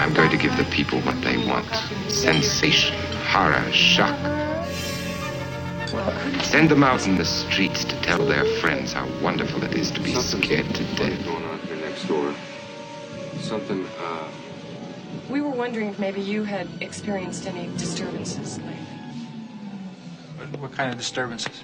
I'm going to give the people what they want sensation, horror, shock. Send them out in the streets to tell their friends how wonderful it is to be scared to death. going on here next door. Something, uh, we were wondering if maybe you had experienced any disturbances lately. What kind of disturbances?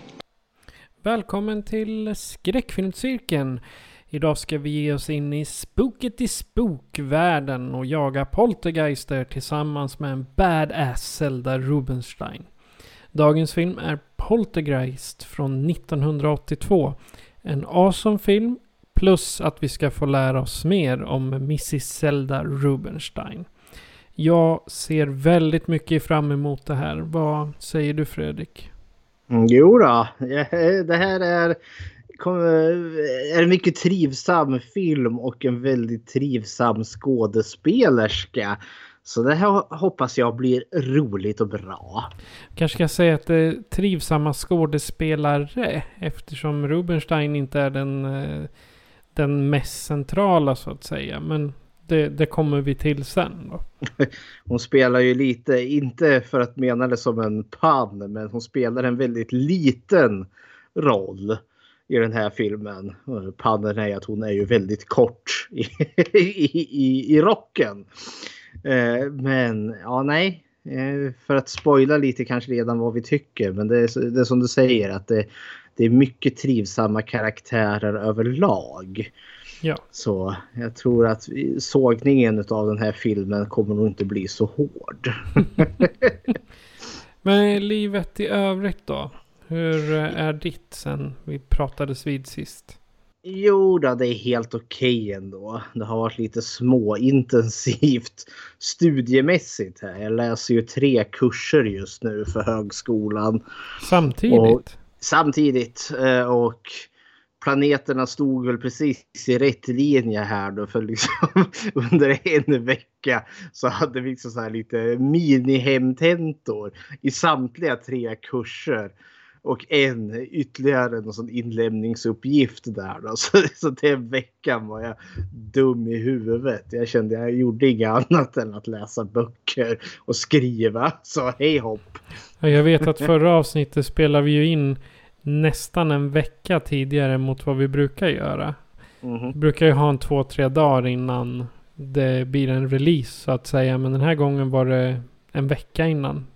Välkommen till skräckfilmscirkeln. Idag ska vi ge oss in i spooket i spookvärlden och jaga poltergeister tillsammans med en badass Zelda Rubinstein. Dagens film är Poltergeist från 1982. En awesome film plus att vi ska få lära oss mer om Mrs Zelda Rubinstein. Jag ser väldigt mycket fram emot det här. Vad säger du Fredrik? Mm, jo då, det här är, är en mycket trivsam film och en väldigt trivsam skådespelerska. Så det här hoppas jag blir roligt och bra. Kanske ska säga att det är trivsamma skådespelare eftersom Rubinstein inte är den, eh, den mest centrala så att säga. Men det, det kommer vi till sen då. Hon spelar ju lite, inte för att mena det som en pann, men hon spelar en väldigt liten roll i den här filmen. Pannen är att hon är ju väldigt kort i, i, i, i rocken. Eh, Men ja, nej. Eh, För att spoila lite kanske redan vad vi tycker. Men det är, det är som du säger att det, det är mycket trivsamma karaktärer överlag. Ja. Så jag tror att sågningen av den här filmen kommer nog inte bli så hård. Men livet i övrigt då? Hur eh, är ditt sen vi pratades vid sist? Jo då, det är helt okej ändå. Det har varit lite småintensivt studiemässigt här. Jag läser ju tre kurser just nu för högskolan. Samtidigt? Och samtidigt. eh, Och planeterna stod väl precis i rätt linje här då för liksom under en vecka så hade vi liksom så här lite mini-hemtentor i samtliga tre kurser. Och en ytterligare någon sån inlämningsuppgift där då. Så, så den veckan var jag dum i huvudet. Jag kände jag gjorde inget annat än att läsa böcker och skriva. Så hej hopp. Ja, jag vet att förra avsnittet spelade vi ju in nästan en vecka tidigare mot vad vi brukar göra. Mhm. Vi brukar ju ha en två, tre dagar innan det blir en release så att säga. Men den här gången var det en vecka innan.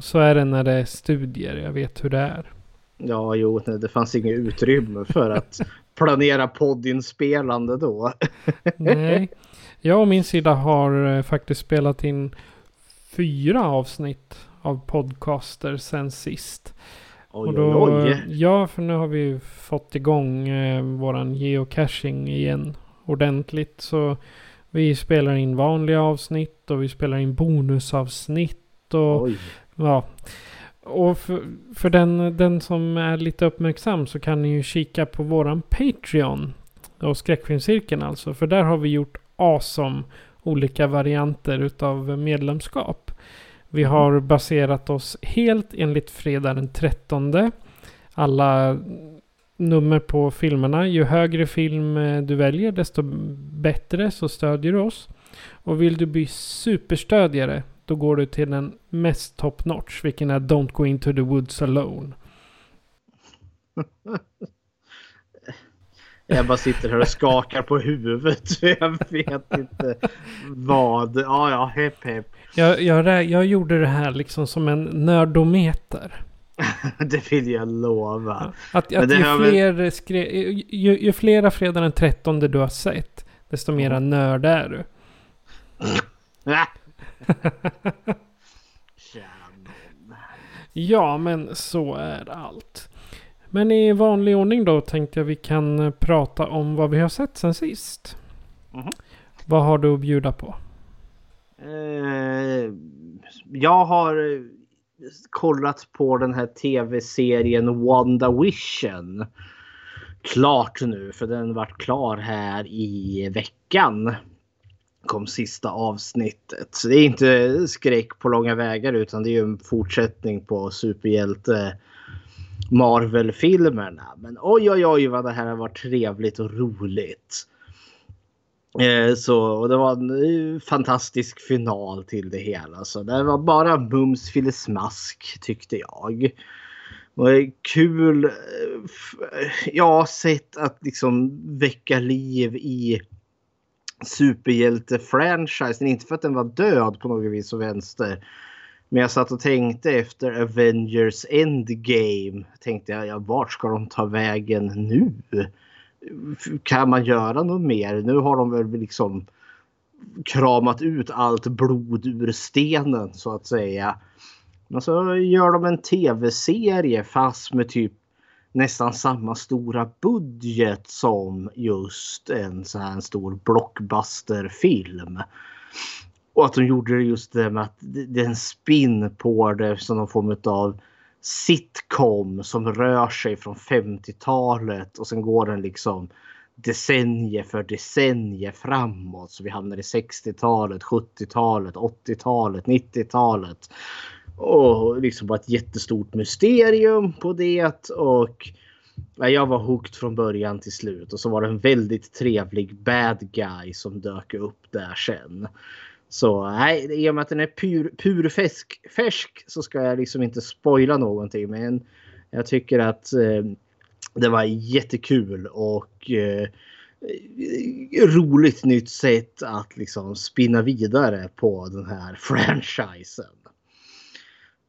Och så är det när det är studier. Jag vet hur det är. Ja, jo, nej, det fanns inget utrymme för att planera poddinspelande då. Nej. Jag och min sida har eh, faktiskt spelat in fyra avsnitt av podcaster sen sist. Oj, Och då, oj, oj. Ja, för nu har vi fått igång eh, våran geocaching igen ordentligt. Så vi spelar in vanliga avsnitt och vi spelar in bonusavsnitt. Och. Ja. och för, för den, den som är lite uppmärksam så kan ni ju kika på våran Patreon. Och skräckfilmscirkeln alltså. För där har vi gjort awesome olika varianter utav medlemskap. Vi har baserat oss helt enligt fredag den 13. Alla nummer på filmerna. Ju högre film eh, du väljer desto bättre så stödjer du oss. Och vill du bli superstödjare då går du till den mest top notch. Vilken är Don't Go Into The Woods Alone. Jag bara sitter här och skakar på huvudet. Jag vet inte vad. Ja, ja, hepp hepp. Jag, jag, jag gjorde det här liksom som en nördometer. det vill jag lova. Att, att ju, har väl- fler skre, ju, ju flera fredag den 13 du har sett, desto mera nörd är du. Ja, men så är allt. Men i vanlig ordning då tänkte jag vi kan prata om vad vi har sett sen sist. Mhm. Vad har du att bjuda på? Eh, jag har eh, kollat på den här tv-serien WandaVision. Klart nu för den vart klar här i veckan. Kom sista avsnittet. Så det är inte skräck på långa vägar utan det är ju en fortsättning på superhjälte Marvel-filmerna. Men oj oj oj vad det här har varit trevligt och roligt. Eh, Så och det var en eh, fantastisk final till det hela. Så det var bara mums filesmask tyckte jag. Och eh, kul. Eh, ja, sätt att liksom väcka liv i superhjälte-franchisen. Inte för att den var död på något vis och vänster. Men jag satt och tänkte efter Avengers Endgame. Tänkte jag, ja, vart ska de ta vägen nu? Kan man göra något mer? Nu har de väl liksom kramat ut allt blod ur stenen så att säga. Men så gör de en tv-serie fast med typ nästan samma stora budget som just en så här en stor blockbusterfilm. Och att de gjorde det just det med att det är en spin på det som någon form av sitcom som rör sig från 50-talet och sen går den liksom decennier för decennier framåt. Så vi hamnar i 60-talet, 70-talet, 80-talet, 90-talet. Och liksom bara ett jättestort mysterium på det. Och jag var hooked från början till slut. Och så var det en väldigt trevlig bad guy som dök upp där sen. Så nej, i och med att den är pur, purfärsk färsk så ska jag liksom inte spoila någonting. Men jag tycker att eh, det var jättekul och eh, roligt nytt sätt att liksom spinna vidare på den här franchisen.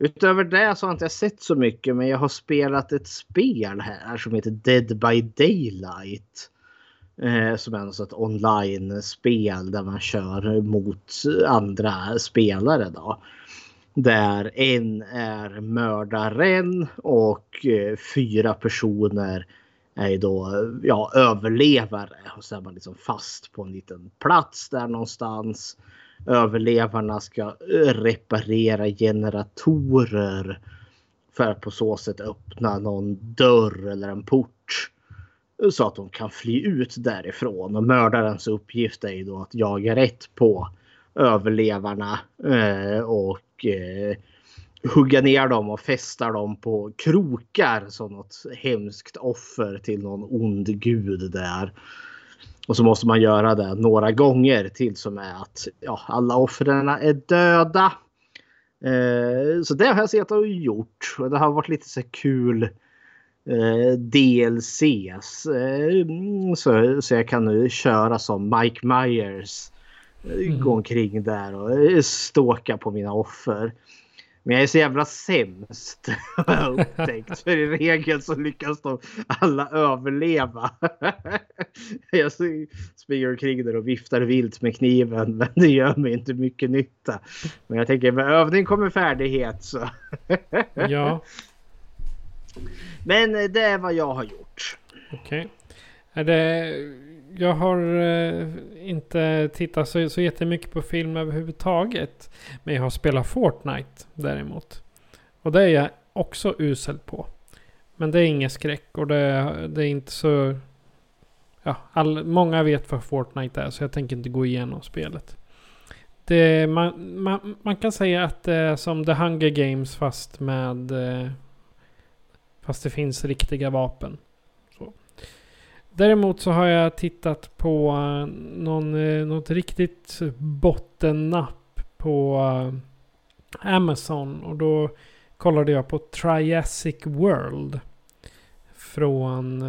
Utöver det så har jag inte sett så mycket men jag har spelat ett spel här som heter Dead by Daylight. Eh, som är något sånt online-spel där man kör mot andra spelare. Då. Där en är mördaren och eh, fyra personer är då ja, överlevare. Och så är man liksom fast på en liten plats där någonstans. Överlevarna ska reparera generatorer för att på så sätt öppna någon dörr eller en port så att de kan fly ut därifrån. Och mördarens uppgift är ju då att jaga rätt på överlevarna eh, och eh, hugga ner dem och fästa dem på krokar som något hemskt offer till någon ond gud där. Och så måste man göra det några gånger till som är att ja, alla offren är döda. Eh, så det har jag sett och gjort. Och det har varit lite så kul eh, DLCs. Eh, så, så jag kan nu köra som Mike Myers. Eh, Gå omkring där och eh, ståka på mina offer. Men jag är så jävla sämst har jag upptäckt. För i regel så lyckas de alla överleva. Jag springer omkring där och viftar vilt med kniven men det gör mig inte mycket nytta. Men jag tänker med övning kommer färdighet så. Ja, Men eh, det är vad jag har gjort. okej. Är det... Jag har eh, inte tittat så, så jättemycket på film överhuvudtaget. Men jag har spelat Fortnite däremot. Och det är jag också usel på. Men det är ingen skräck och det, det är inte så... Ja, all, många vet vad Fortnite är så jag tänker inte gå igenom spelet. Det, man, man, man kan säga att det är som The Hunger Games fast med... eh, Fast det finns riktiga vapen. Däremot så har jag tittat på eh, någon, eh, något riktigt bottennapp på eh, Amazon. Och då kollade jag på Triassic World. Från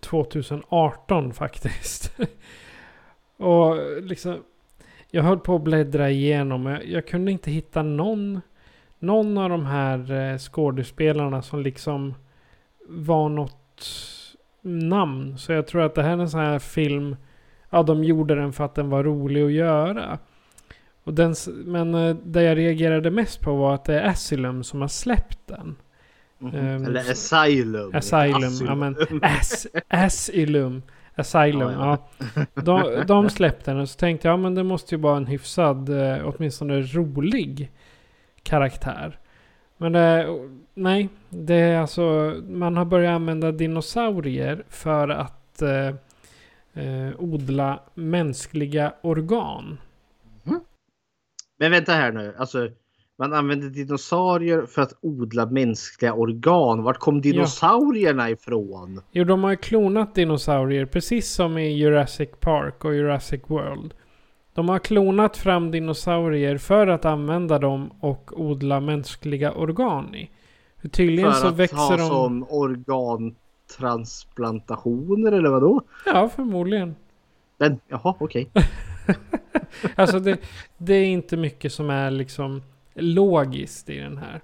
2018 faktiskt. och liksom... Jag höll på att bläddra igenom. Jag, jag kunde inte hitta någon någon av de här skådespelarna som liksom var något namn. Så jag tror att det här är en sån här film. Ja, de gjorde den för att den var rolig att göra. Och den, men eh, det jag reagerade mest på var att det är Asylum som har släppt den. Mhm. Ehm, Eller Asylum. Asylum, ja men as, Asylum. Asylum, Ja, ja. De, de släppte den och så tänkte jag, ja men det måste ju vara en hyfsad, eh, åtminstone rolig karaktär. Men det, nej, det är alltså, man har börjat använda dinosaurier för att eh, eh, odla mänskliga organ. Men vänta här nu. Alltså, man använder dinosaurier för att odla mänskliga organ. Vart kom dinosaurierna ifrån? Jo, de har ju klonat dinosaurier precis som i Jurassic Park och Jurassic World. De har klonat fram dinosaurier för att använda dem och odla mänskliga organ i. För Tydligen För så att växer ha de... som organtransplantationer eller vadå? Ja, förmodligen. Den, jaha, okej. Alltså det, det är inte mycket som är liksom logiskt i den här.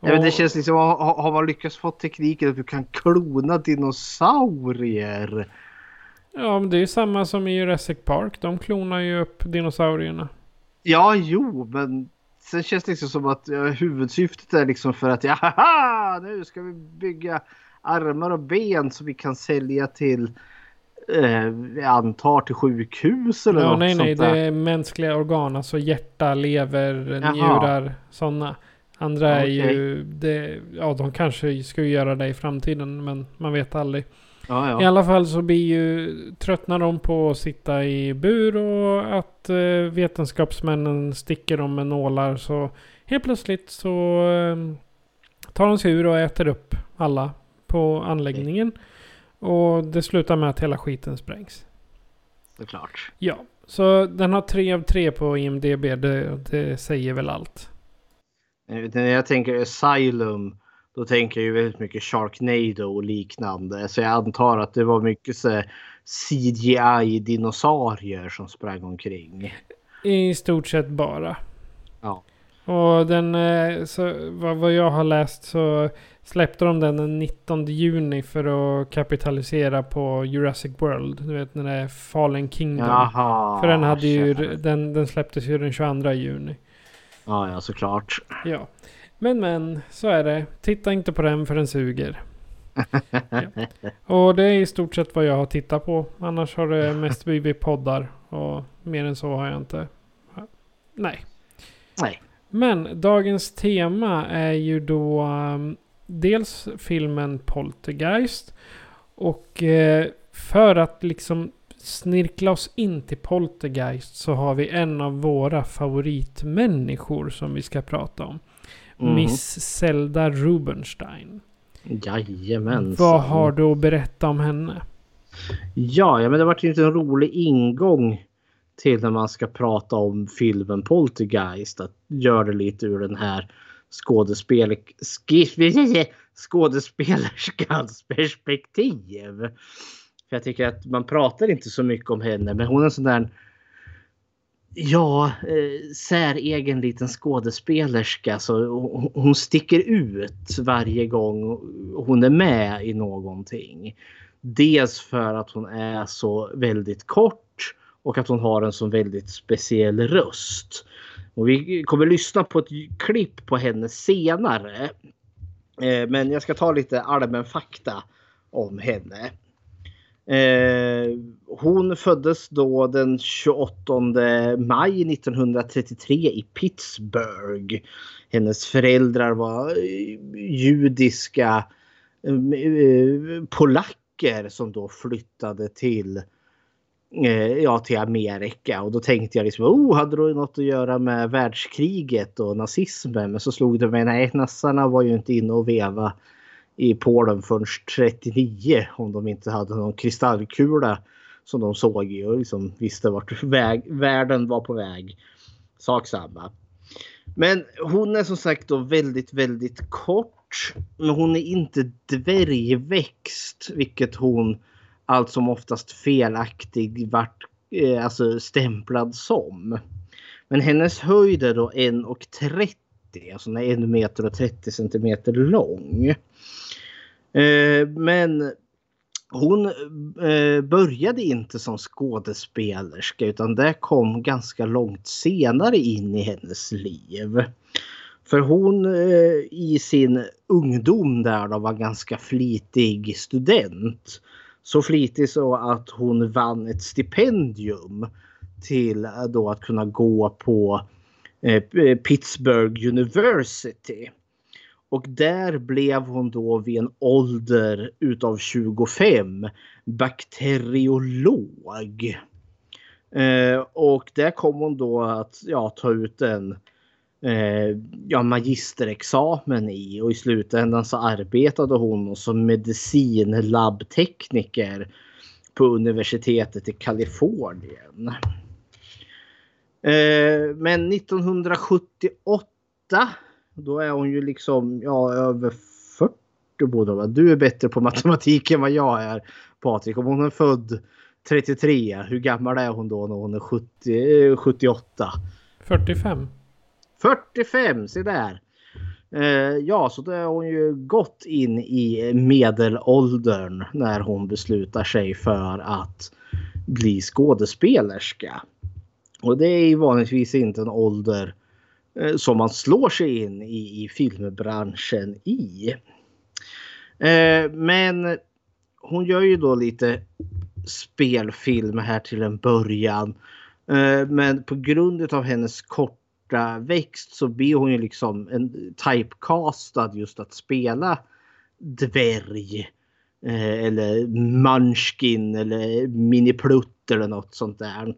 Ja, men det Och- känns liksom, har, har man lyckats få tekniken att du kan klona dinosaurier? Ja, men det är ju samma som i Jurassic Park. De klonar ju upp dinosaurierna. Ja, jo, men sen känns det liksom som att ja, huvudsyftet är liksom för att ja, nu ska vi bygga armar och ben som vi kan sälja till eh, jag antar till sjukhus eller Ja, något nej, sånt nej. där. Det är mänskliga organ. Alltså hjärta, lever, Jaha. njurar, sådana. Andra är Okej. ju... Det, ja, de kanske ska göra det i framtiden, men man vet aldrig. Ja, ja. I alla fall så blir ju... Tröttnar de på att sitta i bur och att eh, vetenskapsmännen sticker dem med nålar så helt plötsligt så eh, tar de sig ur och äter upp alla på anläggningen. Och det slutar med att hela skiten sprängs. Såklart. Ja, så den har tre av tre på IMDB. Det, det säger väl allt. Jag När jag tänker Asylum då tänker jag ju väldigt mycket Sharknado och liknande. Så jag antar att det var mycket så CGI-dinosaurier som sprang omkring. I stort sett bara. Ja. Och den, eh, så, vad, vad jag har läst så släppte de den den 19 juni för att kapitalisera på Jurassic World. Du vet när det är Fallen Kingdom. Jaha. för den hade ju, den, den släpptes ju den 22 juni. Ja, ja, såklart. Ja. Men men, så är det. Titta inte på den för den suger. ja. Och det är i stort sett vad jag har tittat på. Annars har det mest blivit poddar. Och mer än så har jag inte. Nej. Nej. Men dagens tema är ju då um, dels filmen Poltergeist. Och eh, för att liksom snirkla oss in till Poltergeist så har vi en av våra favoritmänniskor som vi ska prata om. Mhm. Miss Zelda Rubenstein. Jajamensan. Vad har du att berätta om henne? Ja, ja, men det har varit en liten rolig ingång till när man ska prata om filmen Poltergeist. Att göra det lite ur den här skådespel sk- skådespelerskans perspektiv. För jag tycker att man pratar inte så mycket om henne, men hon är en sån där Ja, eh, säregen liten skådespelerska. Så hon, hon sticker ut varje gång hon är med i någonting. Dels för att hon är så väldigt kort och att hon har en så väldigt speciell röst. Och vi kommer lyssna på ett klipp på henne senare. Eh, Men jag ska ta lite allmän fakta om henne. Eh, hon föddes då den 28 maj 1933 i Pittsburgh. Hennes föräldrar var eh, judiska eh, eh, polacker som då flyttade till eh, ja, till Amerika och då tänkte jag liksom, oh, hade det något att göra med världskriget och nazismen? Men så slog det mig, nej, nassarna var ju inte inne och veva i Polen förrän 39 om de inte hade någon kristallkula som de såg i och liksom visste vart väg, världen var på väg. Sak samma. Men hon är som sagt då väldigt, väldigt kort. Men hon är inte dvärgväxt, vilket hon allt som oftast felaktigt vart eh, alltså stämplad som. Men hennes höjd är då 1,30 Alltså den är meter och 30 centimeter lång. Eh, men hon eh, började inte som skådespelerska utan det kom ganska långt senare in i hennes liv. För hon eh, i sin ungdom där då var ganska flitig student. Så flitig så att hon vann ett stipendium till eh, då att kunna gå på eh, Pittsburgh University. Och där blev hon då vid en ålder utav 25 bakteriolog. Eh, och där kom hon då att ja, ta ut en eh, ja, magisterexamen i och i slutändan så arbetade hon som medicinlabbtekniker på universitetet i Kalifornien. Eh, men 1978 då är hon ju liksom ja, över 40 borde hon Du är bättre på matematik än vad jag är Patrik. Om hon är född 33, hur gammal är hon då när hon är 70, 78? 45. 45, se där. Eh, ja, så då är hon ju gått in i medelåldern när hon beslutar sig för att bli skådespelerska. Och det är vanligtvis inte en ålder Eh, som man slår sig in i, i filmbranschen i. Eh, men hon gör ju då lite spelfilm här till en början. Eh, men på grund av hennes korta växt så blir hon ju liksom en typecastad just att spela dvärg. Eh, eller munchkin eller miniplutt eller något sånt där.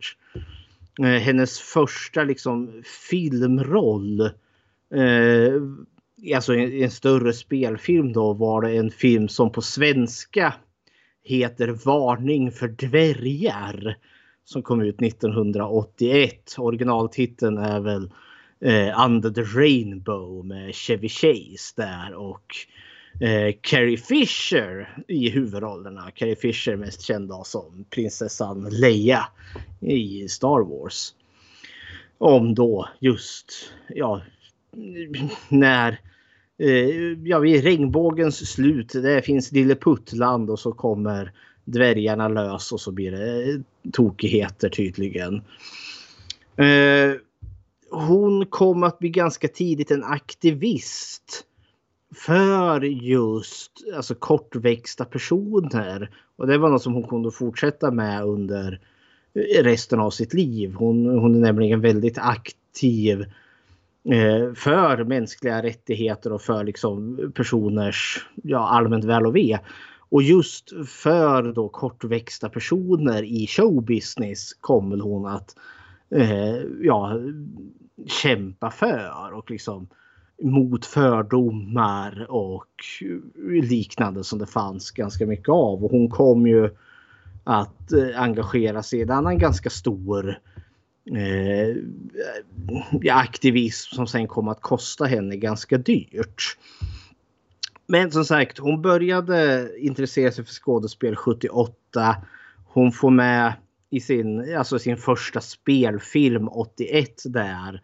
Eh, hennes första liksom filmroll. Eh, alltså en, en större spelfilm då var det en film som på svenska heter Varning för dvärgar som kom ut 1981. Originaltiteln är väl eh, Under the Rainbow med Chevy Chase där och eh, Carrie Fisher i huvudrollerna. Carrie Fisher mest känd som prinsessan Leia i Star Wars. Om då just ja, när eh, ja, vid regnbågens slut. Det finns Lilleputtland och så kommer dvärgarna lös och så blir det eh, tokigheter tydligen. Eh, hon kom att bli ganska tidigt en aktivist för just alltså, kortväxta personer. Och det var något som hon kunde fortsätta med under resten av sitt liv. Hon, hon är nämligen väldigt aktiv eh, för mänskliga rättigheter och för liksom personers ja, allmänt väl och ve. Och just för då kortväxta personer i showbusiness kommer hon att eh, ja, kämpa för och liksom mot fördomar och liknande som det fanns ganska mycket av. Och hon kom ju att eh, engagera sig i en annan ganska stor eh, aktivism som sen kom att kosta henne ganska dyrt. Men som sagt, hon började intressera sig för skådespel 78. Hon får med i sin, alltså sin första spelfilm 81 där.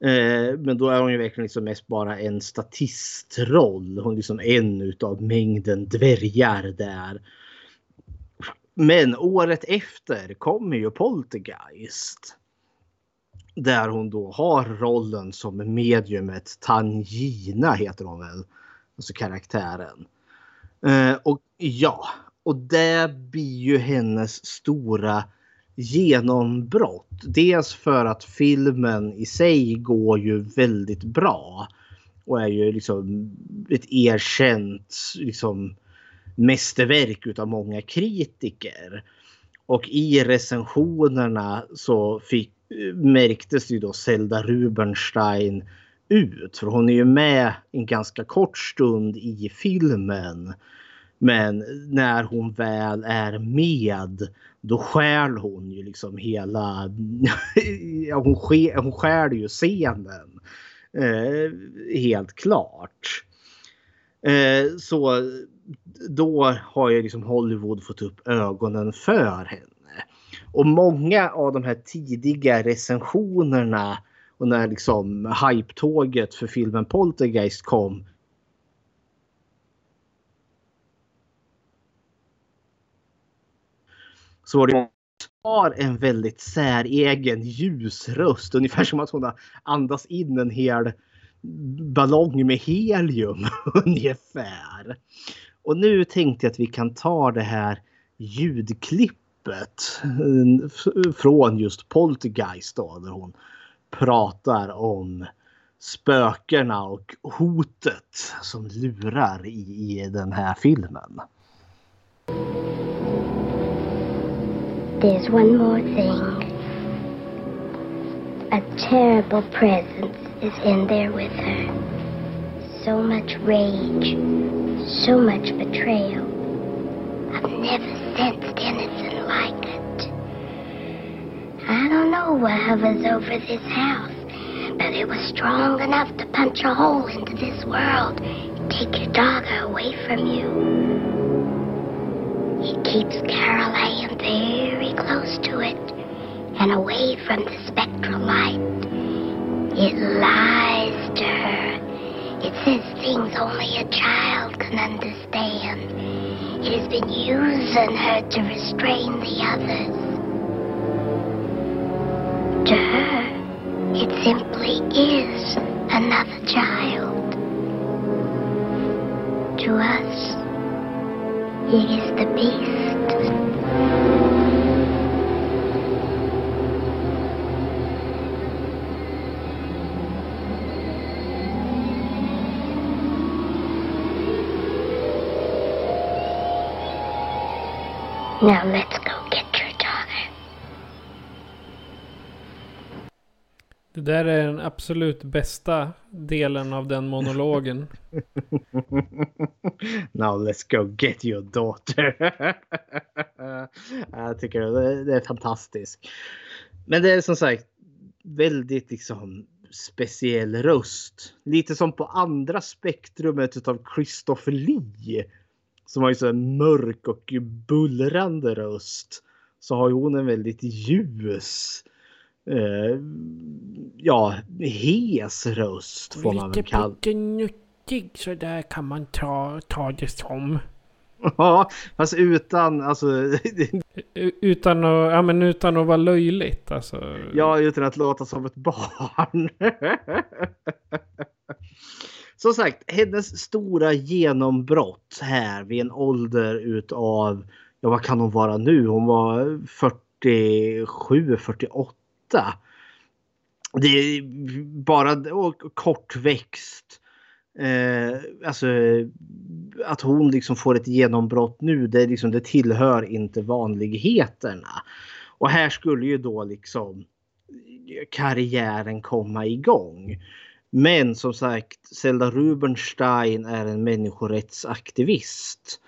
Eh, men då är hon ju verkligen liksom mest bara en statistroll. Hon är liksom en utav mängden dvärgar där. Men året efter kommer ju Poltergeist. Där hon då har rollen som mediumet Tangina heter hon väl. Alltså karaktären. Eh, och ja, och det blir ju hennes stora genombrott. Dels för att filmen i sig går ju väldigt bra. Och är ju liksom ett erkänt liksom, mästerverk utav många kritiker. Och i recensionerna så fick, märktes ju då Zelda Rubinstein ut. För hon är ju med en ganska kort stund i filmen. Men när hon väl är med då skär hon ju liksom hela... hon, skär, hon skär ju scenen. Eh, helt klart. Eh, så då har ju liksom Hollywood fått upp ögonen för henne. Och många av de här tidiga recensionerna Och när liksom hype-tåget för filmen Poltergeist kom så var det har en väldigt säregen ljus röst. Ungefär som att hon har andats in en hel ballong med helium ungefär. Och nu tänkte jag att vi kan ta det här ljudklippet eh, från just Poltergeist då, där hon pratar om spökena och hotet som lurar i, i den här filmen. There's one more thing. A terrible presence is in there with her. So much rage, so much betrayal. I've never sensed anything like it. I don't know what hovers over this house, but it was strong enough to punch a hole into this world, take your daughter away from you. It keeps Carol Ann very close to it and away from the spectral light. It lies to her. It says things only a child can understand. It has been using her to restrain the others. To her, it simply is another child. To us, it is the beast. Now let's Det där är den absolut bästa delen av den monologen. Now let's go get your daughter. jag tycker det, det är fantastiskt. Men det är som sagt väldigt liksom speciell röst. Lite som på andra spektrumet av Christopher Lee. Som har ju så en mörk och bullrande röst. Så har ju hon en väldigt ljus. Eh, ja, hes röst får man väl kalla Lite nuttig så där kan man ta, ta det som. Ja, fast utan alltså. Utan att, ja, men utan att vara löjligt alltså. ja, utan att låta som ett barn. Som sagt, hennes stora genombrott här vid en ålder utav, ja vad kan hon vara nu? Hon var 47, 48. Det är bara och kortväxt. Eh, alltså att hon liksom får ett genombrott nu, det, är liksom, det tillhör inte vanligheterna. Och här skulle ju då liksom eh, karriären komma igång. Men som sagt, Zelda Rubinstein är en människorättsaktivist.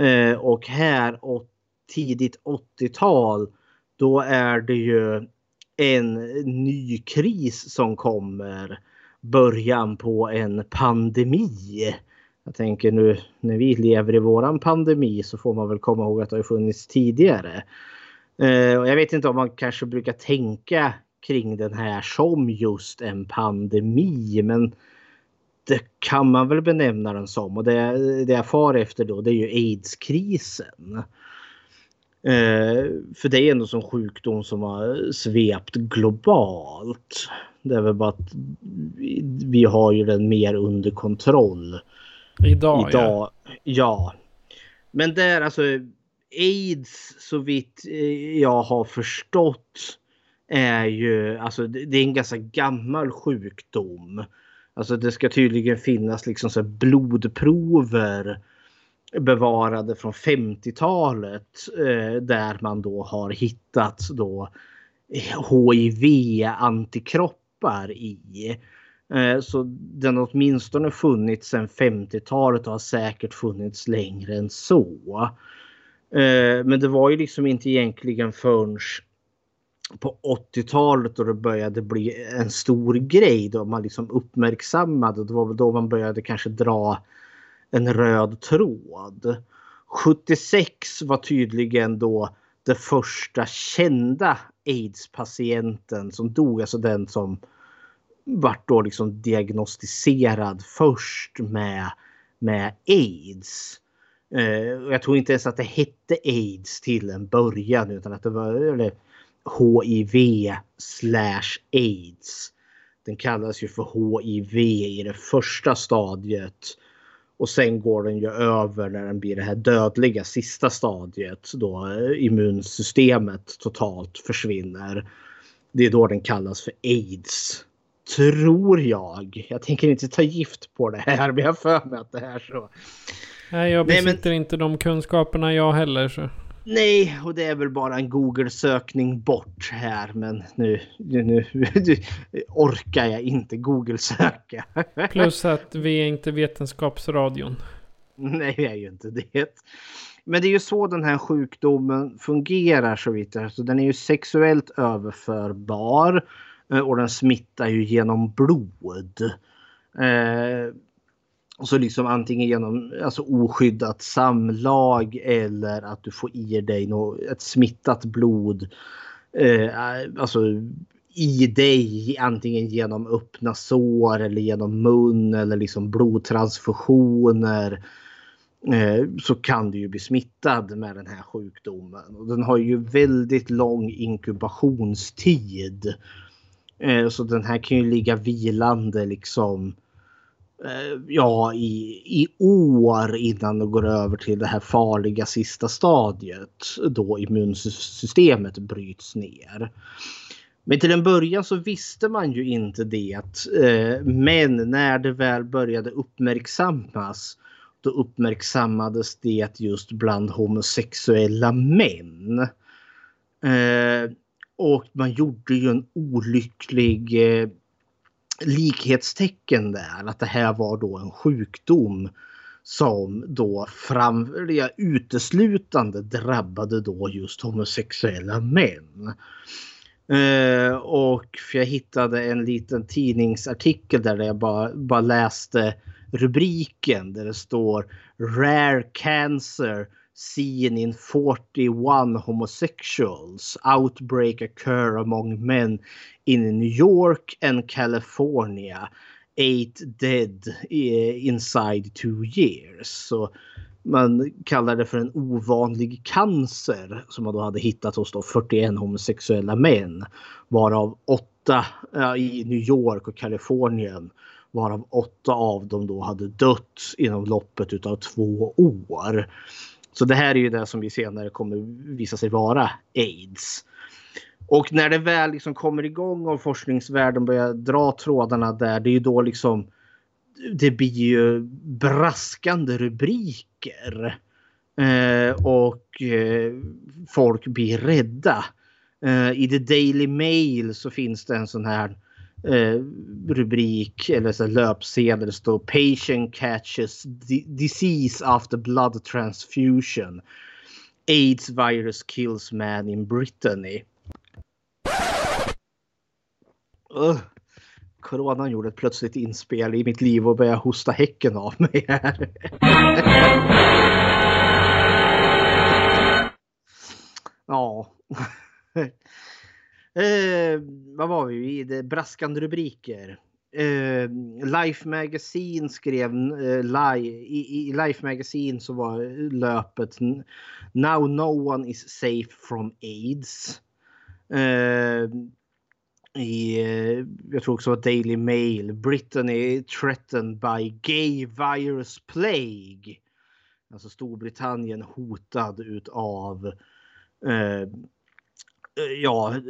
Eh, och här och tidigt 80-tal då är det ju en ny kris som kommer. Början på en pandemi. Jag tänker nu när vi lever i våran pandemi så får man väl komma ihåg att det har funnits tidigare. Eh, och jag vet inte om man kanske brukar tänka kring den här som just en pandemi. Men det kan man väl benämna den som. Och det, det jag far efter då det är ju aidskrisen. Eh, för det är ändå som sjukdom som har svept globalt. Det är väl bara att vi har ju den mer under kontroll. Idag, Idag ja. Men där alltså aids så vitt eh, jag har förstått är ju, alltså det är en ganska gammal sjukdom. Alltså det ska tydligen finnas liksom så blodprover bevarade från 50-talet eh, där man då har hittat då eh, HIV-antikroppar i. Eh, så den har åtminstone funnits sedan 50-talet och har säkert funnits längre än så. Eh, men det var ju liksom inte egentligen förrän på 80-talet då det började bli en stor grej då man liksom uppmärksammade. Det var väl då man började kanske dra en röd tråd. 76 var tydligen då den första kända aids-patienten som dog. Alltså den som vart då liksom diagnostiserad först med, med aids. Eh, jag tror inte ens att det hette aids till en början utan att det var eller, HIV slash aids. Den kallas ju för HIV i det första stadiet. Och sen går den ju över när den blir det här dödliga sista stadiet då immunsystemet totalt försvinner. Det är då den kallas för aids. Tror jag. Jag tänker inte ta gift på det här men jag har för mig att det är så. Nej, jag besitter Nej, men... inte de kunskaperna jag heller. Så. Nej, och det är väl bara en Google-sökning bort här. Men nu, nu, nu, orkar jag inte Google-söka. Plus att vi är inte Vetenskapsradion. Nej, vi är ju inte det. Men det är ju så den här sjukdomen fungerar så vitt jag så Den är ju sexuellt överförbar eh, och den smittar ju genom blod. Och så liksom antingen genom alltså oskyddat samlag eller att du får i dig något, ett smittat blod. Eh, alltså i dig antingen genom öppna sår eller genom mun eller liksom blodtransfusioner. Eh, så kan du ju bli smittad med den här sjukdomen. Och den har ju väldigt lång inkubationstid. Eh, så den här kan ju ligga vilande liksom Eh, Eh, ja, i, i år innan det går över till det här farliga sista stadiet då immunsystemet bryts ner. Men till en början så visste man ju inte det. Eh, men när det väl började uppmärksammas då uppmärksammades det just bland homosexuella män. Eh, och man gjorde ju en olycklig likhetstecken där. Att det här var då en sjukdom som då fram, ja, uteslutande drabbade då just homosexuella män. Eh, och jag hittade en liten tidningsartikel där jag bara, bara läste rubriken där det står Rare Cancer seen in 41 homosexuals. Outbreak occur among men in New York and California. Eight dead eh, inside two years. Så man kallar det för en ovanlig cancer som man då hade hittat hos då 41 homosexuella män. Varav åtta äh, i New York och Kalifornien. Varav åtta av dem då hade dött inom loppet utav två år. Så det här är ju det som vi senare kommer visa sig vara aids. Och när det väl liksom kommer igång och forskningsvärlden börjar dra trådarna där, det är ju då liksom det blir ju braskande rubriker. Eh, och eh, folk blir rädda. Eh, I The Daily Mail så finns det en sån här eh, rubrik eller så löpsedel. Det står Patient catches disease after blood transfusion. AIDS virus kills man in Brittany. Uh, coronan gjorde ett plötsligt inspel i mitt liv och började hosta häcken av mig här. ja. Eh, vad var vi i? Braskande rubriker. Eh, Life Magazine skrev eh, li, i, i, Life Magazine så var löpet Now no one is safe from AIDS. Eh, i, eh, jag tror också att Daily Mail. Britain is threatened by gay virus plague. Alltså Storbritannien hotad utav eh, Eh, ja,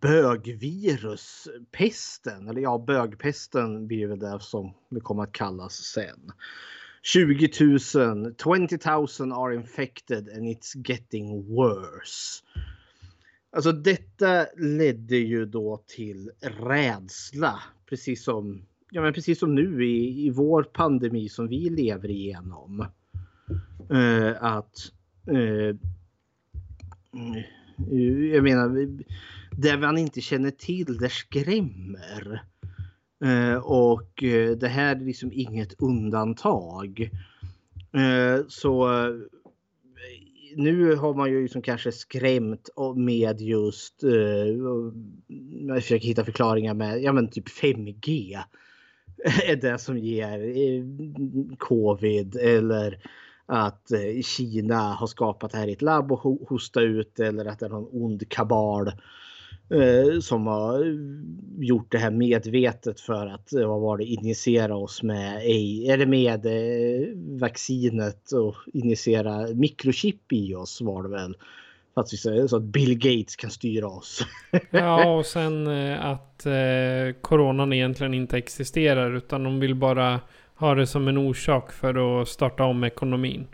bögviruspesten. Eller ja, bögpesten blir väl det som det kommer att kallas sen. 20 000, 20 000 are infected and it's getting worse. Alltså detta ledde ju då till rädsla. Precis som, ja, men precis som nu i, i vår pandemi som vi lever igenom. Eh, att eh, jag menar, det man inte känner till, det skrämmer. Eh, och eh, det här är liksom inget undantag. Eh, så nu har man ju liksom kanske skrämt med just, uh, jag försöker hitta förklaringar med, ja men typ 5G. Är det som ger eh, covid eller att eh, Kina har skapat det här i ett labb och hosta ut eller att det är någon ond kabal som har gjort det här medvetet för att eh, vad var det, injicera oss med, eller med eh, vaccinet och injicera mikrochip i oss var det väl. För att, så att Bill Gates kan styra oss. ja, och sen att eh, coronan egentligen inte existerar utan de vill bara ha det som en orsak för att starta om ekonomin.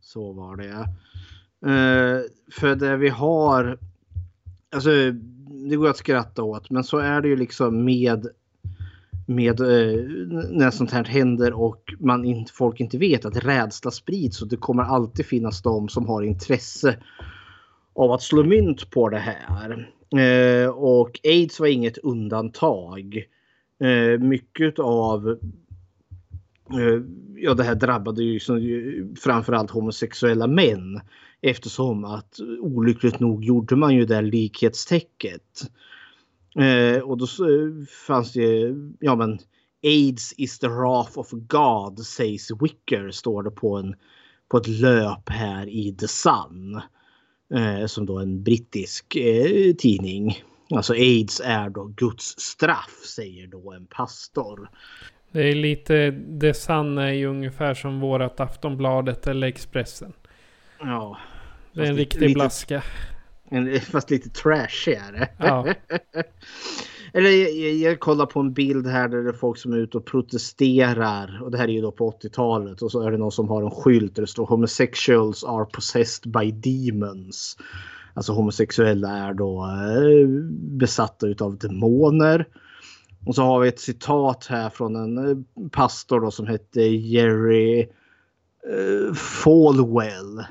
Så var det. Eh, för det vi har alltså, det går att skratta åt, men så är det ju liksom med med eh, när sånt här händer och man inte, folk inte vet att rädsla sprids och det kommer alltid finnas de som har intresse av att slå mynt på det här. Eh, och aids var inget undantag. Eh, mycket av eh, ja, det här drabbade ju som, framförallt homosexuella män. Eftersom att olyckligt nog gjorde man ju det likhetstecket. Eh, och då fanns det, ja men AIDS is the wrath of God says Wicker står det på, en, på ett löp här i The Sun. Eh, som då en brittisk eh, tidning. Alltså aids är då Guds straff säger då en pastor. Det är lite, The Sun är ju ungefär som vårat Aftonbladet eller Expressen. Ja, det är en riktig lite, blaska. En, fast lite trashigare. Ja. Eller jag, jag, kollar på en bild här där det är folk som är ute och protesterar. Och det här är ju då på 80-talet. Och så är det någon som har en skylt där det står homosexuals are possessed by demons. Alltså homosexuella är då eh, besatta utav demoner. Och så har vi ett citat här från en eh, pastor då som hette Jerry eh, Falwell.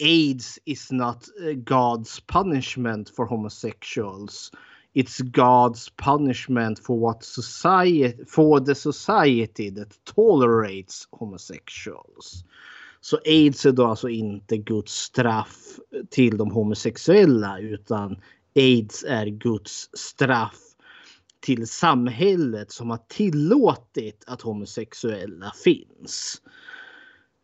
AIDS is not eh, God's punishment for homosexuals. It's God's punishment for what society for the society that tolerates homosexuals. Så aids är då alltså inte Guds straff till de homosexuella utan aids är Guds straff till samhället som har tillåtit att homosexuella finns.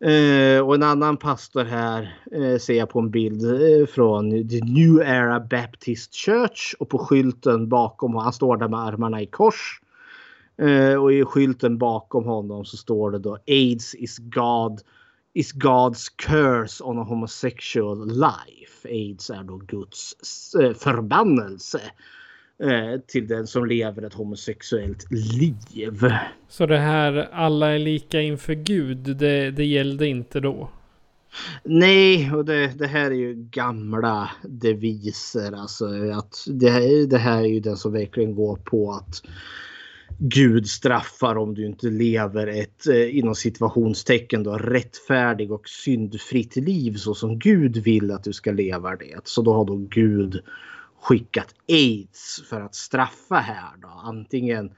Eh, och en annan pastor här eh, ser jag på en bild eh, från The New Era Baptist Church och på skylten bakom honom, han står där med armarna i kors. Eh, och i skylten bakom honom så står det då AIDS is God is God's curse on a homosexual life. AIDS är då Guds eh, förbannelse Eh, till den som lever ett homosexuellt liv. Så det här alla är lika inför Gud, det, det gällde inte då? Nej, och det, det, här är ju gamla deviser. Alltså att det, det här är ju den som verkligen går på att Gud straffar om du inte lever ett eh, inom situationstecken då rättfärdig och syndfritt liv så som Gud vill att du ska leva det. Så då har då Gud skickat aids för att straffa här då. Antingen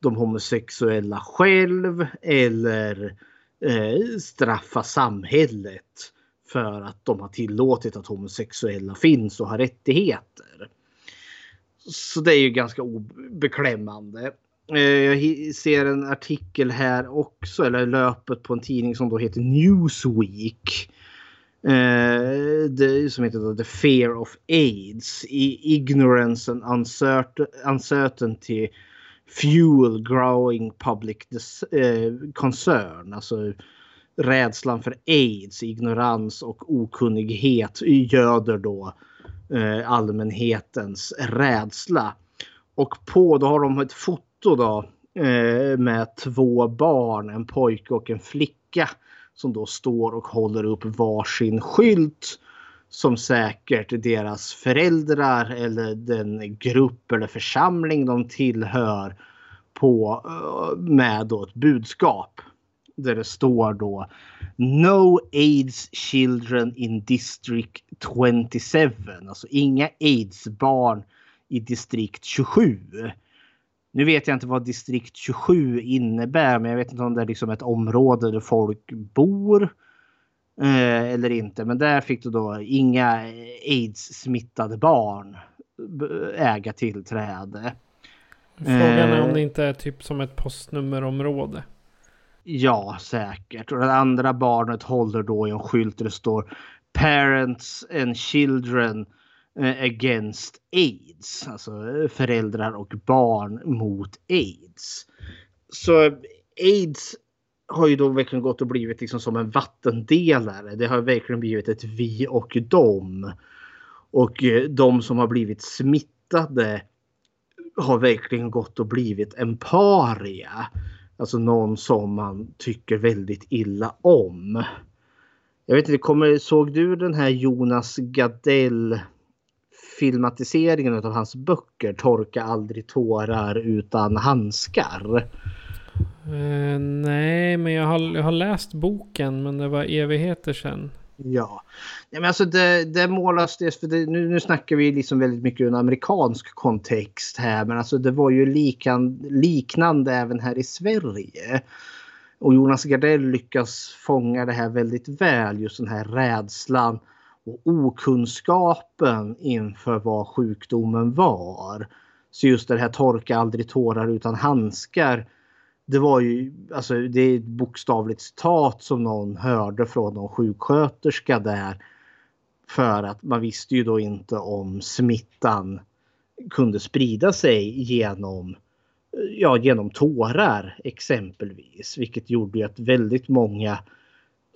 de homosexuella själv eller eh, straffa samhället för att de har tillåtit att homosexuella finns och har rättigheter. Så det är ju ganska obeklämmande. Eh, jag ser en artikel här också, eller löpet på en tidning som då heter Newsweek. Eh, det, som heter The Fear of AIDS. I ignorance and uncertainty fuel growing public uh, concern. Alltså rädslan för AIDS, ignorans och okunnighet göder då eh, allmänhetens rädsla. Och på då har de ett foto då eh, med två barn, en pojke och en flicka som då står och håller upp varsin skylt som säkert deras föräldrar eller den grupp eller församling de tillhör på eh, med då ett budskap där det står då No AIDS children in district 27. Alltså inga AIDS barn i distrikt 27. Nu vet jag inte vad distrikt 27 innebär, men jag vet inte om det är liksom ett område där folk bor. Eh, eller inte. Men där fick du då inga aids-smittade barn äga tillträde. Frågan är om Eh. det inte är typ som ett postnummerområde. Ja, säkert. Och det andra barnet håller då i en skylt där det står Parents and Children eh, Eh, against AIDS. Alltså eh, föräldrar och barn mot AIDS. Så AIDS har ju då verkligen gått och blivit liksom som en vattendelare. Det har verkligen blivit ett vi och dem. Och eh, de som har blivit smittade har verkligen gått och blivit en paria. Alltså någon som man tycker väldigt illa om. Jag vet inte, kommer, såg du den här Jonas Gardell filmatiseringen av hans böcker Torka aldrig tårar utan handskar? Eh, nej, men jag har, jag har läst boken, men det var evigheter sedan. Ja, Nej, men alltså det, det målas det, för det, nu, nu snackar vi liksom väldigt mycket ur en amerikansk kontext här, men alltså det var ju likan, liknande även här i Sverige. Och Jonas Gardell lyckas fånga det här väldigt väl, just den här rädslan och okunskapen inför vad sjukdomen var. Så just det här torka aldrig tårar utan handskar. Det var ju, alltså det är ett bokstavligt citat som någon hörde från någon sjuksköterska där. För att man visste ju då inte om smittan kunde sprida sig genom, ja, genom tårar exempelvis. Vilket gjorde ju att väldigt många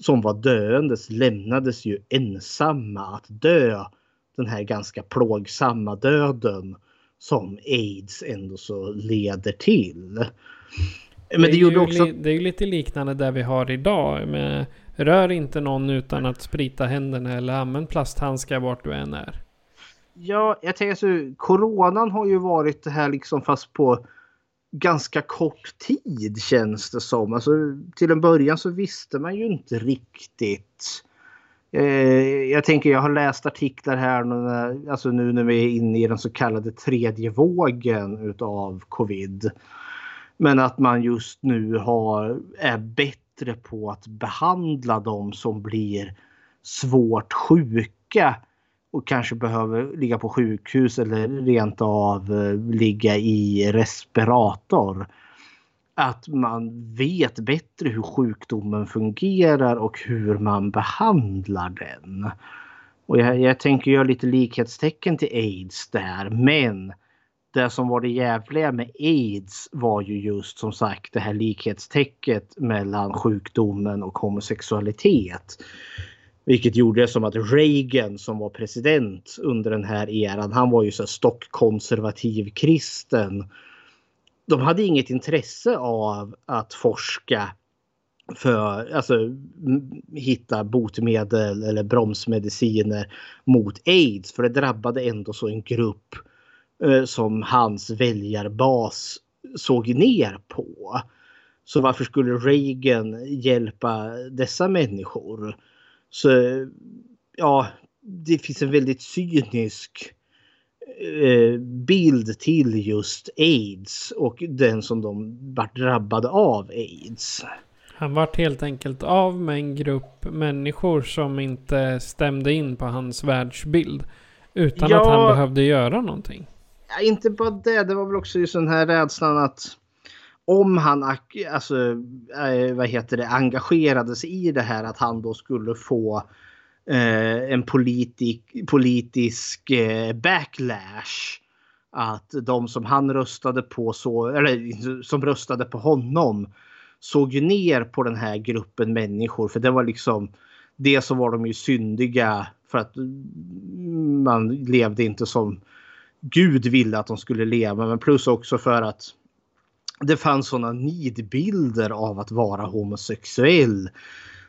som var döendes lämnades ju ensamma att dö den här ganska plågsamma döden som aids ändå så leder till. Men det, är gjorde ju också... li- det är ju lite liknande där vi har idag. Med, rör inte någon utan att sprita händerna eller använd plasthandskar vart du än är. Ja, jag tänker så. Coronan har ju varit det här liksom fast på ganska kort tid känns det som. Alltså, till en början så visste man ju inte riktigt. Eh, jag tänker jag har läst artiklar här nu när, alltså nu när vi är inne i den så kallade tredje vågen utav covid. Men att man just nu har, är bättre på att behandla de som blir svårt sjuka och kanske behöver ligga på sjukhus eller rent av eh, ligga i respirator. Att man vet bättre hur sjukdomen fungerar och hur man behandlar den. Och jag, jag tänker göra lite likhetstecken till aids där men det som var det jävliga med aids var ju just som sagt det här likhetstecket mellan sjukdomen och homosexualitet. Vilket gjorde som att Reagan som var president under den här eran, han var ju så här stockkonservativ kristen. De hade inget intresse av att forska för alltså hitta botemedel eller bromsmediciner mot aids för det drabbade ändå så en grupp eh, som hans väljarbas såg ner på. Så varför skulle Reagan hjälpa dessa människor? Så ja, det finns en väldigt cynisk eh, bild till just aids och den som de vart drabbade av aids. Han vart helt enkelt av med en grupp människor som inte stämde in på hans världsbild. Utan Ja. att han behövde göra någonting. Inte bara det, det var väl också just den här rädslan att om han alltså, eh, vad heter det, engagerade sig i det här att han då skulle få eh, en politik, politisk eh, backlash. Att de som han röstade på, så, eller som röstade på honom såg ju ner på den här gruppen människor. För det var liksom, det så var de ju syndiga för att man levde inte som Gud ville att de skulle leva. Men plus också för att det fanns sådana nidbilder av att vara homosexuell.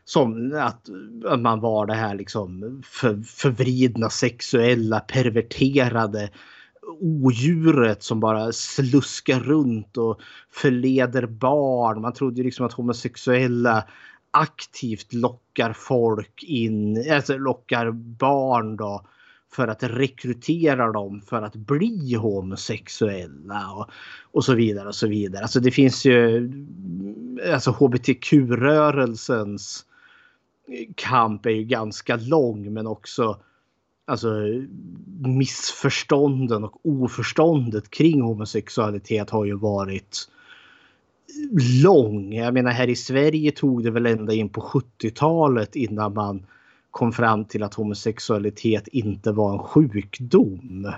Som att, att man var det här liksom för, förvridna sexuella perverterade odjuret som bara sluskar runt och förleder barn. Man trodde ju liksom att homosexuella aktivt lockar folk in, alltså lockar barn då för att rekrytera dem för att bli homosexuella och, och så vidare och så vidare. Alltså det finns ju alltså hbtq-rörelsens kamp är ju ganska lång men också alltså missförstånden och oförståndet kring homosexualitet har ju varit lång. Jag menar här i Sverige tog det väl ända in på 70-talet innan man kom fram till att homosexualitet inte var en sjukdom.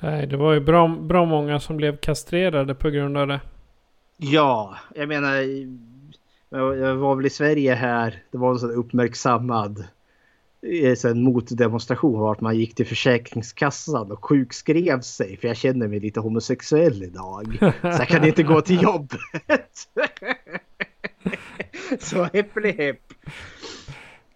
Nej, det var ju bra, bra många som blev kastrerade på grund av det. Ja, jag menar. Jag var väl i Sverige här. Det var en sån uppmärksammad en motdemonstration var att man gick till Försäkringskassan och sjukskrev sig för jag känner mig lite homosexuell idag. Så jag kan inte gå till jobbet. Så häpp.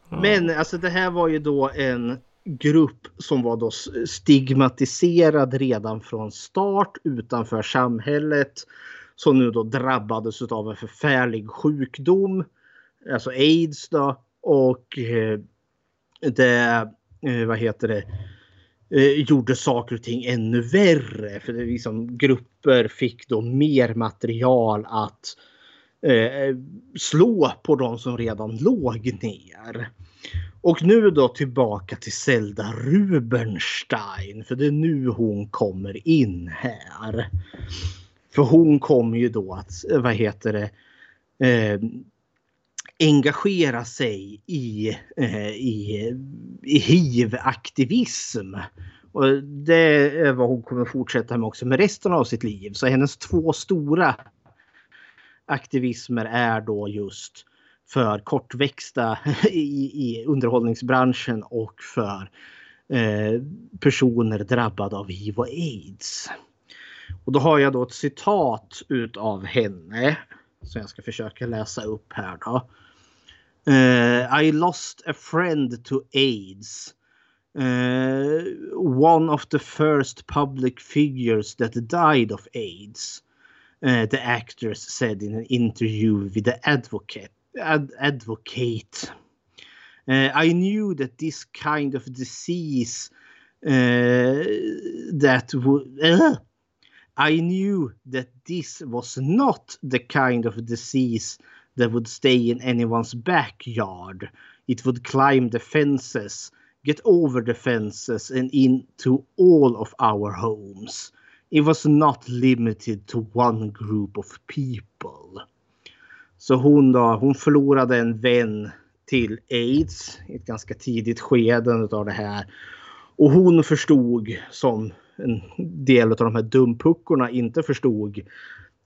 Men alltså det här var ju då en grupp som var då stigmatiserad redan från start utanför samhället. Som nu då drabbades av en förfärlig sjukdom. Alltså aids då. Och eh, det, eh, vad heter det, eh, gjorde saker och ting ännu värre. För det liksom, grupper fick då mer material att eh, slå på de som redan låg ner. Och nu då tillbaka till Zelda Rubenstein. För det är nu hon kommer in här. För hon kommer ju då att, eh, vad heter det, eh, engagera sig i, eh, i, i hiv-aktivism. Och det är vad hon kommer fortsätta med också med resten av sitt liv. Så hennes två stora aktivismer är då just för kortväxta i, i underhållningsbranschen och för eh, personer drabbade av hiv och aids. Och då har jag då ett citat utav henne som jag ska försöka läsa upp här då. Uh, I lost a friend to AIDS. Uh, one of the first public figures that died of AIDS. Uh, the actress said in an interview with the advocate. Ad- advocate. Eh, I knew that this kind of disease eh, that would. I knew that this was not the kind of disease that would stay in anyone's backyard. It would climb the fences, get over the fences, and into all of our homes. It was not limited to one group of people. Så hon då, hon förlorade en vän till aids i ett ganska tidigt skede av det här. Och hon förstod som en del av de här dumpuckorna inte förstod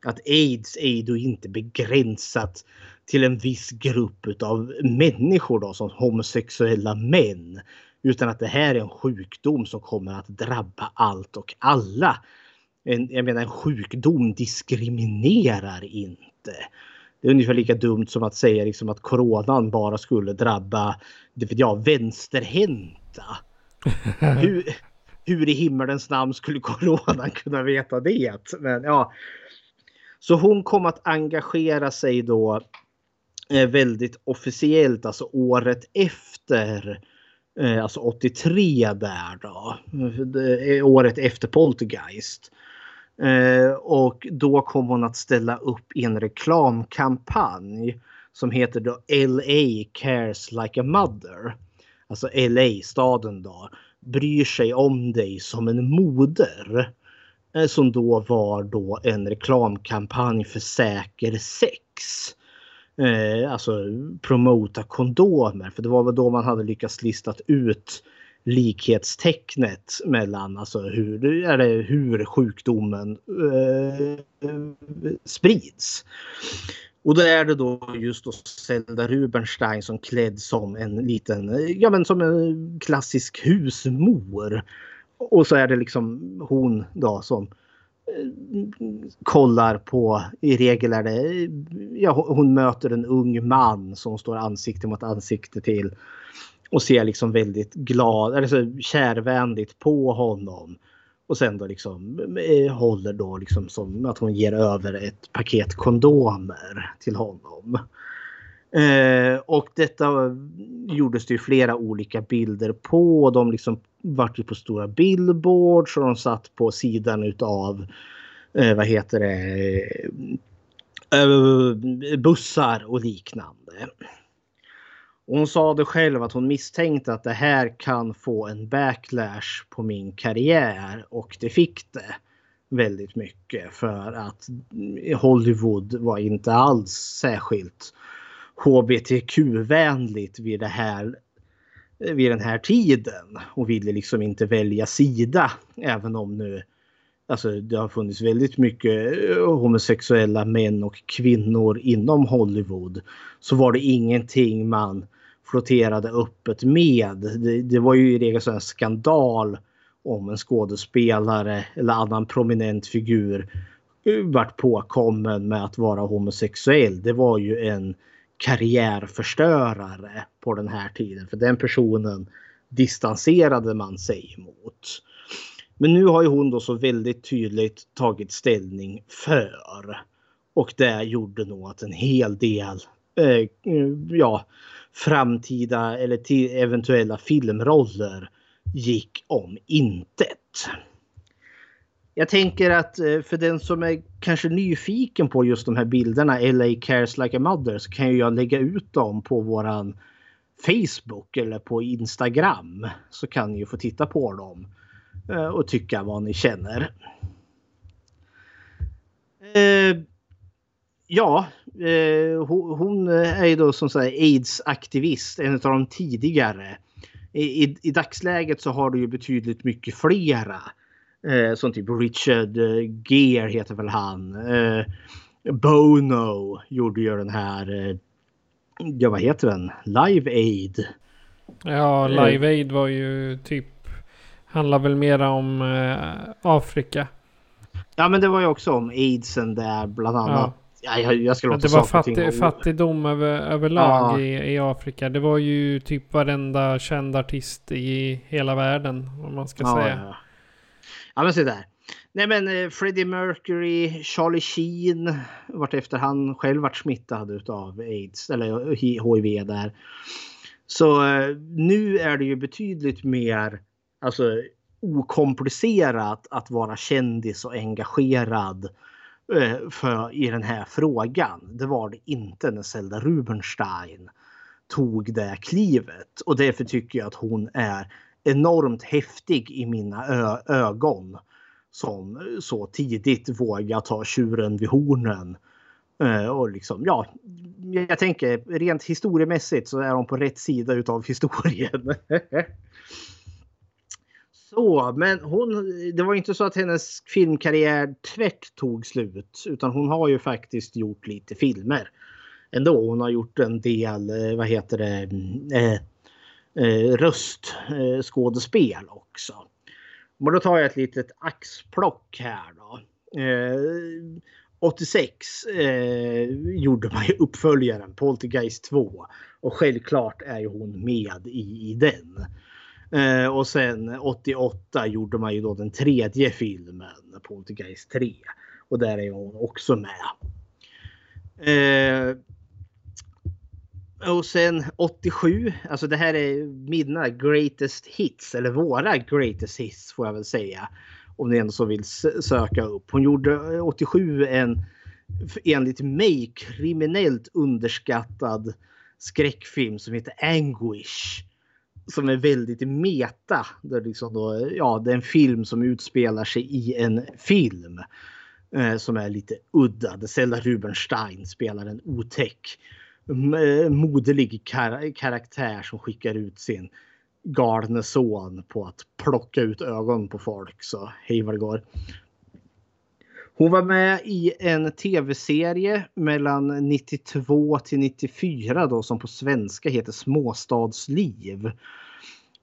att aids är då inte begränsat till en viss grupp av människor då, som homosexuella män. Utan att det här är en sjukdom som kommer att drabba allt och alla. En, jag menar en sjukdom diskriminerar inte. Det är ungefär lika dumt som att säga liksom att coronan bara skulle drabba det vet jag, vänsterhänta. hur, hur i himmelens namn skulle coronan kunna veta det? Men ja, så hon kom att engagera sig då eh, väldigt officiellt, alltså året efter. Eh, alltså 83 där då. Året efter Poltergeist. Eh, och då kom hon att ställa upp i en reklamkampanj som heter då LA Cares Like a Mother. Alltså LA, staden då, bryr sig om dig som en moder. Eh, som då var då en reklamkampanj för säker sex. Eh, alltså promota kondomer. För det var väl då man hade lyckats listat ut likhetstecknet mellan alltså hur, eller hur sjukdomen eh, sprids. Och då är det då just då Zelda Rubenstein som klädd som en liten, ja men som en klassisk husmor och så är det liksom hon då som eh, kollar på, i regel är det, ja hon möter en ung man som står ansikte mot ansikte till. Och ser liksom väldigt glad, alltså kärvänligt på honom. Och sen då liksom eh, håller då liksom som att hon ger över ett paket kondomer till honom. Eh, och detta gjordes det ju flera olika bilder på. De liksom vart ju på stora billboards och de satt på sidan utav eh, vad heter det eh, bussar och liknande. Och hon sa det själv att hon misstänkte att det här kan få en backlash på min karriär och det fick det väldigt mycket för att Hollywood var inte alls särskilt hbtq-vänligt vid det här vid den här tiden och ville liksom inte välja sida även om nu Alltså det har funnits väldigt mycket eh, homosexuella män och kvinnor inom Hollywood. Så var det ingenting man flotterade öppet med. Det, det var ju i regel en skandal om en skådespelare eller annan prominent figur vart påkommen med att vara homosexuell. Det var ju en karriärförstörare på den här tiden. För den personen distanserade man sig emot. Men nu har ju hon då så väldigt tydligt tagit ställning för. Och det gjorde nog att en hel del eh, ja, framtida eller till eventuella filmroller gick om intet. Jag tänker att eh, för den som är kanske nyfiken på just de här bilderna LA Cares Like a Mother så kan jag lägga ut dem på våran Facebook eller på Instagram så kan ni ju få titta på dem eh, och tycka vad ni känner. Eh, Eh, ja, hon är ju då som sagt aids-aktivist, en av de tidigare. I, i, I dagsläget så har du ju betydligt mycket flera Eh, som typ Richard eh, Gere heter väl han. Eh, Bono gjorde ju den här, eh, ja vad heter den? Live Aid. Ja, eh. Live Aid var ju typ, handlar väl mera om eh, Afrika. Ja men det var ju också om aidsen där bland annat. Ja. Ja, jag, ska låta det var fatti, fattigdom över, överlag ja. i, i Afrika. Det var ju typ varenda känd artist i hela världen. Om man ska ja, säga. Ja. Ja men se där. Nej men eh, Freddie Mercury, Charlie Sheen, vart efter han själv vart smittad utav aids eller hiv där. Så eh, nu är det ju betydligt mer alltså, okomplicerat att vara kändis och engagerad eh, Eh, för, i den här frågan. Det var det inte när Zelda Rubinstein tog det klivet. Och därför tycker jag att hon är enormt häftig i mina ögon. Som så tidigt vågar ta tjuren vid hornen. Eh, och liksom, ja, jag tänker rent historiemässigt så är hon på rätt sida utav historien. så, men hon, det var inte så att hennes filmkarriär tvärt tog slut. Utan hon har ju faktiskt gjort lite filmer. Ändå. Hon har gjort en del, eh, vad heter det, mm, eh, eh röstskådespel eh, också. Men då tar jag ett litet axplock här då. Eh, 86 eh, gjorde man ju uppföljaren Poltergeist 2 och självklart är ju hon med i, i den. Eh, och sen 88 gjorde man ju då den tredje filmen Poltergeist 3 och där är hon också med. Eh, och sen 87, alltså det här är mina greatest hits, eller våra greatest hits får jag väl säga. Om ni ändå så vill söka upp. Hon gjorde 87 en enligt mig kriminellt underskattad skräckfilm som heter Anguish. Som är väldigt meta. Det liksom då, ja, det är en film som utspelar sig i en film. Eh, som är lite udda. Där Zelda Rubenstein spelar en otäck eh, moderlig kar karaktär som skickar ut sin galne son på att plocka ut ögon på folk. Så hej vad det går. Hon var med i en tv-serie mellan 92 till 94 då som på svenska heter Småstadsliv.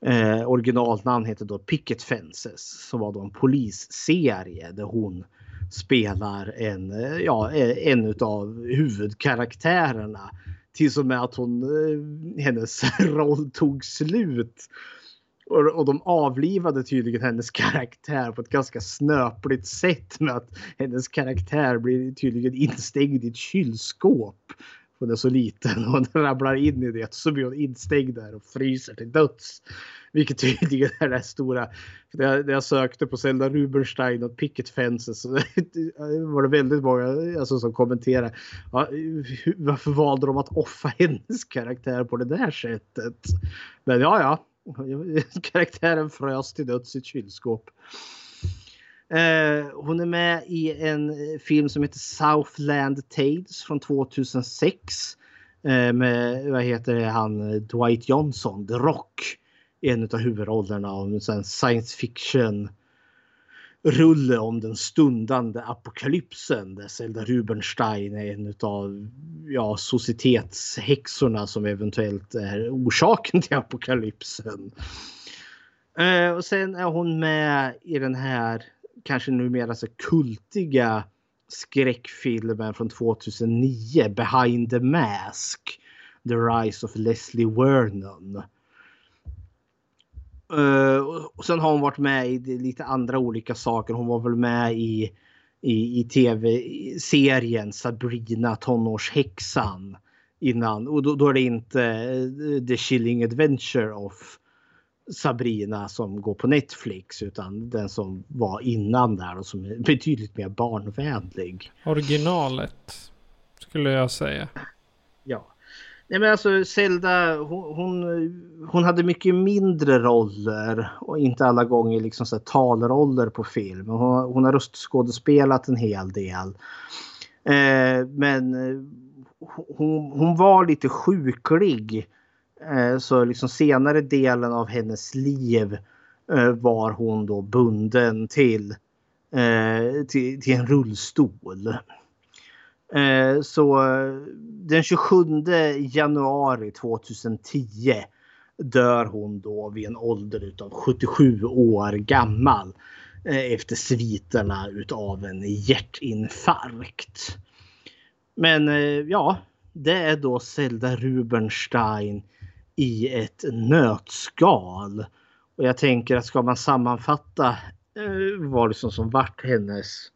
Eh, originalnamn heter då Picket Fences som var då en polisserie där hon spelar en, eh, ja, eh, en av huvudkaraktärerna Tills och med att hon, eh, hennes roll tog slut. Och, och de avlivade tydligen hennes karaktär på ett ganska snöpligt sätt med att hennes karaktär blir tydligen instängd i ett kylskåp. Hon är så liten och hon ramlar in i det så blir hon instängd där och fryser till döds. Vilket tydligen är det stora. När, jag, när jag sökte på Zelda Rubenstein och Picket Fences så var det väldigt många alltså, som kommenterade. Ja, varför valde de att offa hennes karaktär på det där sättet? Men ja, ja. Karaktären frös till döds i ett kylskåp. Eh, hon är med i en eh, film som heter Southland Tales från 2006. Eh, med, vad heter det, han Dwight Johnson, The Rock. En av huvudrollerna av en science fiction rulle om den stundande apokalypsen där Zelda Rubenstein är en av ja, societetshäxorna som eventuellt är orsaken till apokalypsen. Eh, och sen är hon med i den här kanske numera så kultiga skräckfilmen från 2009, Behind the Mask. The Rise of Leslie Vernon. Uh, och sen har hon varit med i lite andra olika saker. Hon var väl med i, i, i tv-serien Sabrina tonårshäxan innan. Och då, då, är det inte uh, The Chilling Adventure of Sabrina som går på Netflix utan den som var innan där och som är betydligt mer barnvänlig. Originalet skulle jag säga. Ja. Nej men alltså Zelda hon, hon, hon hade mycket mindre roller och inte alla gånger liksom så talroller på film. Hon, hon har röstskådespelat en hel del. Eh, men eh, hon, hon var lite sjuklig Eh, så liksom senare delen av hennes liv eh, var hon då bunden till, eh, till, till en rullstol. Eh, så den 27 januari 2010 dör hon då vid en ålder utav 77 år gammal eh, efter sviterna utav en hjärtinfarkt. Men eh, ja, det är då Zelda Rubenstein i ett nötskal. Och jag tänker att ska man sammanfatta eh, vad som, som vart hennes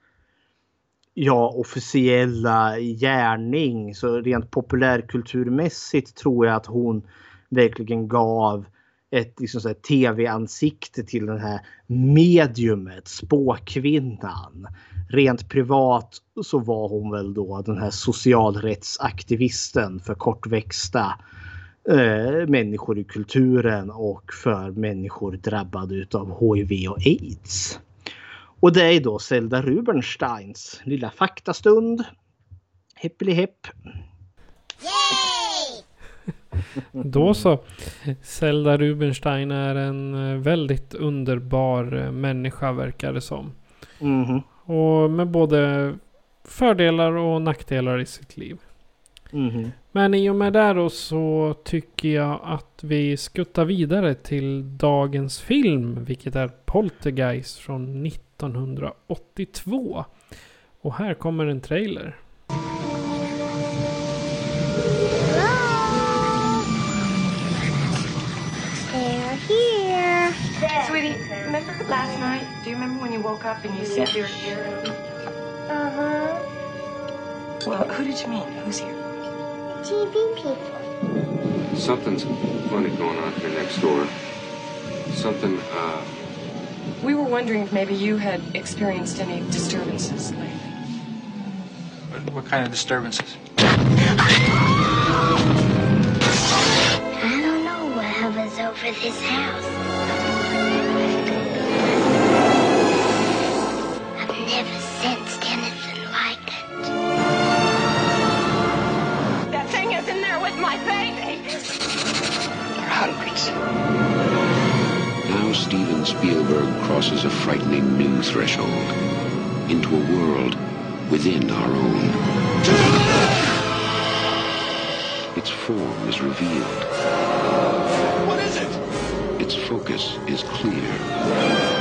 ja, officiella gärning så rent populärkulturmässigt tror jag att hon verkligen gav ett liksom tv-ansikte till den här mediumet, spåkvinnan. Rent privat så var hon väl då den här socialrättsaktivisten för kortväxta eh, människor i kulturen och för människor drabbade av HIV och aids. Och det är då Zelda Rubensteins lilla faktastund. Hippeli hipp. Då så. Zelda Rubenstein är en eh, väldigt underbar eh, människa verkar det som. Mm. Och med både fördelar och nackdelar i sitt liv. Mm. Men i och med det då så tycker jag att vi skuttar vidare till dagens film. Vilket är Poltergeist från 1982. Och här kommer en trailer. Sweetie, remember last night? Do you remember when you woke up and you said they were here? Uh-huh. Well, who did you mean? Who's here? TV people. Something's funny going on here next door. Something, uh... We were wondering if maybe you had experienced any disturbances lately. What, what kind of disturbances? I don't know what hovers over this house. Now Steven Spielberg crosses a frightening new threshold into a world within our own. Its form is revealed. What is it? Its focus is clear.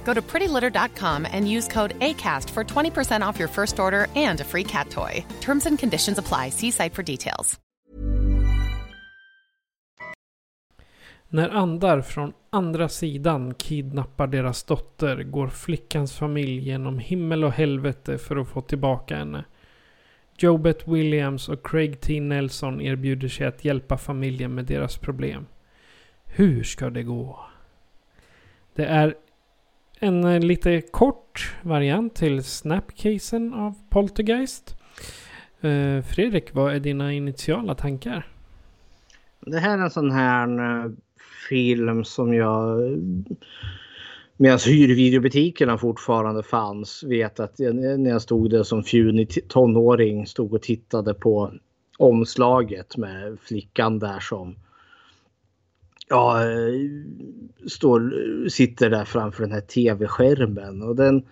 Go to prettylitter.com and use code ACAST for 20% off your first order and a free cat toy. Terms and conditions apply. See site for details. När andar från andra sidan kidnappar deras dotter går flickans familj genom himmel och helvete för att få tillbaka henne. Jobet Williams och Craig T. Nelson erbjuder sig att hjälpa familjen med deras problem. Hur ska det gå? Det är en eh, lite kort variant till Snapcasen av Poltergeist. Eh, Fredrik, vad är dina initiala tankar? Det här är en sån här eh, film som jag medan hyrvideobutikerna fortfarande fanns vet att jag, när jag stod där som fjunig tonåring stod och tittade på omslaget med flickan där som ja, står, sitter där framför den här tv-skärmen och den,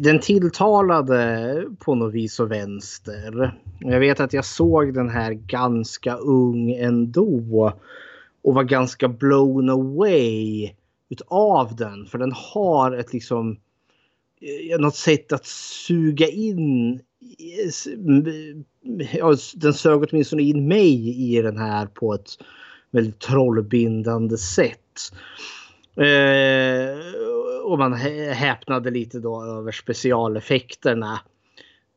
den tilltalade på något vis och vänster. Jag vet att jag såg den här ganska ung ändå och var ganska blown away utav den. För den har ett liksom eh, något sätt att suga in. Eh, den sög åtminstone in mig i den här på ett väldigt trollbindande sätt. Eh, och man häpnade lite då över specialeffekterna.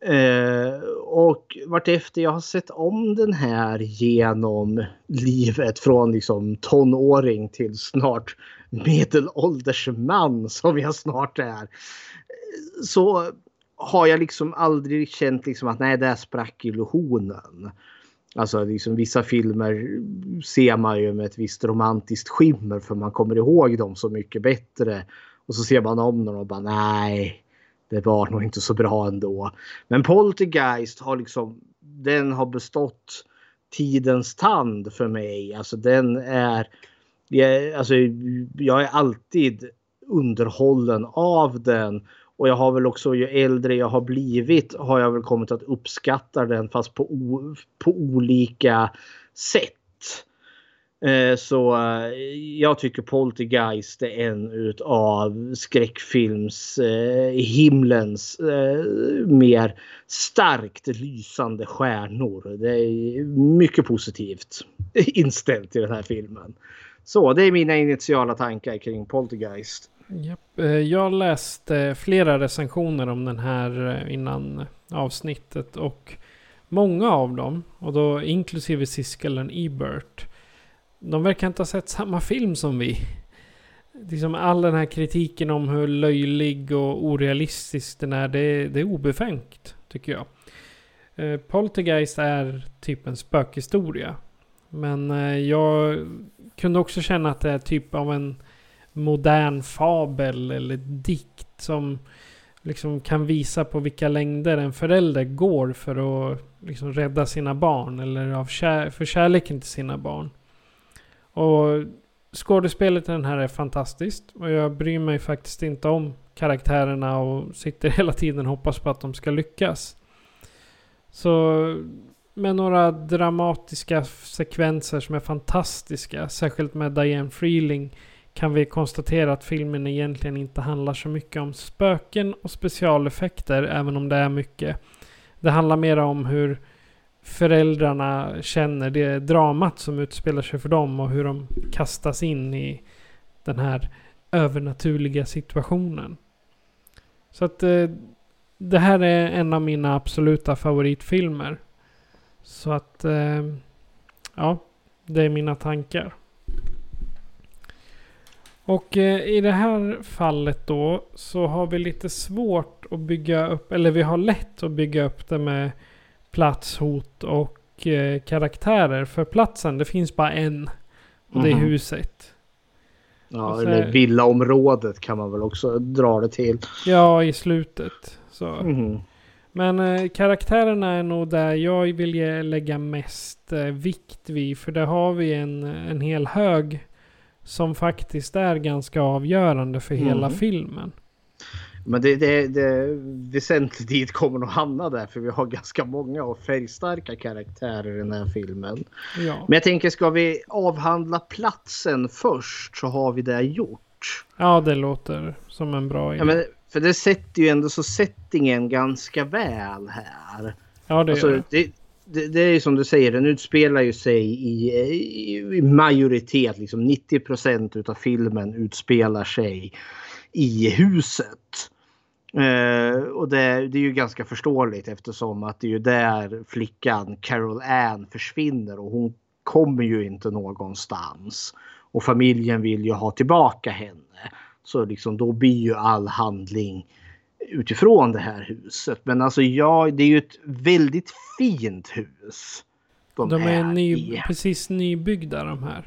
Eh, och vartefter jag har sett om den här genom livet från liksom tonåring till snart medelålders man som jag snart är. Så har jag liksom aldrig känt liksom att nej, där sprack illusionen. Alltså liksom vissa filmer ser man ju med ett visst romantiskt skimmer för man kommer ihåg dem så mycket bättre. Och så ser man om dem och bara nej, det var nog inte så bra ändå. Men Poltergeist har liksom, den har bestått tidens tand för mig. Alltså den är, jag, alltså, jag är alltid underhållen av den. Och jag har väl också, ju äldre jag har blivit har jag väl kommit att uppskatta den fast på, på olika sätt. Eh, så eh, jag tycker Poltergeist är en utav skräckfilms eh, himlens mer starkt lysande stjärnor. Det är mycket positivt inställt i den här filmen. Så det är mina initiala tankar kring Poltergeist. Eh, jag läste flera recensioner om den här eh, innan eh, avsnittet och många av dem, och då inklusive Siskel och Ebert, de verkar inte ha sett samma film som vi. Liksom all den här kritiken om hur löjlig och orealistisk den är, det, det är obefängt, tycker jag. Poltergeist är typ en spökhistoria. Men jag kunde också känna att det är typ av en modern fabel eller dikt som liksom kan visa på vilka längder en förälder går för att liksom rädda sina barn eller av kär, för kärleken till sina barn. Och skådespelet i den här är fantastiskt och jag bryr mig faktiskt inte om karaktärerna och sitter hela tiden och hoppas på att de ska lyckas. Så med några dramatiska sekvenser som är fantastiska, särskilt med Diane Freeling, kan vi konstatera att filmen egentligen inte handlar så mycket om spöken och specialeffekter, även om det är mycket. Det handlar mer om hur föräldrarna känner det dramat som utspelar sig för dem och hur de kastas in i den här övernaturliga situationen. Så att eh, det här är en av mina absoluta favoritfilmer. Så att, eh, ja, det är mina tankar. Och eh, i det här fallet då så har vi lite svårt att bygga upp, eller vi har lätt att bygga upp det med plats, hot och eh, karaktärer. För platsen, det finns bara en. Och det är Mhm. huset. Ja, så- eller villaområdet kan man väl också dra det till. Ja, i slutet. Så. Mhm. Men eh, karaktärerna är nog där jag vill lägga mest eh, vikt vid. För där har vi en, en hel hög som faktiskt är ganska avgörande för hela Mhm. filmen. Men det, det, det väsentligt dit kommer nog hamna där för vi har ganska många och färgstarka karaktärer i den här filmen. Ja. Men jag tänker ska vi avhandla platsen först så har vi det gjort. ja, det låter som en bra idé. Ja, men, för det sätter ju ändå så settingen ganska väl här. Ja, det alltså, gör det. det, det, det är ju som du säger, den utspelar ju sig i, i, majoritet, liksom 90 procent utav filmen utspelar sig i huset. Eh, och det, det är ju ganska förståeligt eftersom att det är ju där flickan Carol Ann försvinner och hon kommer ju inte någonstans. Och familjen vill ju ha tillbaka henne. Så liksom då blir ju all handling utifrån det här huset. Men alltså ja, det är ju ett väldigt fint hus. De, De är ny, i. precis nybyggda de här.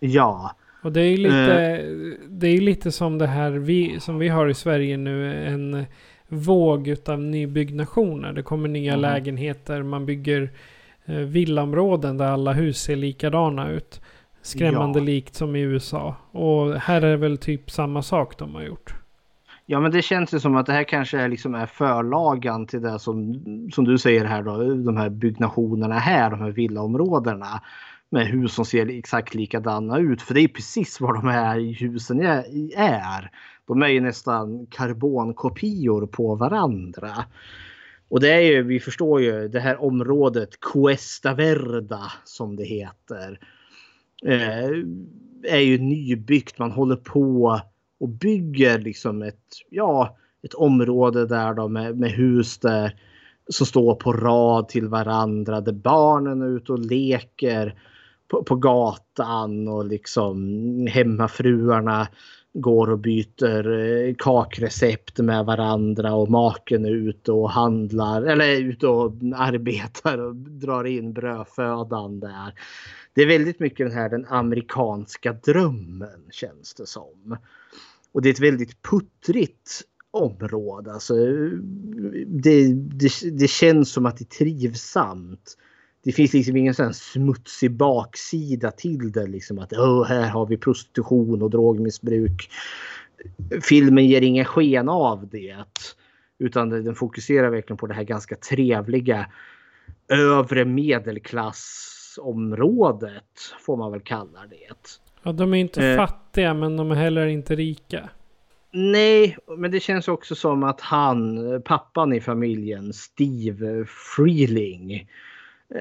Ja. Och det är ju lite, Eh. det är lite som det här vi, som vi har i Sverige nu. En våg utav nybyggnationer. Det kommer nya Mhm. lägenheter. Man bygger eh, villaområden där alla hus ser likadana ut. Skrämmande Ja. likt som i USA. Och här är det väl typ samma sak de har gjort. Ja men det känns ju som att det här kanske är, liksom är förlagan till det som, som du säger här då. De här byggnationerna här, de här villaområdena. Med hus som ser exakt likadana ut. För det är precis vad de här husen är. De är ju nästan karbonkopior på varandra. Och det är ju, vi förstår ju, det här området Cuesta Verda som det heter. Eh, är ju nybyggt. Man håller på och bygger liksom ett, ja, ett område där då med, med hus där som står på rad till varandra. Där barnen är ute och leker på, på gatan och liksom hemmafruarna går och byter eh, kakrecept med varandra och maken är ute och handlar eller är ute och arbetar och drar in brödfödan där. Det är väldigt mycket den här den amerikanska drömmen känns det som. Och det är ett väldigt puttrigt område. Alltså, det, det, det känns som att det är trivsamt. Det finns liksom ingen sån smutsig baksida till det. Liksom att oh, här har vi prostitution och drogmissbruk. Filmen ger ingen sken av det. Utan den fokuserar verkligen på det här ganska trevliga övre medelklassområdet. Får man väl kalla det. Ja, de är inte Eh. fattiga men de är heller inte rika. Nej, men det känns också som att han, pappan i familjen, Steve Freeling.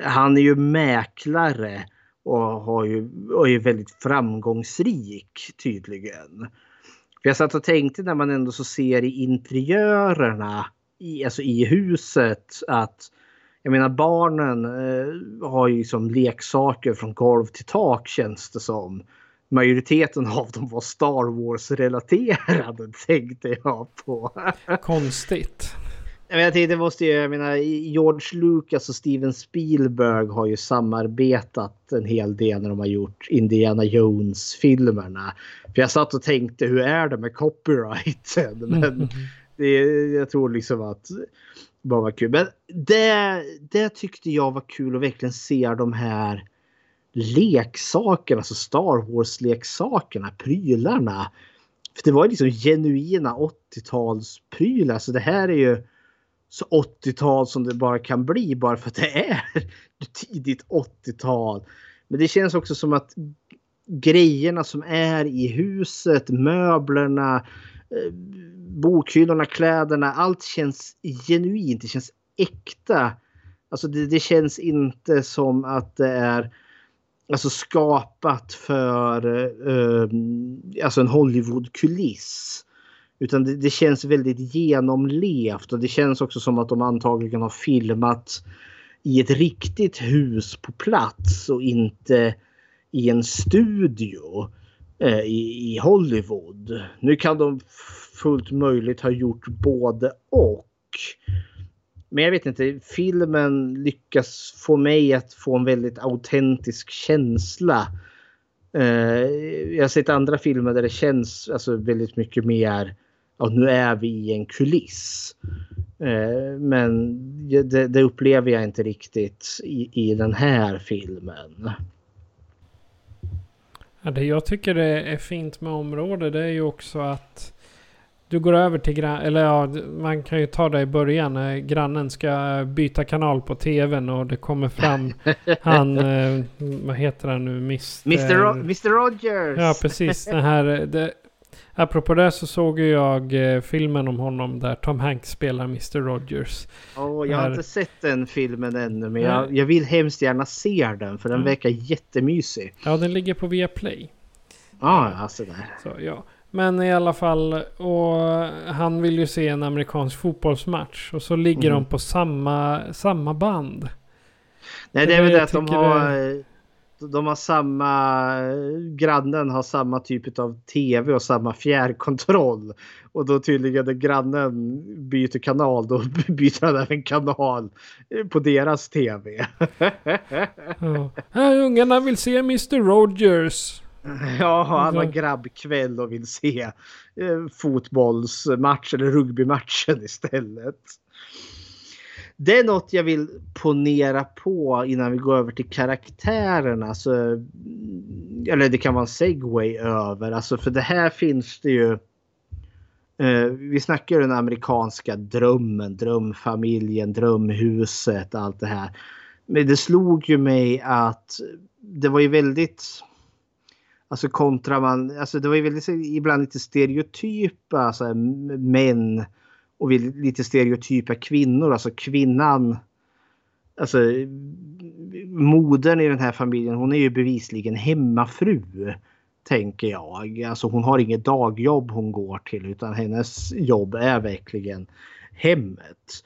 Han är ju mäklare och, har ju, och är väldigt framgångsrik tydligen. För jag satt och tänkte när man ändå så ser i interiörerna, i, alltså i huset att jag menar barnen eh, har ju som leksaker från golv till tak känns det som. Majoriteten av dem var Star Wars-relaterade tänkte jag på. Konstigt. Jag, menar, det måste ju, jag menar, George Lucas och Steven Spielberg har ju samarbetat en hel del när de har gjort Indiana Jones-filmerna. För jag satt och tänkte hur är det med copyrighten? Men det, jag tror liksom att bara var kul. Men det, det tyckte jag var kul att verkligen se de här leksakerna, alltså Star Wars-leksakerna, prylarna. För det var liksom genuina 80-talsprylar. Så det här är ju så 80-tal som det bara kan bli bara för att det är tidigt 80-tal. Men det känns också som att grejerna som är i huset, möblerna, eh, bokhyllorna, kläderna, allt känns genuint. Det känns äkta. Alltså det, det känns inte som att det är alltså skapat för eh, eh, alltså en Hollywood-kuliss. Utan det, det, känns väldigt genomlevt och det känns också som att de antagligen har filmat i ett riktigt hus på plats och inte i en studio eh, i, i Hollywood. Nu kan de fullt möjligt ha gjort både och. Men jag vet inte, filmen lyckas få mig att få en väldigt autentisk känsla. Eh, jag har sett andra filmer där det känns alltså, väldigt mycket mer ja, nu är vi i en kuliss. Eh, men det, det, upplever jag inte riktigt i, i den här filmen. Ja, det jag tycker det är fint med området det är ju också att du går över till grannen, eller ja, man kan ju ta det i början när grannen ska byta kanal på tvn och det kommer fram han, eh, vad heter han nu, Mr... Mr. Ro Mr. Rogers! Ja, precis. Den här, det, apropå det så såg jag eh, filmen om honom där Tom Hanks spelar Mr. Rogers. Oh, jag har inte sett den filmen ännu men jag, jag, vill hemskt gärna se den för den mm. verkar jättemysig. Ja, den ligger på Viaplay. Ah, ja, alltså där. Så, ja. Men i alla fall, och han vill ju se en amerikansk fotbollsmatch. Och så ligger mm. de på samma, samma band. Nej, det är väl det att de har... Det... De har samma... Grannen har samma typ av tv och samma fjärrkontroll. Och då tydligen när grannen byter kanal då byter han även kanal på deras tv. ja. Ungarna vill se Mr Rogers. Ja, han har grabbkväll och vill se eh, fotbollsmatch eller rugbymatchen istället. Det är något jag vill ponera på innan vi går över till karaktärerna. Så, eller det kan vara en segway över. Alltså för det här finns det ju. Eh, vi snackar den amerikanska drömmen, drömfamiljen, drömhuset, allt det här. Men det slog ju mig att det var ju väldigt Alltså kontra man, alltså det var ju väldigt ibland lite stereotypa alltså, män och lite stereotypa kvinnor. Alltså kvinnan, alltså modern i den här familjen, hon är ju bevisligen hemmafru. Tänker jag. Alltså hon har inget dagjobb hon går till utan hennes jobb är verkligen hemmet.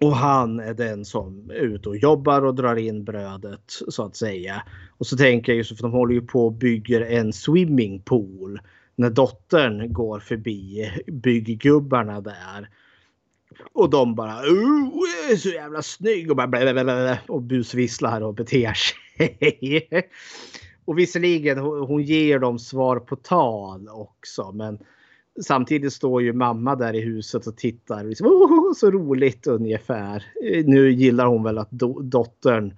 Och han är den som är ute och jobbar och drar in brödet så att säga. Och så tänker jag ju för de håller ju på och bygger en swimmingpool. När dottern går förbi bygggubbarna där. Och de bara oh, så jävla snygg och bara blablabla, och busvisslar och beter sig. och visserligen hon ger dem svar på tal också men Samtidigt står ju mamma där i huset och tittar. Liksom, oh, så roligt ungefär. Eh, nu gillar hon väl att do dottern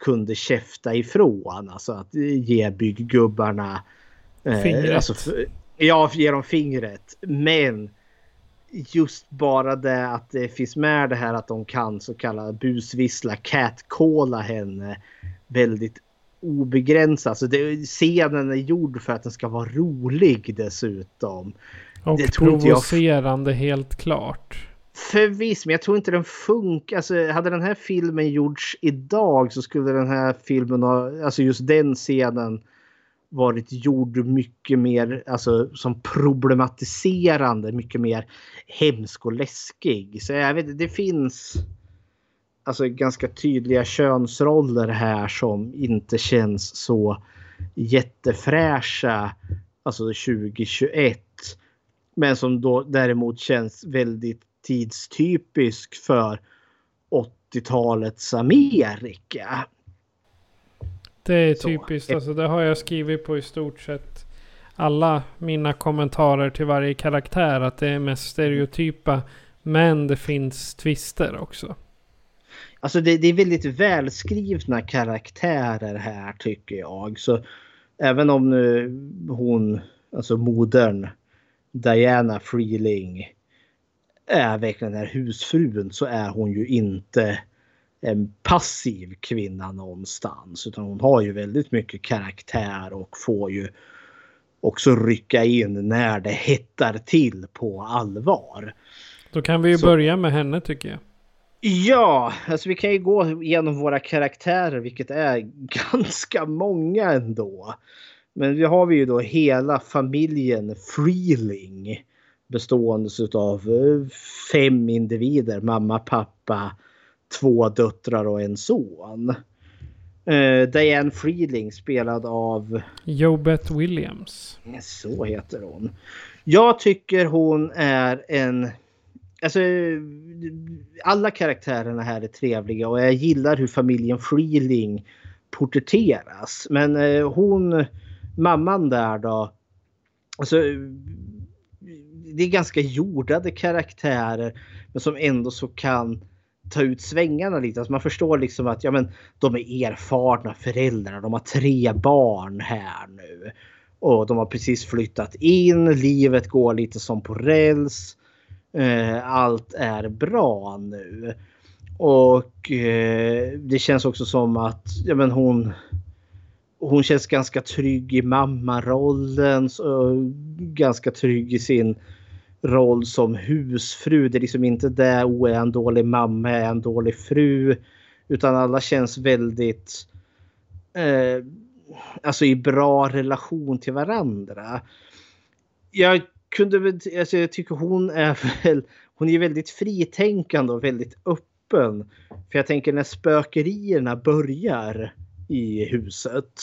kunde käfta ifrån. Alltså att ge bygggubbarna... Eh, fingret. Alltså, ja, ge dem fingret. Men just bara det att det finns med det här att de kan så kallad busvissla, catcalla henne väldigt obegränsat. Alltså det, scenen är gjord för att den ska vara rolig dessutom. Och det provocerande jag... helt klart. Förvisso, men jag tror inte den funkar. Alltså, hade den här filmen gjorts idag så skulle den här filmen ha, alltså just den scenen varit gjord mycket mer alltså, som problematiserande, mycket mer hemsk och läskig. Så jag vet det finns alltså ganska tydliga könsroller här som inte känns så jättefräscha. Alltså 2021. Men som då däremot känns väldigt tidstypisk för 80-talets Amerika. Det är typiskt. Så. Alltså, det har jag skrivit på i stort sett alla mina kommentarer till varje karaktär. Att det är mest stereotypa. Men det finns twister också. Alltså det, det, är väldigt välskrivna karaktärer här tycker jag. Så även om nu hon, alltså modern Diana Freeling är verkligen den här husfrun så är hon ju inte en passiv kvinna någonstans. Utan hon har ju väldigt mycket karaktär och får ju också rycka in när det hettar till på allvar. Då kan vi ju så. börja med henne tycker jag. Ja, alltså vi kan ju gå igenom våra karaktärer vilket är ganska många ändå. Men vi har vi ju då hela familjen Freeling bestående av eh, fem individer. Mamma, pappa, två döttrar och en son. Uh, Diane Freeling spelad av... Jobet Williams. Så heter hon. Jag tycker hon är en... Alltså, alla karaktärerna här är trevliga och jag gillar hur familjen Freeling porträtteras. Men uh, hon, mamman där då. Alltså, det är ganska jordade karaktärer men som ändå så kan ta ut svängarna lite. Alltså man förstår liksom att ja, men, de är erfarna föräldrar. De har tre barn här nu. Och de har precis flyttat in. Livet går lite som på räls. Eh, allt är bra nu. Och eh, det känns också som att ja, men hon, hon känns ganska trygg i mammarollen. ganska trygg i sin roll som husfru. Det är liksom inte det, oh, är en dålig mamma, är en dålig fru. Utan alla känns väldigt eh, alltså i bra relation till varandra. Jag kunde väl, alltså jag tycker hon är väl, hon är väldigt fritänkande och väldigt öppen. För jag tänker när spökerierna börjar i huset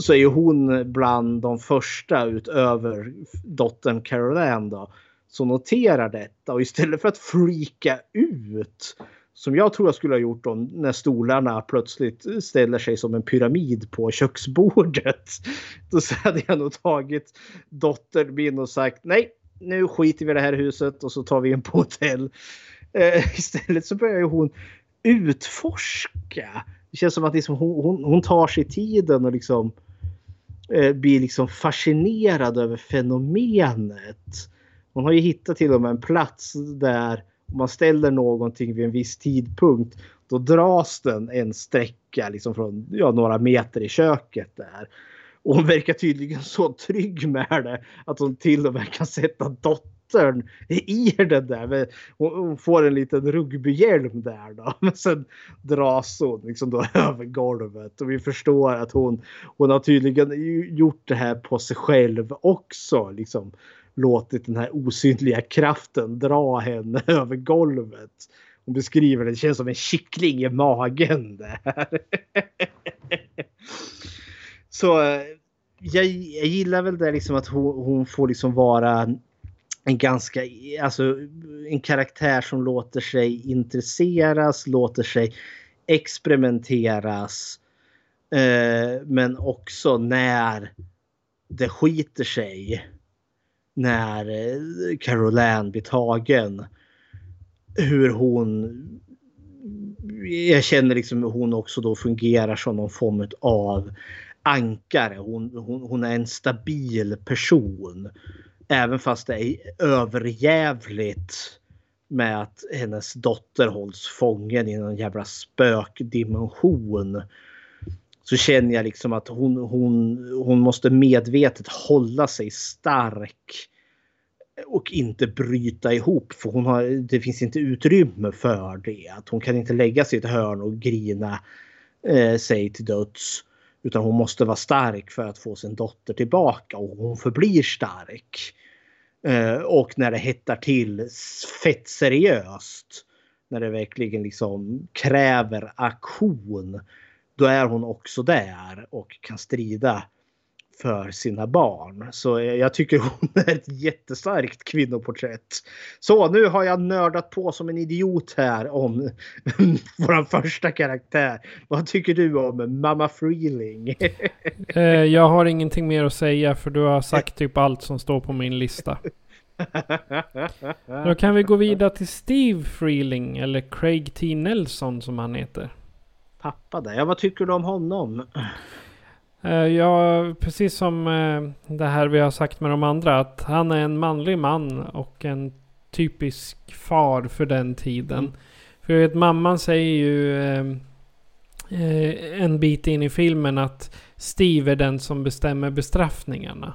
så är ju hon bland de första utöver dottern Caroline då. Som noterar detta och istället för att freaka ut som jag tror jag skulle ha gjort om när stolarna plötsligt ställer sig som en pyramid på köksbordet. Då hade jag nog tagit dottern min och sagt nej, nu skiter vi i det här huset och så tar vi in på hotell. Eh, istället så börjar hon utforska. Det känns som att liksom hon, hon, hon tar sig tiden och liksom eh, blir liksom fascinerad över fenomenet. Hon har ju hittat till och med en plats där om man ställer någonting vid en viss tidpunkt då dras den en sträcka liksom från ja, några meter i köket där. Och hon verkar tydligen så trygg med det att hon till och med kan sätta dottern i den där. Hon får en liten rugbyhjälm där då. Men sen dras hon liksom då över golvet. Och vi förstår att hon, hon har tydligen gjort det här på sig själv också. Liksom låtit den här osynliga kraften dra henne över golvet. Hon beskriver det, det känns som en kyckling i magen. Där. Så eh, jag, jag gillar väl det liksom att hon, hon får liksom vara en ganska, alltså en karaktär som låter sig intresseras, låter sig experimenteras. Eh, men också när det skiter sig när eh, Caroline blir tagen. Hur hon... Jag känner liksom hur hon också då fungerar som någon form av ankare. Hon, hon, hon är en stabil person. Även fast det är överjävligt med att hennes dotter hålls fången i någon jävla spökdimension så känner jag liksom att hon, hon, hon måste medvetet hålla sig stark och inte bryta ihop för hon har, det finns inte utrymme för det. Att hon kan inte lägga sig i ett hörn och grina eh, sig till döds. Utan hon måste vara stark för att få sin dotter tillbaka och hon förblir stark. Eh, och när det hettar till fett seriöst. När det verkligen liksom kräver aktion då är hon också där och kan strida för sina barn. Så jag tycker hon är ett jättestarkt kvinnoporträtt. Så nu har jag nördat på som en idiot här om vår första karaktär. Vad tycker du om Mamma Freeling? Eh, jag har ingenting mer att säga för du har sagt typ allt som står på min lista. Då kan vi gå vidare till Steve Freeling eller Craig T. Nelson som han heter pappa där. Ja, vad tycker du om honom? Eh, ja, precis som eh, det här vi har sagt med de andra. Att han är en manlig man och en typisk far för den tiden. Mm. För jag vet, mamman säger ju eh, en bit in i filmen att Steve är den som bestämmer bestraffningarna.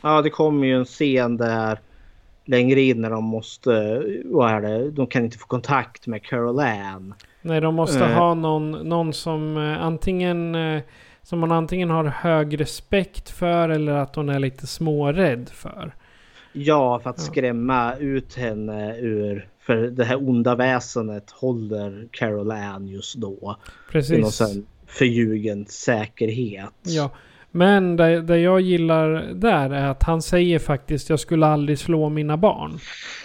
Ja, det kommer ju en scen där längre in när de måste, vad är det, de kan inte få kontakt med Carol Ann. Nej, de måste uh. ha någon, någon som antingen uh, som man antingen har hög respekt för eller att hon är lite smårädd för. Ja, för att skrämma ut henne ur För det här onda väsenet håller Carol Ann just då. Precis. I någon sån förljugen säkerhet. Ja. Men det, det jag gillar där är att han säger faktiskt jag skulle aldrig slå mina barn.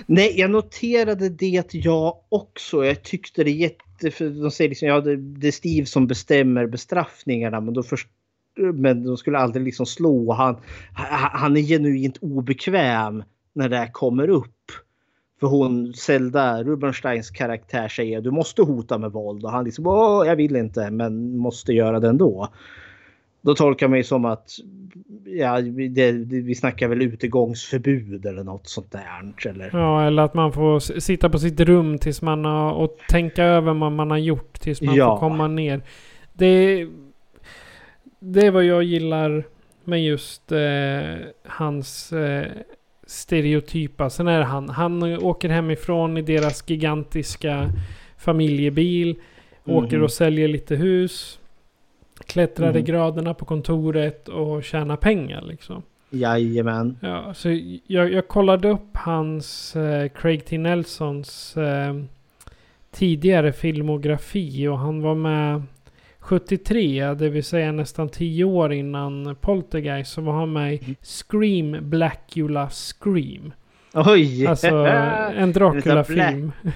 Nej, jag noterade det jag också. Jag tyckte det de säger liksom ja, det, det är Steve som bestämmer bestraffningarna men då först, men de skulle aldrig liksom slå. Han, han är genuint obekväm när det här kommer upp. För hon, Zelda Rubensteins karaktär säger du måste hota med våld och han liksom Åh, jag vill inte men måste göra det ändå. Då tolkar man ju som att ja, det, vi snackar väl utegångsförbud eller något sånt där. Eller? Ja, eller att man får sitta på sitt rum tills man har och tänka över vad man har gjort tills man Ja. får komma ner. Det, det är vad jag gillar med just eh, hans eh, stereotypa. Sen är det han. Han åker hemifrån i deras gigantiska familjebil. Åker Mhm. och säljer lite hus. Klättrar i Mhm. graderna på kontoret och tjänar pengar liksom. Jajamän. Ja, så jag, jag kollade upp hans eh, Craig T. Nelsons eh, tidigare filmografi och han var med 73, det vill säga nästan 10 år innan Poltergeist, så var han med i Scream Blackula Scream. Oj! Alltså en Dracula-film.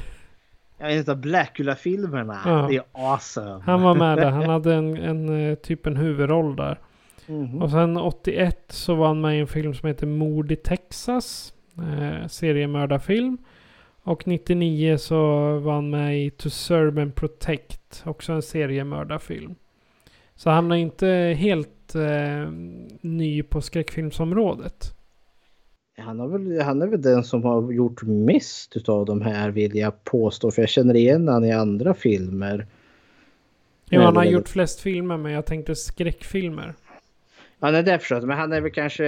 Ja, en av Blackula-filmerna. Ja. Det är awesome. Han var med där, han hade en, en eh, typ en huvudroll där. Mhm. Och sen 81 så var han med i en film som heter Mord i Texas. Eh, seriemördarfilm. Och 99 så var han med i To Serve and Protect. Också en seriemördarfilm. Så han är inte helt eh, ny på skräckfilmsområdet. Han, har väl, han är väl den som har gjort mest utav de här vill jag påstå. För jag känner igen han i andra filmer. Jo, han har gjort flest filmer men jag tänkte skräckfilmer. Ja, nej, det jag. Men han är väl kanske,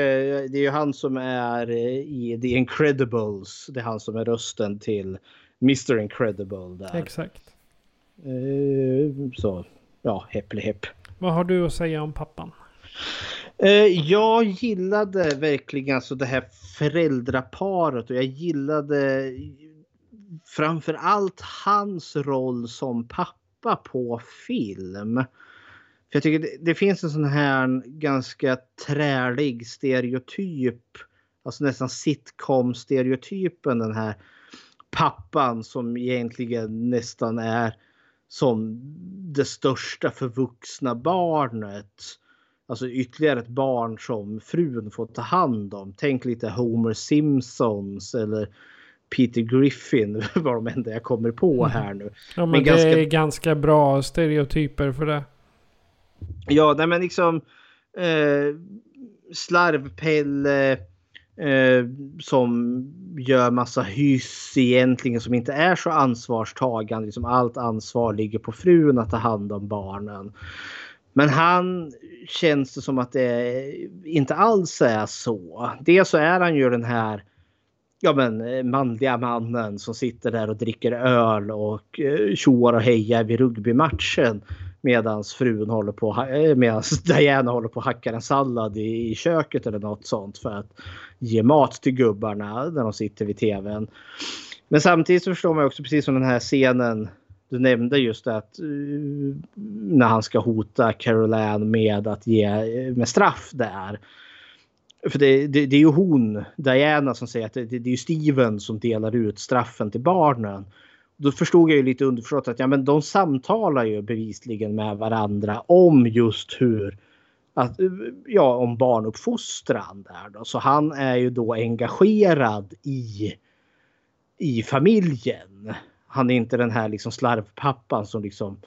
det är ju han som är eh, i The Incredibles. Det är han som är rösten till Mr Incredible där. Exakt. Eh, så, ja, häpple häpp. Vad har du att säga om pappan? Eh, jag gillade verkligen alltså det här föräldraparet och jag gillade framför allt hans roll som pappa på film. För jag tycker det, det finns en sån här ganska trälig stereotyp, alltså nästan sitcom-stereotypen den här pappan som egentligen nästan är som det största förvuxna barnet. Alltså ytterligare ett barn som frun får ta hand om. Tänk lite Homer Simpsons eller Peter Griffin var de enda jag kommer på här nu. Ja men, Men det ganska- är ganska bra stereotyper för det. Ja, nej men liksom eh, slarvpelle eh, som gör massa hyss egentligen som inte är så ansvarstagande. Liksom allt ansvar ligger på frun att ta hand om barnen. Men han känns det som att det inte alls är så. Dels så är han ju den här ja, men, eh, manliga mannen som sitter där och dricker öl och eh, tjoar och hejar vid rugbymatchen. Medan frun håller på, eh, medan Diana håller på och hackar en sallad i, i köket eller något sånt för att ge mat till gubbarna när de sitter vid tvn. Men samtidigt så förstår man också precis som den här scenen du nämnde just att eh, när han ska hota Caroline med att ge eh, med straff där. För det, det, det är ju hon, Diana, som säger att det, det är ju Steven som delar ut straffen till barnen. Då förstod jag ju lite underförstått att ja, men de samtalar ju bevisligen med varandra om just hur att, eh, ja, om barnuppfostran där då. Så han är ju då engagerad i, i familjen. Han är inte den här liksom slarvpappan som liksom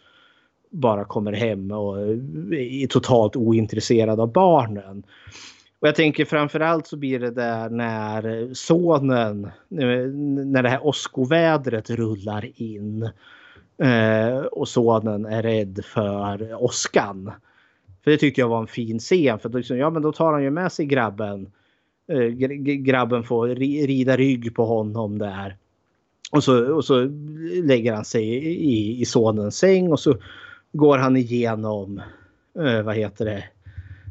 bara kommer hem och är totalt ointresserad av barnen. Och jag tänker framförallt så blir det där när sonen, när det här åskovädret rullar in. Eh, och sonen är rädd för åskan. För det tyckte jag var en fin scen. För då, liksom, ja, men då tar han ju med sig grabben. Eh, grabben får rida rygg på honom där. Och så, och så lägger han sig i, i sonens säng och så går han igenom, eh, vad heter det,